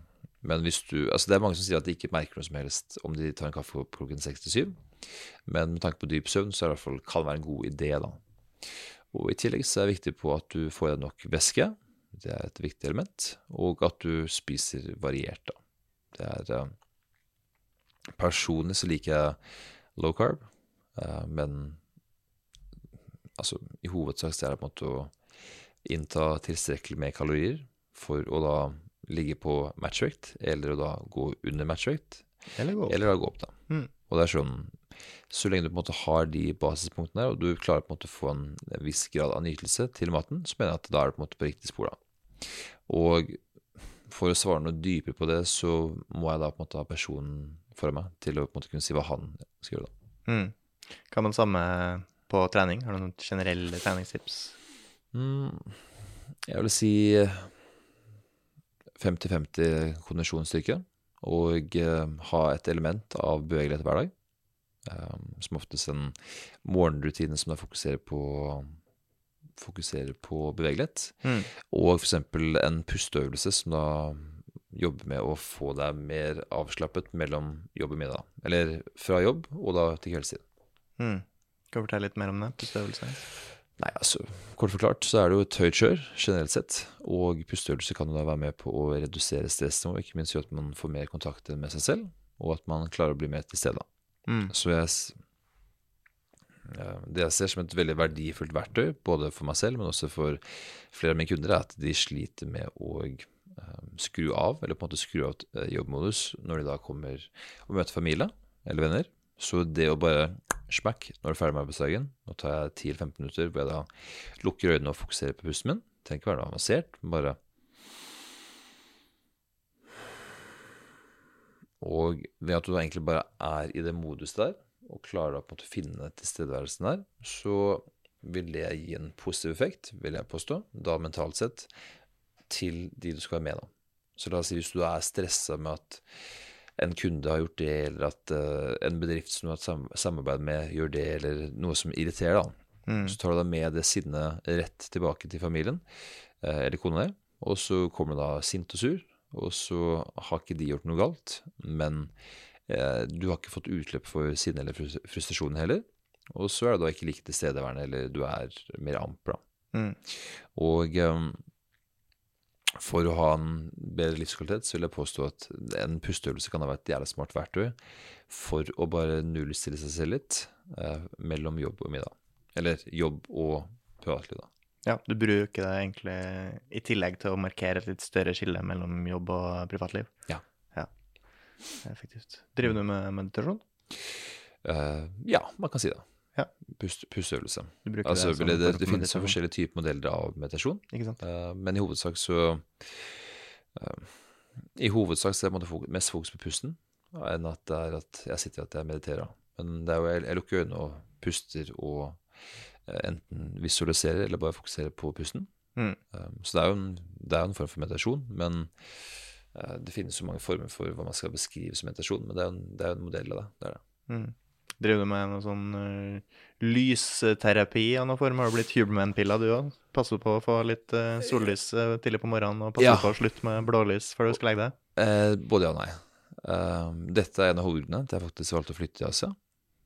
men hvis du Altså det er mange som sier at de ikke merker noe som helst om de tar en kaffe klokken seks til syv. Men med tanke på dyp søvn så er det i fall, kan det være en god idé, da. Og i tillegg så er det viktig på at du får i deg nok væske. Det er et viktig element. Og at du spiser variert, da. Det er eh, Personlig så liker jeg low carb, men altså i hovedsak så er det på en måte å innta tilstrekkelig med kalorier for å da ligge på matchvekt, eller å da gå under matchvekt, Eller gå opp. eller da gå opp, da. Mm. Og det er sånn Så lenge du på en måte har de basispunktene og du klarer på en måte å få en viss grad av nytelse til maten, så mener jeg at da er du på en måte på riktig spor, da. Og for å svare noe dypere på det, så må jeg da på en måte ha personen for meg til å på en måte kunne si hva han skal gjøre, da. Mm. Kan det samme på trening? Har du noen generelle treningstips? Mm, jeg vil si 50-50 kondisjonsstyrke, og eh, ha et element av bevegelighet hver dag. Eh, som oftest en morgenrutine som da fokuserer på fokuserer på bevegelighet. Mm. Og f.eks. en pusteøvelse som da jobber med å få deg mer avslappet mellom jobb og middag. Eller fra jobb og da til kveldstid. Mm. Kan du fortelle litt mer om det? Pusteøvelse? Nei, altså, kort forklart så er det jo et høyt kjør generelt sett. Og pusteøvelser kan jo da være med på å redusere stressnivået, ikke minst gjøre at man får mer kontakt med seg selv, og at man klarer å bli mer til stede. Mm. Så jeg, det jeg ser som et veldig verdifullt verktøy, både for meg selv, men også for flere av mine kunder, er at de sliter med å eh, skru av, eller på en måte skru av eh, jobbmodus når de da kommer og møter familie eller venner. Så det å bare smack når du er ferdig med arbeidsdagen Nå tar jeg 10-15 minutter hvor jeg da lukker øynene og fokuserer på pusten min. Trenger ikke være noe avansert, bare Og ved at du egentlig bare er i det moduset der, og klarer å på en måte finne tilstedeværelsen der, så vil det gi en positiv effekt, vil jeg påstå, da mentalt sett, til de du skal være med, da. Så la oss si hvis du er stressa med at en kunde har gjort det, eller at uh, en bedrift som du har hatt sam samarbeid med, gjør det, eller noe som irriterer, da. Mm. Så tar du da med det sinnet rett tilbake til familien, uh, eller kona di, og så kommer du da sint og sur, og så har ikke de gjort noe galt, men uh, du har ikke fått utløp for sinne eller frus- frustrasjon heller, og så er du da ikke like tilstedeværende, eller du er mer amper, da. Mm. Og eh, for å ha en bedre livskvalitet, så vil jeg påstå at en pusteøvelse kan ha vært et jævla smart verktøy for å bare nullstille seg selv litt eh, mellom jobb og middag. Eller jobb og privatliv, da. Ja, du bruker det egentlig i tillegg til å markere et litt større skille mellom jobb og privatliv. Ja. ja. Effektivt. Driver du med meditasjon? Uh, ja, man kan si det. Ja. Pust, pusteøvelse. Altså, det det, det finnes jo forskjellige typer modeller av meditasjon, Ikke sant? eh, men i hovedsak så uh, I hovedsak så er det fokus, mest fokus på pusten enn at det er at jeg sitter at jeg mediterer. Men det er jo, jeg, jeg lukker øynene og puster og uh, enten visualiserer eller bare fokuserer på pusten. Mm. Så det er, jo en, det er jo en form for meditasjon, men eh, det finnes jo mange former for hva man skal beskrive som meditasjon. Men det er jo en, det er jo en modell av det. det, er det. Mm. Driver du med noe sånn uh, lysterapi av noen form? Har du blitt Huberman-pilla du òg? Passer på å få litt uh, sollys uh, tidlig på morgenen, og passer Ja. på å slutte med blålys før du skal legge deg? Eh, både ja og nei. Uh, dette er en av hovedgrunnene til jeg faktisk valgte å flytte til Asia.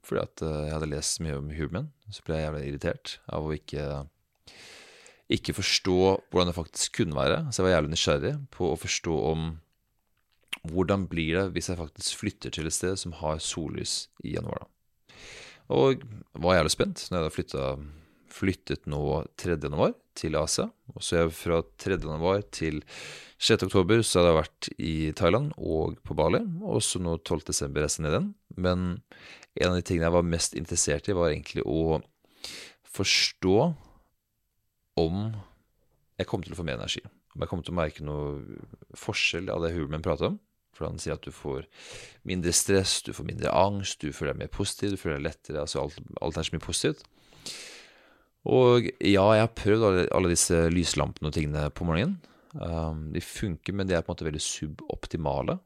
Fordi at jeg hadde lest mye om Huberman, så ble jeg jævlig irritert av å ikke ikke forstå hvordan det faktisk kunne være. Så jeg var jævlig nysgjerrig på å forstå om hvordan blir det hvis jeg faktisk flytter til et sted som har sollys i januar. da. Og var jævlig spent når jeg da flytta, flyttet nå 3. januar til Asia. Og så jeg fra 3. januar til 6. oktober så hadde jeg vært i Thailand og på Bali. Og så nå 12. desember resten ned igjen. Men en av de tingene jeg var mest interessert i, var egentlig å forstå om jeg kom til å få mer energi. Om jeg kom til å merke noe forskjell av det Hulman prater om. For han sier at du får mindre stress, du får mindre angst, du føler deg mer positiv, du føler deg lettere. Altså alt, alt er så mye positivt. Og ja, jeg har prøvd alle, alle disse lyslampene og tingene på morgenen. Um, de funker, men de er på en måte veldig suboptimale.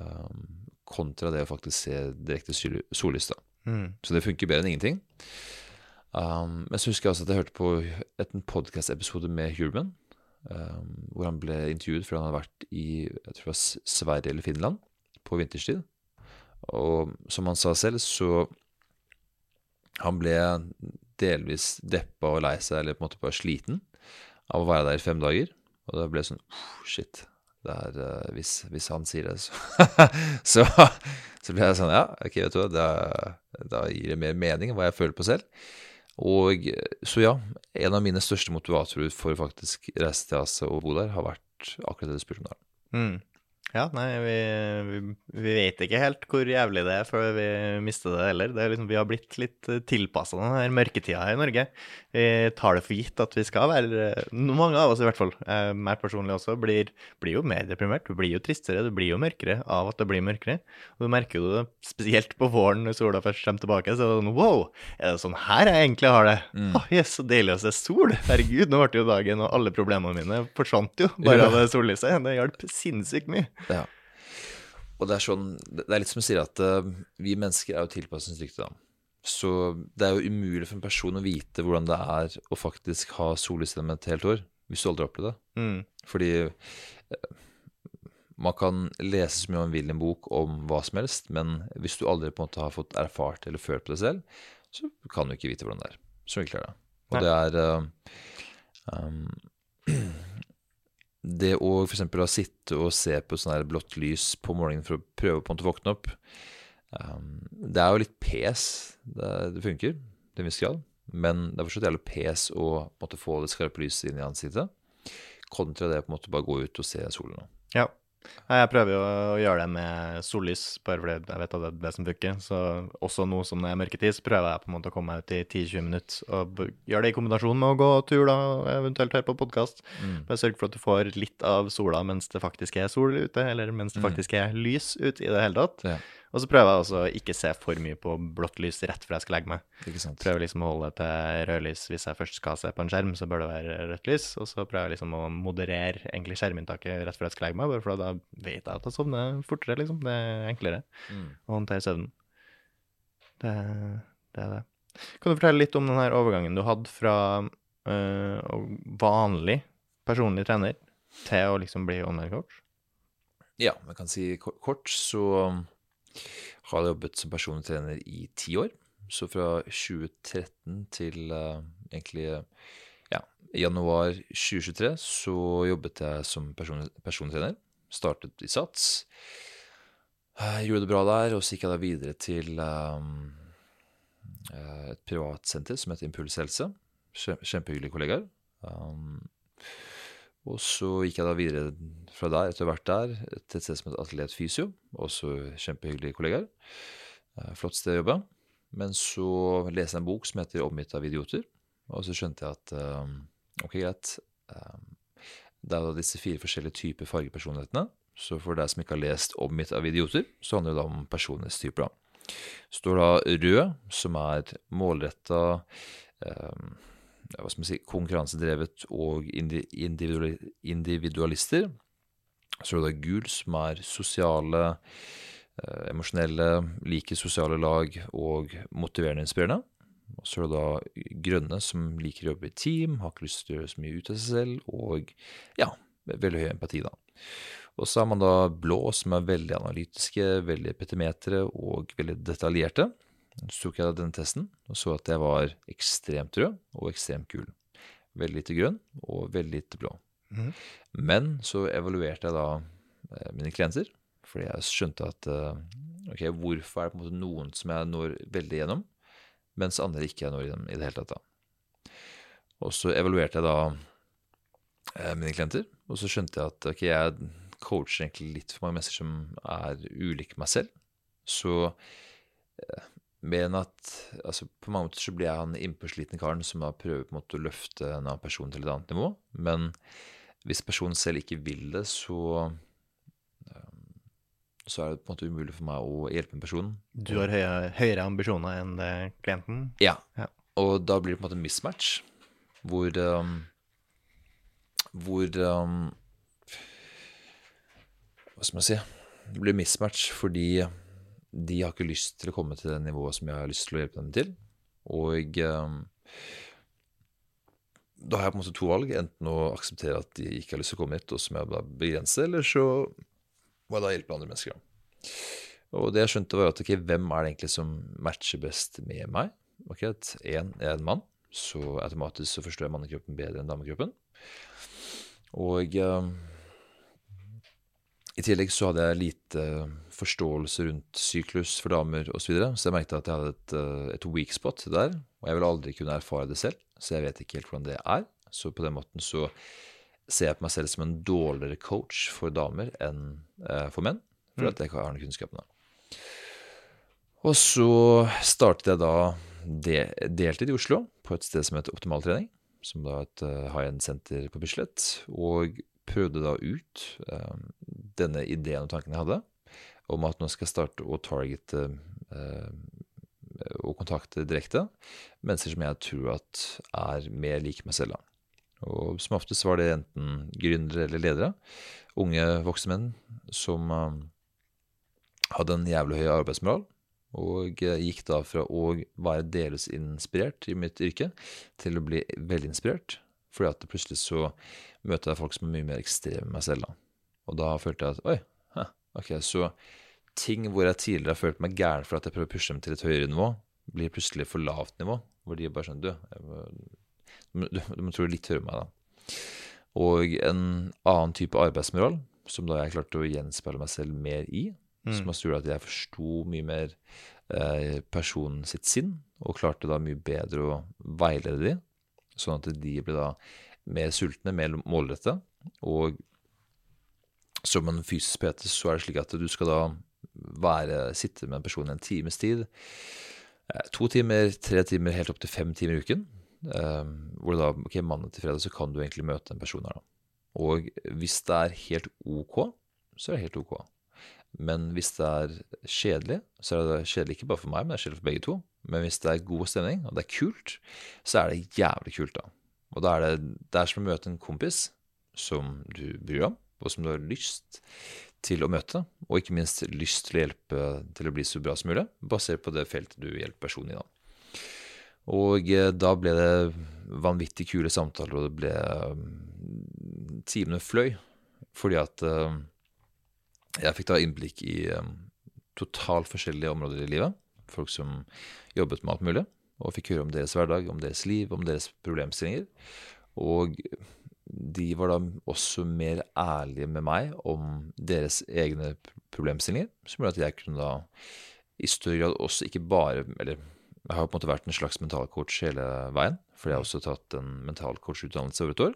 Um, kontra det å faktisk se direkte sol- sollys. Mm. Så det funker bedre enn ingenting. Um, men så husker jeg også at jeg hørte på en podcast-episode med Hurman, um, hvor han ble intervjuet fordi han hadde vært i jeg tror det var Sverige eller Finland på vinterstid. Og som han sa selv, så han ble delvis deppa og lei seg, eller på en måte bare sliten, av å være der i fem dager. Og da ble det sånn "Uff, Shit. Det er, eh, hvis, hvis han sier det, så, så Så ble jeg sånn Ja, ok, vet du hva, da, da gir det mer mening enn hva jeg føler på selv. Og så ja, en av mine største motivatorer for faktisk reise til Asia og bo der, har vært akkurat det du spurte om der. Mm. Ja, nei, vi, vi, vi, vet ikke helt hvor jævlig det er før vi mister det heller. Det er liksom, vi har blitt litt tilpassa den mørketida her i Norge. Vi tar det for gitt at vi skal være Mange av oss i hvert fall, eh, meg personlig også, blir, blir, jo mer deprimert. Du blir jo tristere, du blir jo mørkere av at det blir mørkere. Og du merker jo det spesielt på våren når sola først kommer tilbake. Så er det sånn wow, er det sånn her jeg egentlig har det? Mm. Oh, yes, så deilig å se sol. Herregud, nå ble det jo dagen, og alle problemene mine forsvant jo bare av det sollyset. Det hjalp sinnssykt mye. Ja. Og det er sånn, det er litt som å si at uh, vi mennesker er jo tilpasningsdyktige, da. Så det er jo umulig for en person å vite hvordan det er å faktisk ha solstemme et helt år, hvis du aldri har opplevd det. Mm. Fordi uh, man kan lese så mye man vil i en bok om hva som helst, men hvis du aldri på en måte har fått erfart eller følt på det selv, så kan du ikke vite hvordan det er. Så enkelt er det. Og Nei. det er uh, um, det å f.eks. å sitte og se på sånn her blått lys på morgenen for å prøve på å våkne opp um, Det er jo litt pes. Det, det funker til en viss grad. Men det er fortsatt jævlig pes å måtte få det skarpe lyset inn i ansiktet. Kontra det på en måte bare gå ut og se solen. Ja. Jeg prøver jo å gjøre det med sollys, bare fordi jeg vet at det er det som funker. Så også nå som det er mørketid, så prøver jeg på en måte å komme meg ut i 10-20 minutter og gjøre det i kombinasjon med å gå tur, da, eventuelt høre på podkast. Mm. Bare sørge for at du får litt av sola mens det faktisk er sol ute, eller mens det mm. faktisk er lys ute i det hele tatt. Ja. Og så prøver jeg også å ikke se for mye på blått lys rett før jeg skal legge meg. Ikke sant. Prøver liksom å holde til rødlys hvis jeg først skal se på en skjerm, så bør det være rødt lys. Og så prøver jeg liksom å moderere egentlig skjerminntaket rett før jeg skal legge meg, bare for da vet jeg at jeg sovner fortere, liksom. Det er enklere mm. å håndtere søvnen. Det, det, er det. Kan du fortelle litt om den her overgangen du hadde fra øh, vanlig personlig trener til å liksom bli online coach? Ja, man kan si kort, så har jobbet som personlig trener i ti år. Så fra 2013 til uh, egentlig ja, januar 2023 så jobbet jeg som personlig, trener. Startet i SATS. Jeg gjorde det bra der, og så gikk jeg da videre til um, et privatsenter som heter Impuls Helse. Kjempehyggelige kollegaer. Um, og så gikk jeg da videre fra der, etter vært der, til et sted som het Atelier Fysio. Også kjempehyggelige kollegaer. Eh, flott sted å jobbe. Men så leste jeg en bok som heter 'Omgitt av idioter', og så skjønte jeg at um, ok, greit. Um, det er da disse fire forskjellige typer fargepersonlighetene. Så for deg som ikke har lest 'Omgitt av idioter', så handler det da om personlighetstyper. da. Står da rød, som er målretta um, hva skal man si, konkurransedrevet og individualister. Så er det gul, som er sosiale, eh, emosjonelle, liker sosiale lag og motiverende inspirerende. Og så er det da grønne, som liker å jobbe i team, har ikke lyst til å gjøre så mye ut av seg selv, og ja, veldig høy empati, da. Og så har man da blå, som er veldig analytiske, veldig petimetere og veldig detaljerte. Så tok jeg den testen og så at jeg var ekstremt rød og ekstremt gul. Veldig lite grønn og veldig lite blå. Mm. Men så evaluerte jeg da eh, mine klienter, fordi jeg skjønte at eh, ok, hvorfor er det på en måte noen som jeg når veldig gjennom, mens andre ikke jeg når gjennom i det hele tatt. da. Og så evaluerte jeg da eh, mine klienter, og så skjønte jeg at ok, jeg coacher egentlig litt for mange mennesker som er ulike meg selv. Så mer enn at altså På mange måter så blir jeg han innpåslitne karen som da prøver på en måte å løfte en annen person til et annet nivå. Men hvis personen selv ikke vil det, så um, så er det på en måte umulig for meg å hjelpe en person. Du har høyere, høyere ambisjoner enn det klienten? Ja. ja. Og da blir det på en måte en mismatch, hvor um, Hvor um, Hva skal man si? Det blir mismatch fordi de har ikke lyst til å komme til det nivået som jeg har lyst til å hjelpe dem til. Og um, da har jeg på en måte to valg. Enten å akseptere at de ikke har lyst til å komme hit, og som jeg da begrenser, eller så må jeg da hjelpe andre mennesker. Og det jeg skjønte, var at ok, hvem er det egentlig som matcher best med meg? Ok, at én er en mann, så automatisk så forstår jeg mannekroppen bedre enn damekroppen. Og um, I tillegg så hadde jeg lite forståelse rundt syklus for damer osv., så, videre, så jeg merket at jeg hadde et, eh, et weak spot der. Og jeg vil aldri kunne erfare det selv, så jeg vet ikke helt hvordan det er. Så på den måten så ser jeg på meg selv som en dårligere coach for damer enn eh, for menn, for Mm. at jeg ikke har den kunnskapen. Og så startet jeg da de, deltid i Oslo, på et sted som heter Optimaltrening, som da er et high end-senter på Bislett, og prøvde da ut eh, denne ideen og tanken jeg hadde, om at nå skal jeg starte å targete eh, og kontakte direkte mennesker som jeg tror at er mer like meg selv. Og som oftest var det enten gründere eller ledere. Unge voksne menn som eh, hadde en jævlig høy arbeidsmoral. Og gikk da fra å være delvis inspirert i mitt yrke til å bli veldig inspirert. Fordi at plutselig så møter jeg folk som er mye mer ekstreme enn meg selv. da. Og da følte jeg at oi, hæ, ok, så ting hvor jeg tidligere har følt meg gæren for at jeg prøver å pushe dem til et høyere nivå, blir plutselig for lavt nivå. Hvor de bare sånn Du, må, du, du, må tro litt høyere meg, da. Og en annen type arbeidsmoral, som da jeg klarte å gjenspeile meg selv mer i, som har gjorde at jeg forsto mye mer eh, personen sitt sinn, og klarte da mye bedre å veilede de, sånn at de ble da mer sultne, mer målrette. Og som en fysisk PT så er det slik at du skal da være, sitte med en person en times tid. Eh, To timer, tre timer, helt opp til fem timer i uken. Eh, hvor da, ok, mandag til fredag så kan du egentlig møte en person her, da. Og hvis det er helt ok, så er det helt ok. Men hvis det er kjedelig, så er det kjedelig ikke bare for meg, men det er kjedelig for begge to. Men hvis det er god stemning, og det er kult, så er det jævlig kult, da. Og da er det, det er som å møte en kompis som du bryr deg om, og som du har lyst til å møte, og ikke minst lyst til å hjelpe til å bli så bra som mulig, basert på det feltet du hjelper personen i. da. Og eh, da ble det vanvittig kule samtaler, og det ble mm, Timene fløy, fordi at eh, jeg fikk da innblikk i eh, totalt forskjellige områder i livet. Folk som jobbet med alt mulig, og fikk høre om deres hverdag, om deres liv, om deres problemstillinger. Og de var da også mer ærlige med meg om deres egne problemstillinger, som gjorde at jeg kunne da i større grad også ikke bare Eller jeg har på en måte vært en slags mentalcoach hele veien, for jeg har også tatt en mentalcoachutdannelse over et år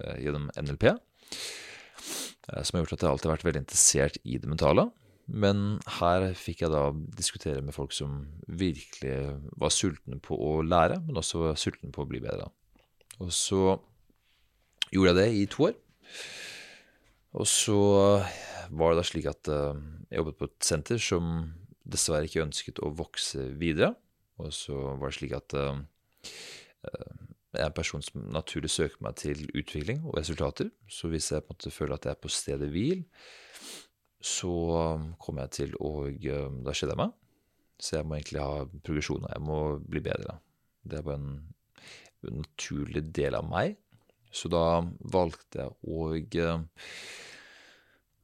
eh, gjennom NLP, eh, som har gjort at jeg alltid har vært veldig interessert i det mentale. Men her fikk jeg da diskutere med folk som virkelig var sultne på å lære, men også var sultne på å bli bedre. Og så gjorde jeg det i to år. Og så var det da slik at eh, jeg jobbet på et senter som dessverre ikke ønsket å vokse videre. Og så var det slik at eh, eh, jeg er en person som naturlig søker meg til utvikling og resultater. Så hvis jeg på en måte føler at jeg er på stedet hvil, så kom jeg til å eh, Da skjedde jeg meg. Så jeg må egentlig ha progresjon, og jeg må bli bedre. Det bare en, en naturlig del av meg. Så da valgte jeg å eh,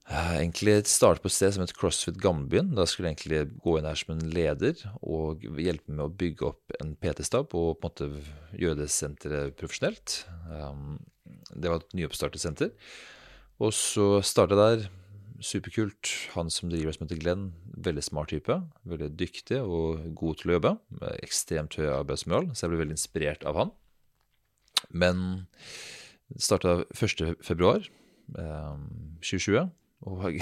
egentlig starte på et sted som het CrossFit Gamlebyen. Da skulle jeg egentlig gå inn her som en leder og hjelpe med å bygge opp en PT-stab og på en måte gjøre det senteret profesjonelt. Um, det var et nyoppstartet senter. Og så starta jeg der. Superkult. Han som driver som heter Glenn, veldig smart type. Veldig dyktig og god til å jobbe. Med ekstremt høy arbeidsmoral, så jeg ble veldig inspirert av han. Men det starta 1. februar eh, 2020. Og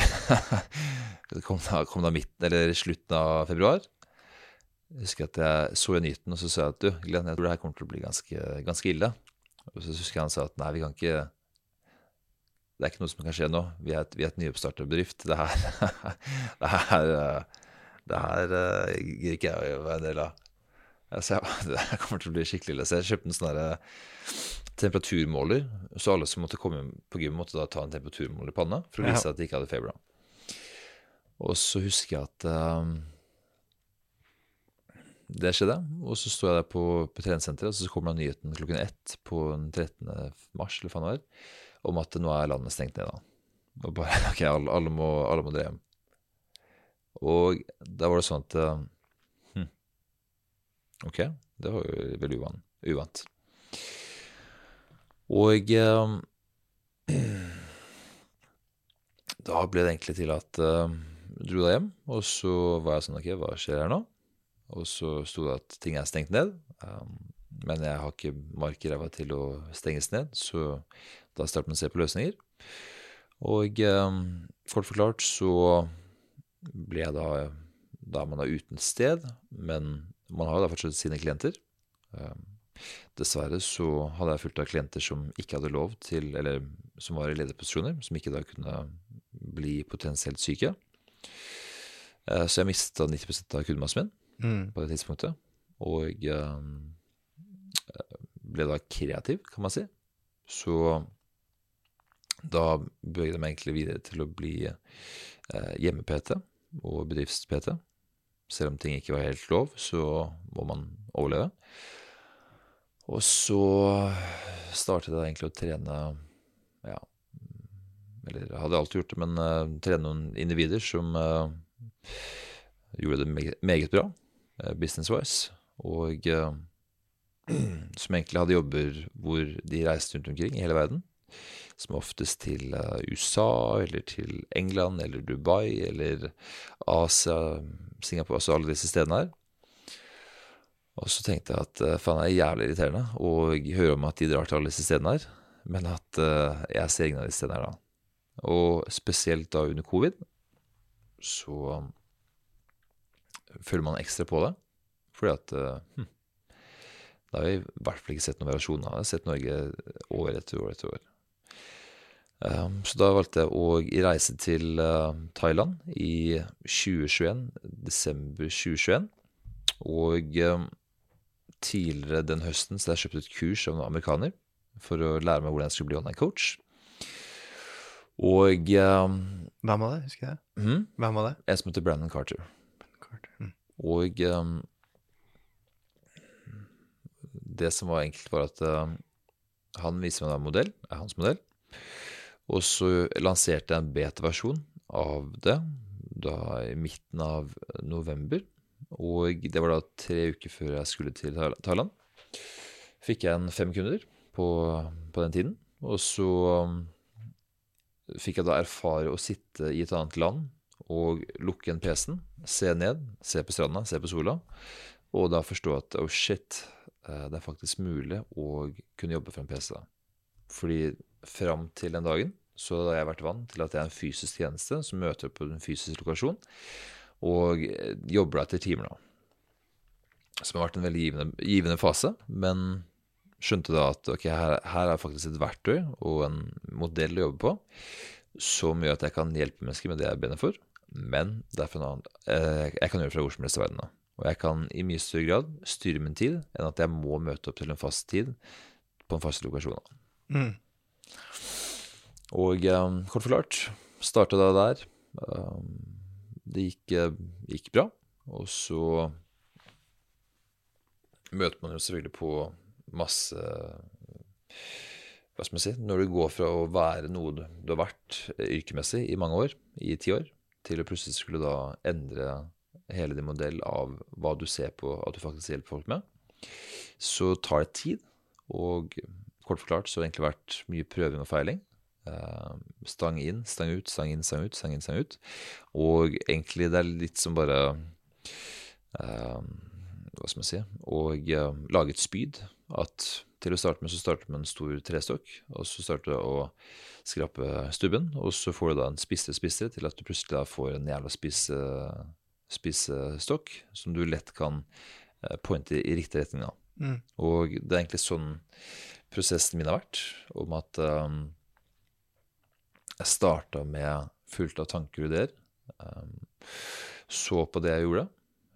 det kom da, kom da midten, eller slutten av februar. Jeg husker at jeg så i nyheten, og så sa jeg at du, Glenn, jeg tror det her kommer til å bli ganske, ganske ille. Og så husker jeg han sa at nei, vi kan ikke Det er ikke noe som kan skje nå. Vi er et, vi er et nyoppstartet bedrift. Det her Det her Det her gir ikke jeg å være en del av. Jeg ja, det kommer til å bli skikkelig ille. Jeg kjøpte en sånn derre temperaturmåler. Så alle som måtte komme på gym, måtte da ta en temperaturmåler i panna for å vise Ja. at de ikke hadde feber. Og så husker jeg at um, det skjedde. Og så sto jeg der på, på treningssenteret, og så kommer da nyheten klokken ett på den 13. mars eller faen det var, om at nå er landet stengt ned. da. Og bare OK, alle, alle, må, alle må dra hjem. Og da var det sånn at eh, hm, OK, det var jo veldig uvant. uvant. Og eh, da ble det egentlig til at uh, dro da hjem, og så var jeg sånn OK, hva skjer her nå? Og så sto det at ting er stengt ned. Um, men jeg har ikke mark i ræva til å stenges ned, så da starter man å se på løsninger. Og um, kort forklart så ble jeg da Da er man da uten sted, men man har da fortsatt sine klienter. Um, dessverre så hadde jeg fulgt av klienter som ikke hadde lov til, eller som var i lederposisjoner, som ikke da kunne bli potensielt syke. Uh, så jeg mista 90 av kundemassen min Mm. på det tidspunktet. Og um, ble da kreativ, kan man si. Så da jeg meg egentlig videre til å bli eh, hjemme-PT og bedrifts-PT. Selv om ting ikke var helt lov, så må man overleve. Og så startet jeg egentlig å trene Ja, eller hadde alltid gjort det, men uh, trene noen individer som uh, gjorde det meget, meget bra uh, business-wise. Og uh, som egentlig hadde jobber hvor de reiste rundt omkring i hele verden. Som oftest til eh, USA, eller til England, eller Dubai, eller Asia, Singapore, altså alle disse stedene her. Og så tenkte jeg at eh, faen, det er jævlig irriterende å høre om at de drar til alle disse stedene her, men at eh, jeg ser ingen av disse stedene her da. Og spesielt da under covid, så føler man ekstra på det. Fordi at hm, da har vi i hvert fall ikke sett noen variasjon. Jeg har sett Norge år etter år etter år. Um, så da valgte jeg å reise til uh, Thailand i 2021, desember 2021. Og um, tidligere den høsten så jeg kjøpte et kurs av noen amerikaner for å lære meg hvordan jeg skulle bli online coach. Og Hvem var det? Husker jeg mhm, Hvem var det? en som heter Brandon Carter. Carter. Mm. Og um, det som var enkelt, var at uh, han viser meg da en modell, er hans modell. Og så lanserte jeg en beta-versjon av det da i midten av november. Og det var da tre uker før jeg skulle til Thailand. Fikk jeg en fem kunder på, på den tiden. Og så um, fikk jeg da erfare å sitte i et annet land og lukke igjen PC-en, se ned, se på stranda, se på sola, og da forstå at oh shit, eh, det er faktisk mulig å kunne jobbe fra en PC. Fordi fram til den dagen så har jeg vært vant til at det er en fysisk tjeneste som møter opp på en fysisk lokasjon, og eh, jobber da etter timer, da. Som har vært en veldig givende, givende fase, men skjønte da at ok, her, her er faktisk et verktøy og en modell å jobbe på som gjør at jeg kan hjelpe mennesker med det jeg brenner for, men annen eh, Jeg kan gjøre det fra hvor som helst i verden. da. Og jeg kan i mye større grad styre min tid enn at jeg må møte opp til en fast tid på en fast lokasjon. da. Mm. Og eh, kort forklart, starta det der. Um, det gikk, eh, gikk bra. Og så møter man jo selvfølgelig på masse Hva skal man si Når du går fra å være noe du, du har vært yrkemessig i mange år, i ti år, til å plutselig skulle da endre hele din modell av hva du ser på at du faktisk hjelper folk med, så tar det tid. Og kort forklart så har det egentlig vært mye prøving og feiling. Eh, stang inn, stang ut, stang inn, stang ut, stang inn, stang ut. Og egentlig det er litt som bare uh, Hva skal man si Og uh, lage et spyd. At til å starte med så starter du med en stor trestokk, og så starter du å skrape stubben, og så får du da en spissere spissere til at du plutselig da får en jævla spisse, spissestokk som du lett kan pointe i riktig retning av. Mm. Og det er egentlig sånn prosessen min har vært, om at um, jeg starta med fullt av tanker og ideer. Um, så på det jeg gjorde,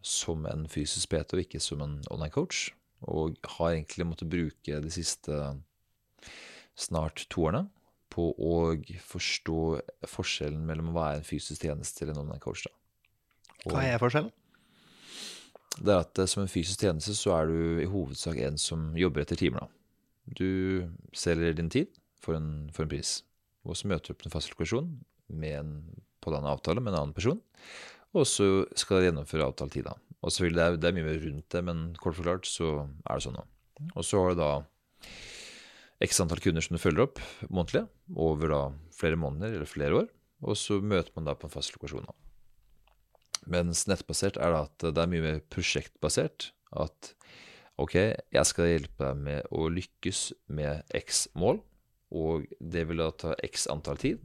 som en fysisk PT og ikke som en online coach. Og har egentlig måttet bruke de siste snart to årene på å forstå forskjellen mellom å være en fysisk tjeneste til en online coach. Hva er forskjellen? det er at eh, som en fysisk tjeneste så er du i hovedsak en som jobber etter timer. da. Du selger din tid for en, for en pris, og så møter du opp til en fast lokasjon med en, på denne avtale med en annen person, og så skal dere gjennomføre avtalt tid. da. Og selvfølgelig det er, det er mye mer rundt det, men kort forklart så er det sånn. da. Og så har du da x antall kunder som du følger opp månedlig over da flere måneder eller flere år. og så møter man da på en fast lokasjon. Mens nettbasert er det at det er mye mer prosjektbasert. At ok, jeg skal hjelpe deg med å lykkes med x mål, og det vil da ta x antall tid.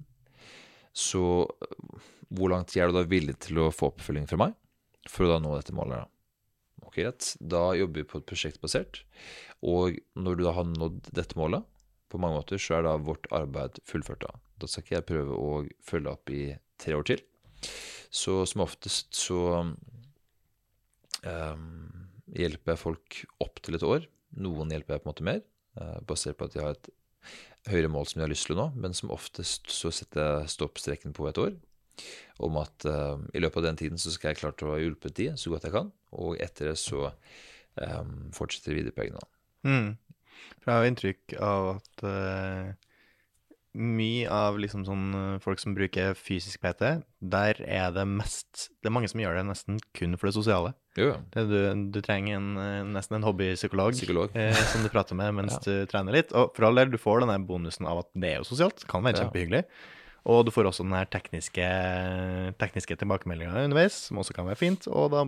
Så hvor lang tid er du da villig til å få oppfølging fra meg for å da nå dette målet? da? Ok, greit. Da jobber vi på et prosjektbasert. Og når du da har nådd dette målet, på mange måter, så er da vårt arbeid fullført. Da Da skal ikke jeg prøve å følge opp i tre år til. Så som oftest så um, hjelper jeg folk opp til et år. Noen hjelper jeg på en måte mer, uh, basert på at de har et høyere mål som de har lyst til nå. Men som oftest så setter jeg stoppstreken på et år. Om at uh, i løpet av den tiden så skal jeg klare til å ha hjulpet de så godt jeg kan. Og etter det så um, fortsetter vi videre på egen hånd. Mm. For jeg har jo inntrykk av at uh, mye av liksom sånn uh, folk som bruker fysisk PT, der er det mest Det er mange som gjør det nesten kun for det sosiale. Jo, ja. Du, du trenger en, uh, nesten en hobbypsykolog Psykolog. eh, som du prater med mens Ja. du trener litt. Og for all del, du får denne bonusen av at det er jo sosialt. Kan være kjempehyggelig. Og du får også den her tekniske, tekniske tilbakemeldinga underveis, som også kan være fint. Og da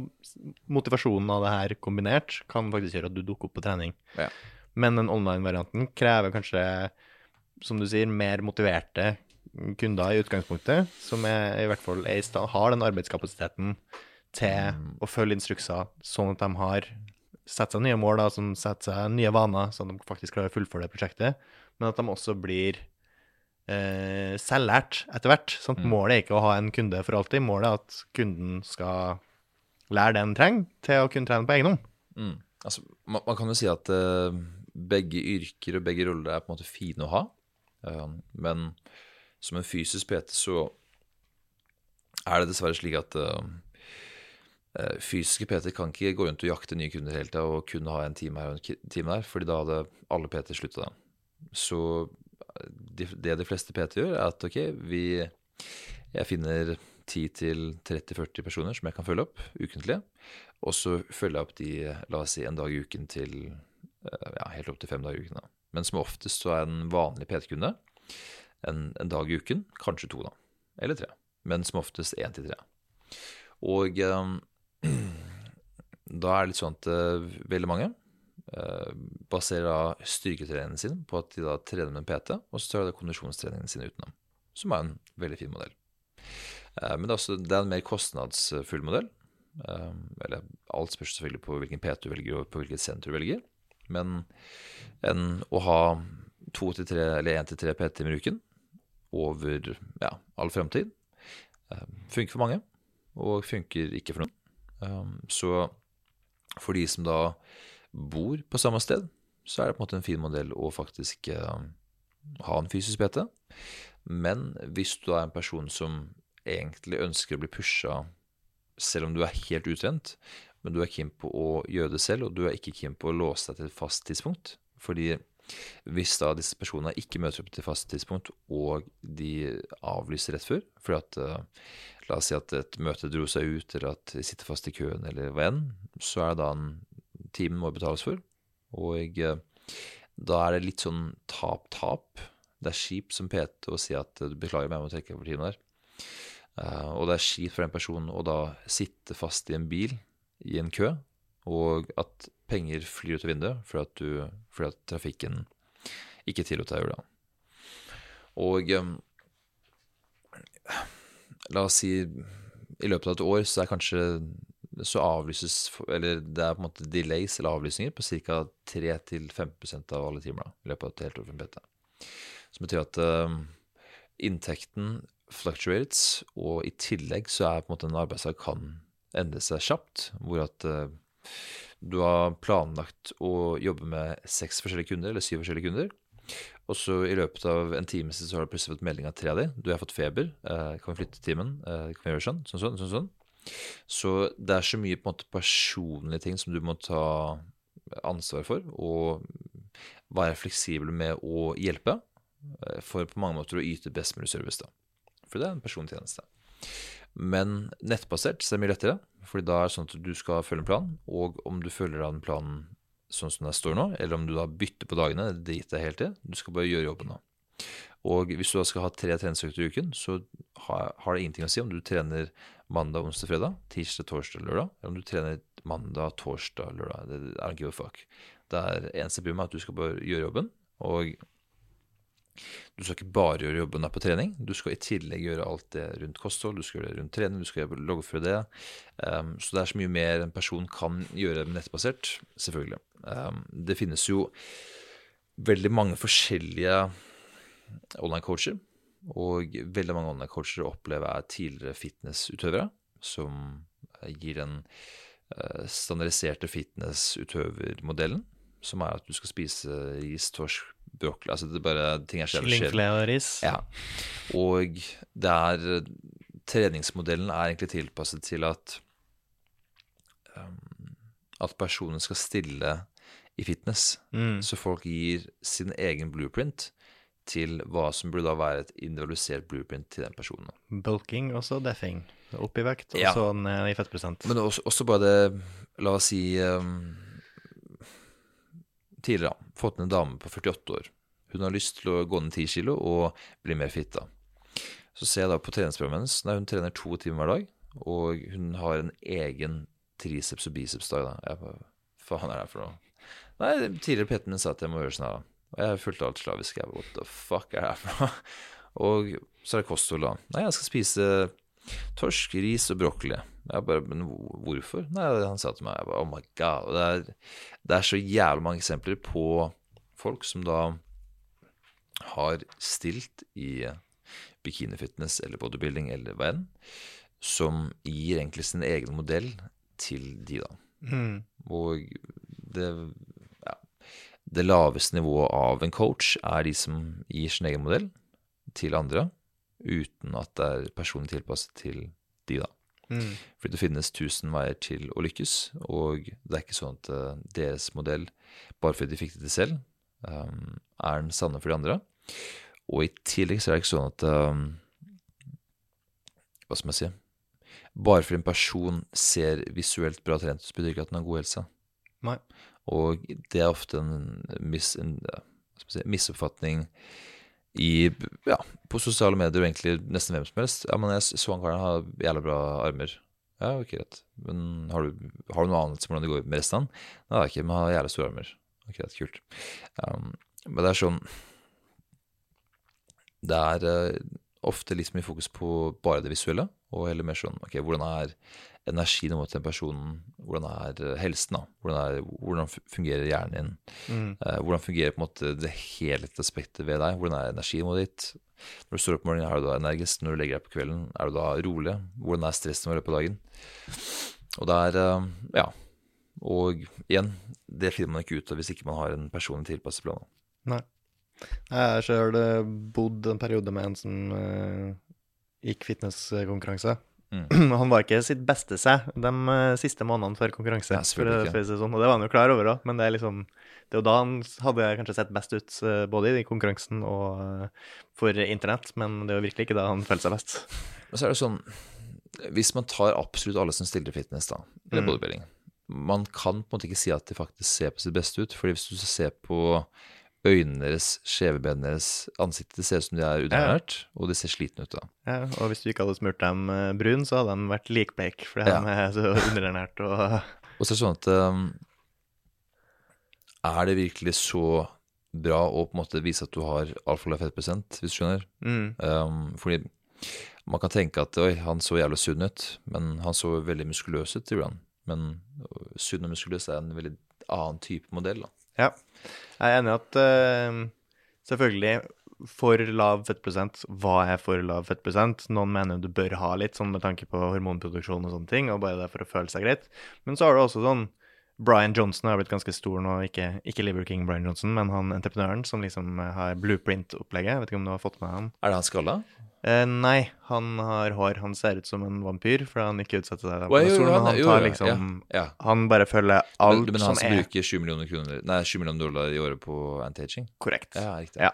motivasjonen av det her kombinert kan faktisk gjøre at du dukker opp på trening. Ja. Men den online-varianten krever kanskje, som du sier, mer motiverte kunder i utgangspunktet, som er, i hvert fall er har den arbeidskapasiteten til å følge instrukser, sånn at de har satt seg nye mål, da, som setter seg nye vaner, sånn at de faktisk klarer å fullføre det prosjektet, men at de også blir eh, selvlært etter hvert. Sånn at Målet er ikke å ha en kunde for alltid, målet er at kunden skal lære det en trenger til å kunne trene på egen hånd. Mm. Altså, man, man kan jo si at uh, begge yrker og begge roller er på en måte fine å ha. Uh, men som en fysisk PT så er det dessverre slik at eh, fysiske PT kan ikke gå rundt og jakte nye kunder hele tida og kun ha en time her og en time der, fordi da hadde alle PT slutta. Så eh, det de fleste PT gjør, er at ok, vi Jeg finner 10-30-40 personer som jeg kan følge opp ukentlig. Og så følger jeg opp de, la oss si, en dag i uken til eh, ja, helt opp til fem dager i uken. da. Men som oftest så er en vanlig PT-kunde en, en dag i uken, kanskje to, da. Eller tre. Men som oftest én til tre. Og eh, da er det litt sånn at eh, veldig mange eh, baserer da styrketreningen sin på at de da trener med en PT, og så tar de kondisjonstreningen sin utenom. Som er en veldig fin modell. Eh, Men det er, også, det er en mer kostnadsfull modell. Eller alt spørs selvfølgelig på hvilken PT du velger, og på hvilket senter du velger. Men enn å ha to til tre, eller én til tre PT-timer i uken over ja, all fremtid, funker for mange, og funker ikke for noen. Eh, Så for de som da bor på samme sted, så er det på en måte en fin modell å faktisk eh, ha en fysisk PT. Men hvis du er en person som egentlig ønsker å bli pusha selv om du er helt utrent, men du er keen på å gjøre det selv, og du er ikke keen på å låse deg til et fast tidspunkt. Fordi hvis da disse personene ikke møter opp til fast tidspunkt, og de avlyser rett før, fordi at La oss si at et møte dro seg ut, eller at de sitter fast i køen, eller hva enn, så er det da en time må betales for. Og eh, da er det litt sånn tap-tap. Det er kjipt som PT å si at du beklager meg, jeg må trekke på timen der. Eh, og det er kjipt for den personen å da sitte fast i en bil i en kø, og at penger flyr ut av vinduet fordi at, du, fordi at trafikken ikke tillot deg å gjøre det. Og eh, la oss si i løpet av et år så er kanskje så avlyses Eller det er på en måte delays eller avlysninger på ca. 3-5% av alle timer i løpet av et helt år for en PT. Som betyr at uh, inntekten fluctuates, og i tillegg så er på en måte en arbeidsdag kan endre seg kjapt. Hvor at uh, du har planlagt å jobbe med seks forskjellige kunder, eller syv forskjellige kunder. Og så i løpet av en time så har du plutselig fått melding av tre av de. Du har fått feber. Eh, kan vi flytte timen? Eh, kan vi gjøre sånn? Sånn, sånn, sånn, sånn. Så det er så mye på en måte personlige ting som du må ta ansvar for, og være fleksibel med å hjelpe, eh, for på mange måter å yte best mulig service. da. For det er en persontjeneste. Men nettbasert så er det mye lettere, fordi da er det sånn at du skal følge en plan, og om du følger av den planen sånn som det står nå, eller om du da bytter på dagene, det driter helt i. Du skal bare gjøre jobben da. Og hvis du da skal ha tre treningsøkter i uken, så har, det ingenting å si om du trener mandag, onsdag, fredag, tirsdag, torsdag, lørdag, eller om du trener mandag, torsdag, lørdag. Det I don't give a fuck. Det er eneste meg, at du skal bare gjøre jobben. Og du skal ikke bare gjøre jobben på trening. Du skal i tillegg gjøre alt det rundt kosthold, du skal gjøre det rundt trening, du skal loggføre det. Um, så det er så mye mer en person kan gjøre nettbasert, selvfølgelig. Um, det finnes jo veldig mange forskjellige online-coacher. Og veldig mange online-coacher opplever er tidligere fitnessutøvere som gir den uh, standardiserte fitnessutøvermodellen, som er at du skal spise ris, torsk, brokkoli Altså det er bare ting er jævlig kjedelig. Kyllingfilet og ris. Ja. Og det er Treningsmodellen er egentlig tilpasset til at um, at personen skal stille i fitness. Mm. Så folk gir sin egen blueprint til hva som burde da være et individualisert blueprint til den personen. Bulking og så deffing. Opp i vekt, og Ja. så ned i fettprosent. Men også, også bare det La oss si um, Tidligere. Fått en dame på 48 år. Hun har lyst til å gå ned 10 kilo og bli mer fitta. Så ser jeg da på treningsprogrammet hennes. Nei, hun trener to timer hver dag. Og hun har en egen triceps og biceps-dag. da. Jeg bare, faen er det her for noe? Nei, tidligere Petter min sa at jeg må gjøre sånn her. da. Og jeg fulgte alt slavisk. Jeg bare, What the fuck er det her for noe? Og så er det kosthold, da. Nei, jeg skal spise torsk, ris og brokkoli. Jeg bare, men hvorfor? Nei, han sa til meg jeg bare, Oh my god. Det er, det er så jævlig mange eksempler på folk som da har stilt i bikinifitness eller bodybuilding eller hva enn, som gir egentlig sin egen modell til de, da. Mm. Og det, ja, det laveste nivået av en coach er de som gir sin egen modell til andre, uten at det er personlig tilpasset til de, da. Mm. Fordi det finnes tusen veier til å lykkes, og det er ikke sånn at eh, deres modell, bare fordi de fikk det til selv, um, er den sanne for de andre. Og i tillegg så er det ikke sånn at um, Hva skal man si? Bare fordi en person ser visuelt bra trent ut, betyr ikke at den har god helse. Nei. Og det er ofte en, mis, en si, misoppfatning i, ja, på sosiale medier og egentlig nesten hvem som helst. Ja, men jeg så han karen har jævlig bra armer. Ja, ok, greit. Men har du, har du noe annet som hvordan det går med resten av han? Nei, ikke, men har jævlig store armer. Ok, greit, kult. Um, men det er sånn Det er uh, ofte litt mye fokus på bare det visuelle, og heller mer sånn ok, hvordan er energien mot den personen? Hvordan er eh, helsen, da? Hvordan, er, hvordan fungerer hjernen din? Mm. Eh, hvordan fungerer på en måte det helhetlige aspektet ved deg? Hvordan er energinivået ditt? Når du står opp om morgenen, er du da energisk? Når du legger deg på kvelden, er du da rolig? Hvordan er stressen over på dagen? Og det er eh, Ja. Og igjen, det finner man ikke ut av hvis ikke man har en personlig tilpasset plan. Nei. Jeg har sjøl bodd en periode med en som gikk fitnesskonkurranse. Mm. Han var ikke sitt beste seg de eh, siste månedene før konkurranse. For, for sånn. Og det var han jo klar over òg, men det er liksom Det er jo da han hadde kanskje sett best ut, eh, både i konkurransen og eh, for internett, men det er jo virkelig ikke da han følte seg best. Men så er det sånn Hvis man tar absolutt alle som stiller i fitness, da, eller Mm. bodybuilding Man kan på en måte ikke si at de faktisk ser på sitt beste ut. Fordi hvis du ser på øynene deres, skjevebenen deres, ansiktet ser ut som de er underernært, og de ser slitne ut. da. Ja, og hvis du ikke hadde smurt dem eh, brun, så hadde de vært likbleik, Ja. de er så underernært og Og så er det sånn at um, Er det virkelig så bra å på en måte vise at du har altfor lav fettprosent, hvis du skjønner? mm. Um, fordi man kan tenke at oi, han så jævlig sunn ut, men han så veldig muskuløs ut, han. Men sunn og muskuløs er en veldig annen type modell. da. Ja. Jeg er enig i at uh, selvfølgelig for lav fettprosent, hva er for lav fettprosent? Noen mener du bør ha litt, sånn med tanke på hormonproduksjon og sånne ting, og bare det for å føle seg greit. Men så har du også sånn Brian Johnson har blitt ganske stor nå, ikke, ikke Liver King Brian Johnson, men han entreprenøren som liksom eh, har blueprint-opplegget. Vet ikke om du har fått med han? Er det han skalla? Eh, nei, han har hår. Han ser ut som en vampyr, fordi han ikke utsetter seg for jo, jo, solen. han- Men han jo, tar ja, liksom Ja. Han bare følger alt men, men han som som er bruker 7 millioner, kroner, nei, 7 millioner dollar i året på anti-aging? korrekt. Ja, riktig. Ja.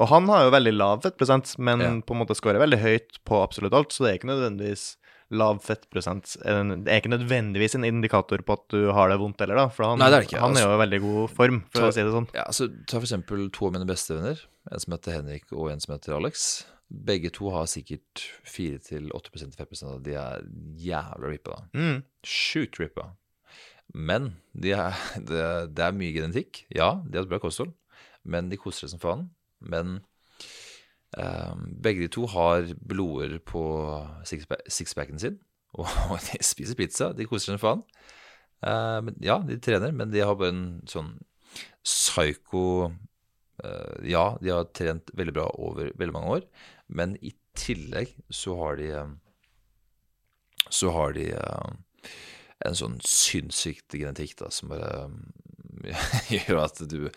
Og han har jo veldig lav fettprosent, men på en måte scorer veldig høyt på absolutt alt, så det er ikke nødvendigvis lav fettprosent er Det er ikke nødvendigvis en indikator på at du har det vondt heller, da. For han, Nei, det er han er Altså- jo i veldig god form, for Ta- å si det sånn. Ja, altså, Ta for eksempel to av mine bestevenner, en som heter Henrik og en som heter Alex. Begge to har sikkert 4-8% av de er jævla rippa. Mm. Sjukt rippa. Men de det, det er mye genetikk. Ja, de har et bra kosthold, men de koser seg som faen. Men eh, begge de to har bloder på sixpacken six sin, og de spiser pizza. De koser seg som faen. Eh, men, ja, de trener, men de har bare en sånn psyko eh, Ja, de har trent veldig bra over veldig mange år, men i tillegg så har de eh, Så har de eh, en sånn sinnssykt genetikk da, som bare eh, gjør at du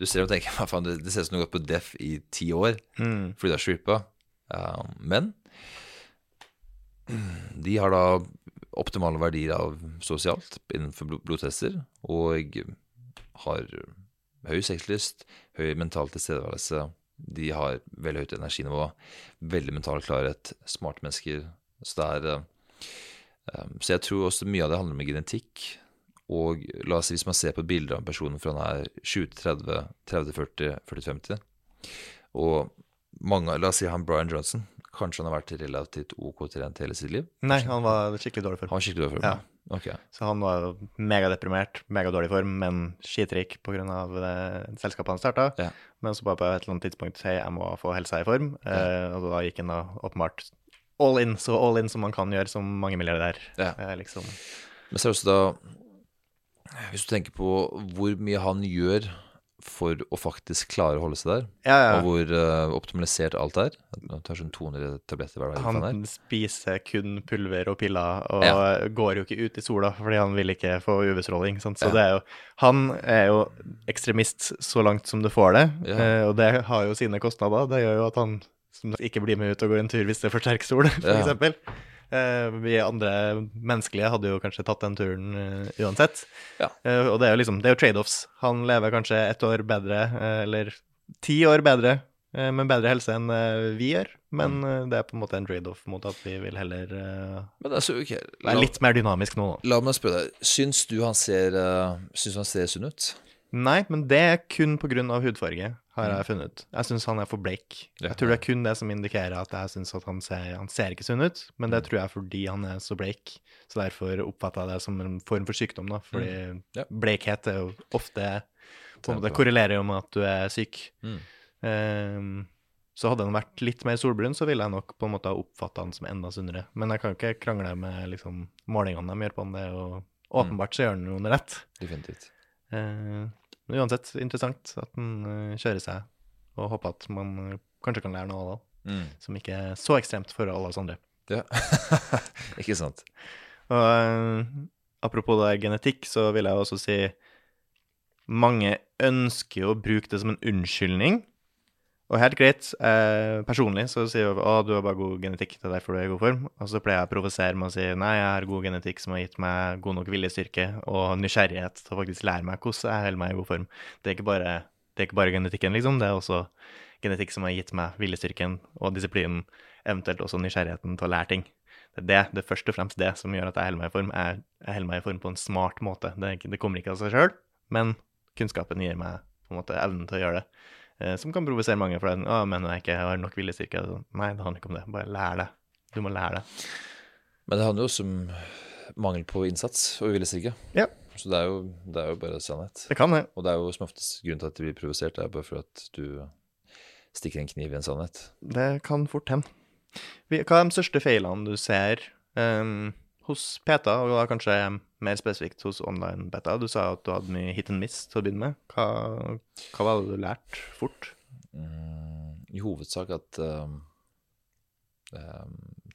du ser og tenker hva faen, det, ser ut som du har gått på def i ti år Mm. fordi du har strippa. Men de har da optimale verdier av sosialt innenfor bl blodtester, og har høy sexlyst, høy mental tilstedeværelse. De har veldig høyt energinivå, veldig mental klarhet, smarte mennesker. Så er eh, eh, Så jeg tror også mye av det handler om genetikk. Og la oss si hvis man ser på bilder av personen fra han er 20-30, 30-40, 40-50 Og mange, la oss si han Brian Johnson, kanskje han har vært relativt OK trent hele sitt liv? Nei, han var skikkelig dårlig Han var skikkelig dårlig form? Ja. Ok. Så han var megadeprimert, megadårlig form, men skitrik pga. selskapet han starta. Ja. Men så bare på et eller annet tidspunkt hei, jeg må få helsa i form. Eh, og da gikk han da åpenbart all in, så all in som man kan gjøre som mange milliardær. Ja. Eh, liksom. Men seriøst, er da Hvis du tenker på hvor mye han gjør for å faktisk klare å holde seg der, Ja, ja. og hvor uh, optimalisert alt er Han tar sånn 200 tabletter hver dag. Han er. spiser kun pulver og piller, og Ja. går jo ikke ut i sola fordi han vil ikke få UV-stråling. Så det er jo Han er jo ekstremist så langt som du får det, eh, og det har jo sine kostnader. Det gjør jo at han ikke blir med ut og går en tur hvis det er for sterk sol. Eh, vi andre menneskelige hadde jo kanskje tatt den turen eh, uansett. Ja. Eh, og det er jo liksom, det er jo trade-offs. Han lever kanskje ett år bedre, eh, eller ti år bedre, eh, med bedre helse enn eh, vi gjør. Men Mm. eh, det er på en måte en trade-off mot at vi vil heller eh, Men altså, okay, la, være litt mer dynamisk nå. da. la meg spørre deg. Syns du han ser uh, Syns han ser sunn ut? Nei, men det er kun pga. hudfarge, har jeg funnet ut. Jeg syns han er for bleik. Jeg tror det er kun det som indikerer at jeg syns at han ser, han ser ikke sunn ut, men det Mm. tror jeg er fordi han er så bleik. Så derfor oppfatter jeg det som en form for sykdom, da. Fordi Mm. Bleikhet er jo ofte på en måte korrelerer jo med at du er syk. Mm. Ehm, så hadde han vært litt mer solbrun, så ville jeg nok på en måte ha oppfatta han som enda sunnere. Men jeg kan ikke krangle med liksom målingene de gjør på han. Det er jo åpenbart så gjør han noe rett. Definitivt. Eh, men uansett interessant at han eh, kjører seg, og håper at man eh, kanskje kan lære noe av det, Mm. som ikke er så ekstremt for alle oss andre. Ja. ikke sant? Og eh, apropos det genetikk, så vil jeg også si mange ønsker å bruke det som en unnskyldning. Og helt greit, eh, personlig så sier jeg at du har bare god genetikk, det er derfor du er i god form. Og så pleier jeg å provosere med å si nei, jeg har god genetikk som har gitt meg god nok viljestyrke og nysgjerrighet til å faktisk lære meg hvordan jeg holder meg i god form. Det er ikke bare, er ikke bare genetikken, liksom. Det er også genetikk som har gitt meg viljestyrken og disiplinen, eventuelt også nysgjerrigheten til å lære ting. Det er det, det er først og fremst det som gjør at jeg holder meg i form. Jeg, jeg holder meg i form på en smart måte. Det, det kommer ikke av seg sjøl, men kunnskapen gir meg på en måte evnen til å gjøre det. Eh, som kan provosere mange, for det, å, men jeg ikke har nok viljestyrke. Sånn, Nei, det handler ikke om det. Bare lær det. Du må lære det. Men det handler jo også om mangel på innsats og viljestyrke. Ja. Så det er, jo, det er jo bare sannhet. Det kan det. Og det er jo som oftest grunnen til at de blir provosert, det er bare for at du stikker en kniv i en sannhet. Det kan fort hende. Hva er de største feilene du ser ehm, hos PETA, og da kanskje mer spesifikt hos online beta? Du sa at du hadde mye hit and miss til å begynne med. Hva, hva var det du lærte fort? Mm, I hovedsak at um,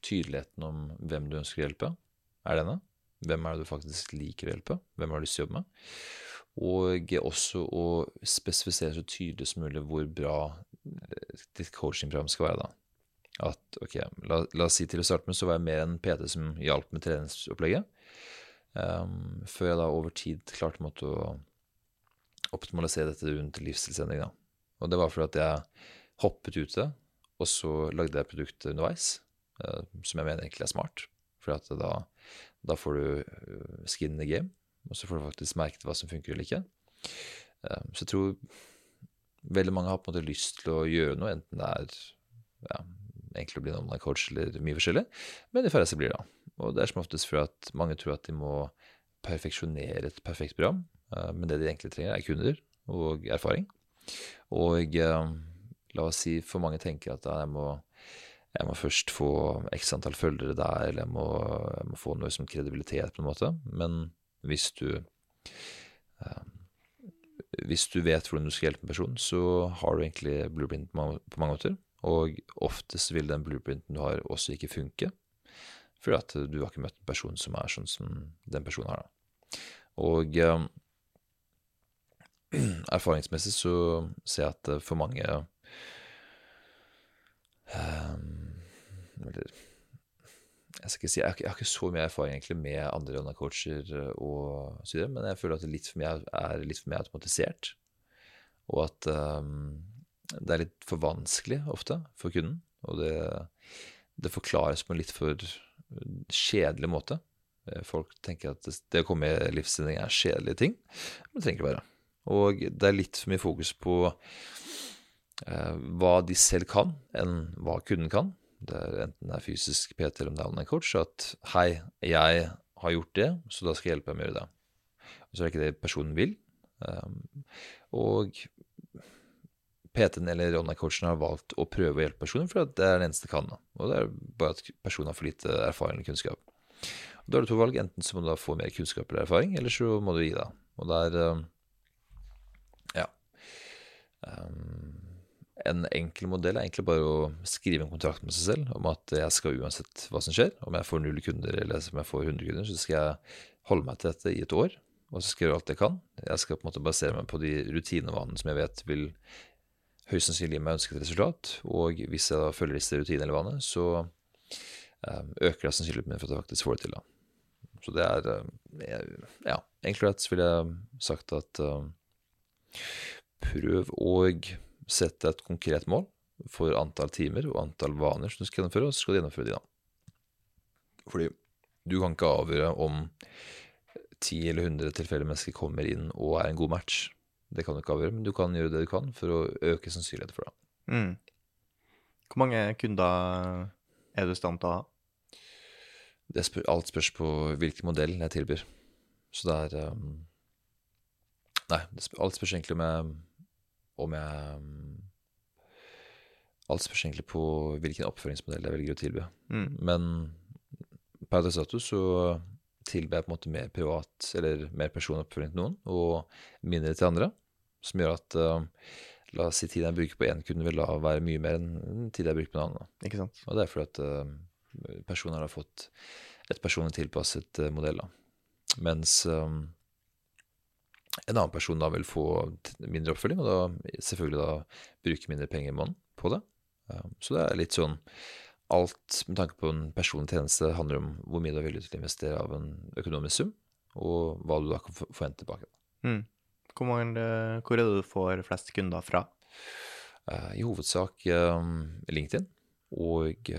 tydeligheten om hvem du ønsker å hjelpe, er denne. Hvem er det du faktisk liker å hjelpe? Hvem har du lyst til å jobbe med? Og også å spesifisere så tydelig som mulig hvor bra eh, ditt coachingprogram skal være. da. At, ok, la, la oss si til å starte med så var jeg mer en PT som hjalp med treningsopplegget. Um, før jeg da over tid klarte å optimalisere dette rundt livsstilsendring. Og det var fordi at jeg hoppet ut det, og så lagde jeg produktet underveis, uh, som jeg mener egentlig er smart. For da, da får du eh, skin in the game, og så får du faktisk merket hva som funker eller ikke. Um, Så jeg tror veldig mange har på en måte lyst til å gjøre noe, enten det er ja, egentlig å bli en online coach eller mye forskjellig, men de færreste blir det. Og det er som oftest fordi at mange tror at de må perfeksjonere et perfekt program, eh, men det de egentlig trenger, er kunder og erfaring. Og eh, la oss si for mange tenker at jeg må, jeg må først få x antall følgere der, eller jeg må, jeg må få noe som kredibilitet på en måte. Men hvis du eh, hvis du vet hvordan du skal hjelpe en person, så har du egentlig blueprint på mange måter. Og oftest vil den blueprinten du har, også ikke funke. Fordi at du har ikke møtt en person som er sånn som den personen har. da. Og eh, erfaringsmessig så ser jeg at eh, for mange eh, jeg skal ikke si, jeg har, ikke- jeg har ikke så mye erfaring egentlig med andre online-coacher og så videre, men jeg føler at det er litt for mye automatisert. Og at um, det er litt for vanskelig ofte for kunden. Og det, det forklares på en litt for kjedelig måte. Eh, Folk tenker at det, å komme i livsstilling er kjedelige ting, men det trenger ikke være. Og det er litt for mye fokus på eh, hva de selv kan, enn hva kunden kan. Det er enten det er fysisk PT eller om det er online coach, at hei, jeg har gjort det, så da skal jeg hjelpe deg med å gjøre det. Og så er det ikke det personen vil. Um, og PT-en eller online-coachen har valgt å prøve å hjelpe personen, for det er den eneste kan. Og det er bare at personen har for lite erfaring eller kunnskap. Og Da har du to valg. Enten så må du da få mer kunnskap eller erfaring, eller så må du gi deg. Og det er um, Ja. Um, en enkel modell er egentlig bare å skrive en kontrakt med seg selv om at jeg skal uansett hva som skjer, om jeg får null kunder eller om jeg får 100 kunder, så skal jeg holde meg til dette i et år. Og så skal jeg gjøre alt jeg kan. Jeg skal på en måte basere meg på de rutinevanene som jeg vet vil høyst sannsynlig med ønsket resultat. Og hvis jeg da følger disse rutinene eller vanene, så um, øker jeg sannsynligheten for at jeg faktisk får det til. da. Så det er um, Ja, egentlig rett ville jeg sagt at um, prøv å sette et konkret mål for antall timer og antall vaner som du skal gjennomføre, og så skal du gjennomføre de, da. Fordi du kan ikke avgjøre om 10 eller 100 tilfeldige mennesker kommer inn og er en god match. Det kan du ikke avgjøre, men du kan gjøre det du kan for å øke sannsynligheten for det. Mm. Hvor mange kunder er du i stand til å ha? det spør, alt spørs på hvilken modell jeg tilbyr. Så det er um, Nei, det spør, alt spørs egentlig om jeg Om jeg um, Alt spørs egentlig på hvilken oppføringsmodell jeg velger å tilby. Mm. Men per dags dato så tilbyr jeg på en måte mer privat eller mer personoppfølging til noen, og mindre til andre. Som gjør at uh, la oss si tiden jeg bruker på én kunde, vil da være mye mer enn tiden jeg bruker på en annen. da. Ikke sant? Og det er fordi at uh, personer har fått et personlig tilpasset uh, modell. da. Mens um, en annen person da vil få mindre oppfølging, og da selvfølgelig da bruke mindre penger i måneden på det. Um, så det er litt sånn Alt med tanke på en personlig tjeneste handler om hvor mye du er villig til å investere av en økonomisk sum, og hva du da kan få forvente tilbake. Mm. Hvor, mange, hvor er det du får flest kunder fra? Uh, I hovedsak um, LinkedIn og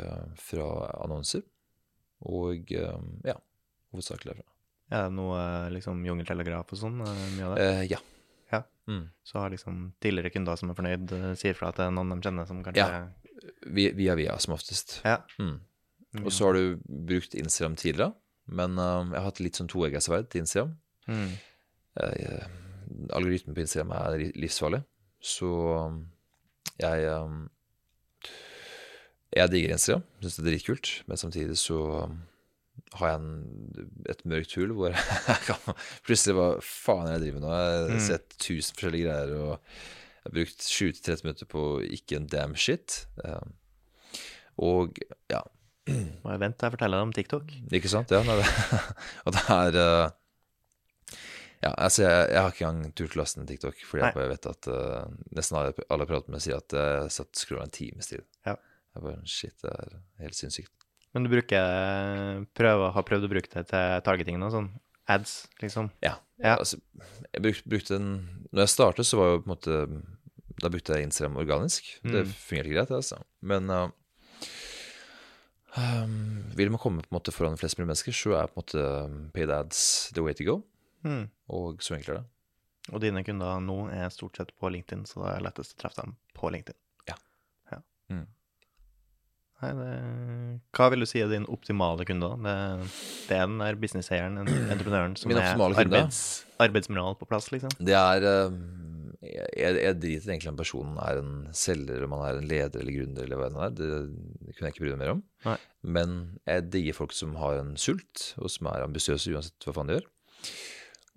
fra annonser. Og ja, hovedsakelig derfra. Er det noe liksom jungeltelegraf og sånn? eh, Mye av det? Eh, ja. Ja. Mm. Så har liksom tidligere kunder som er fornøyd, eh, sier fra er noen de kjenner som kanskje Ja. Vi- Via via, som oftest. Ja. Mm. Og så har du brukt Instagram tidligere, men uh, jeg har hatt litt sånn toegga sverd til Instagram. Mm. Uh, algoritmen på Instagram er livsfarlig, så um, jeg um, Jeg digger Instagram, syns det er dritkult, men samtidig så har jeg en, et mørkt hull hvor jeg kan plutselig Hva faen det jeg driver med nå? Jeg har Mm. sett tusen forskjellige greier, og jeg har brukt 7-30 minutter på ikke en damn shit. Um, og ja, Må jeg vente til jeg forteller deg om TikTok? ikke sant? Ja, nei, det, og det er eh, Ja, altså, jeg, jeg har ikke engang turt å laste ned TikTok, fordi jeg bare vet at uh, nesten alle, alle jeg prater med, sier at jeg satt og en times tid. Ja. Jeg bare Shit, det er helt sinnssykt. Men du bruker prøver, har prøvd å bruke det til targeting og sånn? Ads, liksom? Ja. Ja. Altså, jeg bruk, brukte den Når jeg startet, så var jo på en måte Da brukte jeg Instagram organisk. Det Mm. fungerte greit, altså. Men uh, Um, vil man komme på en måte foran flest mulig mennesker, så er på en måte um, paid ads the way to go. Mm. Og så enkelt er det. Og dine kunder nå er stort sett på LinkedIn, så det er lettest å treffe dem på LinkedIn. Ja. ja. Mm. Nei, det, hva vil du si er din optimale kunde? da? Det, det er den der businesseieren, en- entreprenøren, som er arbeids, arbeidsmoral på plass, liksom? Det er um, jeg, jeg driter egentlig om personen er en selger, om han er en leder eller gründer eller hva det er. Det, kunne jeg ikke bry meg mer om. Nei. Men jeg digger folk som har en sult, og som er ambisiøse uansett hva faen de gjør.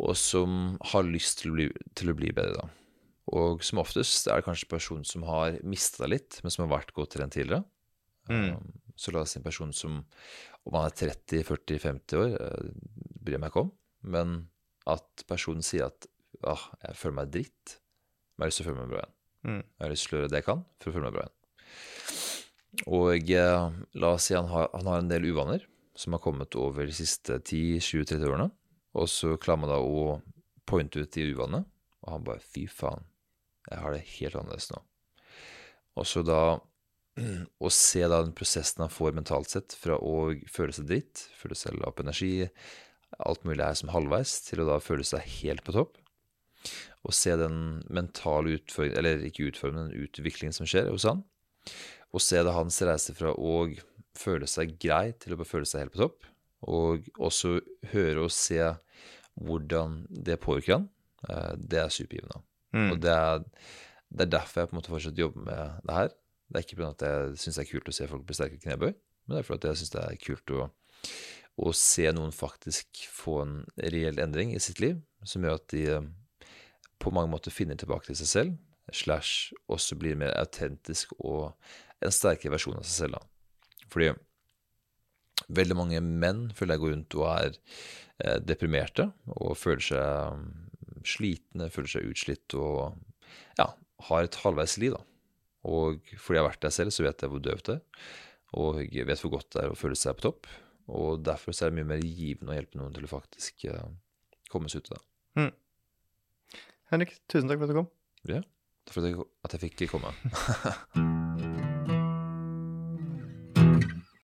Og som har lyst til å bli, til å bli bedre, da. Og som oftest er det kanskje en person som har mista litt, men som har vært godt trent tidligere. Mm. Um, Så la oss si en person som om han er 30, 40, 50 år, eh, bryr jeg meg ikke om. Men at personen sier at ah, jeg føler meg dritt, jeg har lyst til å føle meg bra igjen. Mm. Jeg har lyst til å gjøre det jeg kan for å føle meg bra igjen. Og eh, la oss si han har, han har en del uvaner som har kommet over de siste 10-20-30 årene. Og så klarer man da å pointe ut de uvanene, og han bare fy faen, jeg har det helt annerledes nå. Og så da å se da den prosessen han får mentalt sett, fra å føle seg dritt, føle seg lav på energi, alt mulig er som halvveis, til å da føle seg helt på topp. Og se den mentale utfordringen, eller ikke utfordringen, men utviklingen som skjer hos han. Og se det hans reise fra å føle seg grei til å bare føle seg helt på topp. Og også høre og se hvordan det påvirker han. eh, Det er supergivende. Mm. Og det er, det er derfor jeg på en måte fortsatt jobber med det her. Det er ikke pga. at jeg syns det er kult å se folk bli sterke i knebøy, men det er fordi jeg syns det er kult å, å se noen faktisk få en reell endring i sitt liv, som gjør at de på mange måter finner tilbake til seg selv, slash også blir mer autentisk og en sterkere versjon av seg selv. da. Fordi veldig mange menn føler jeg går rundt og er eh, deprimerte og føler seg mm, slitne, føler seg utslitt og ja, har et halvveis liv, da. Og fordi jeg har vært der selv, så vet jeg hvor døvt det er. Og jeg vet hvor godt det er å føle seg på topp. Og derfor er det mye mer givende å hjelpe noen til å faktisk eh, komme seg ut av det. Henrik, tusen takk for at du kom. Ja, for at jeg, at jeg fikk komme.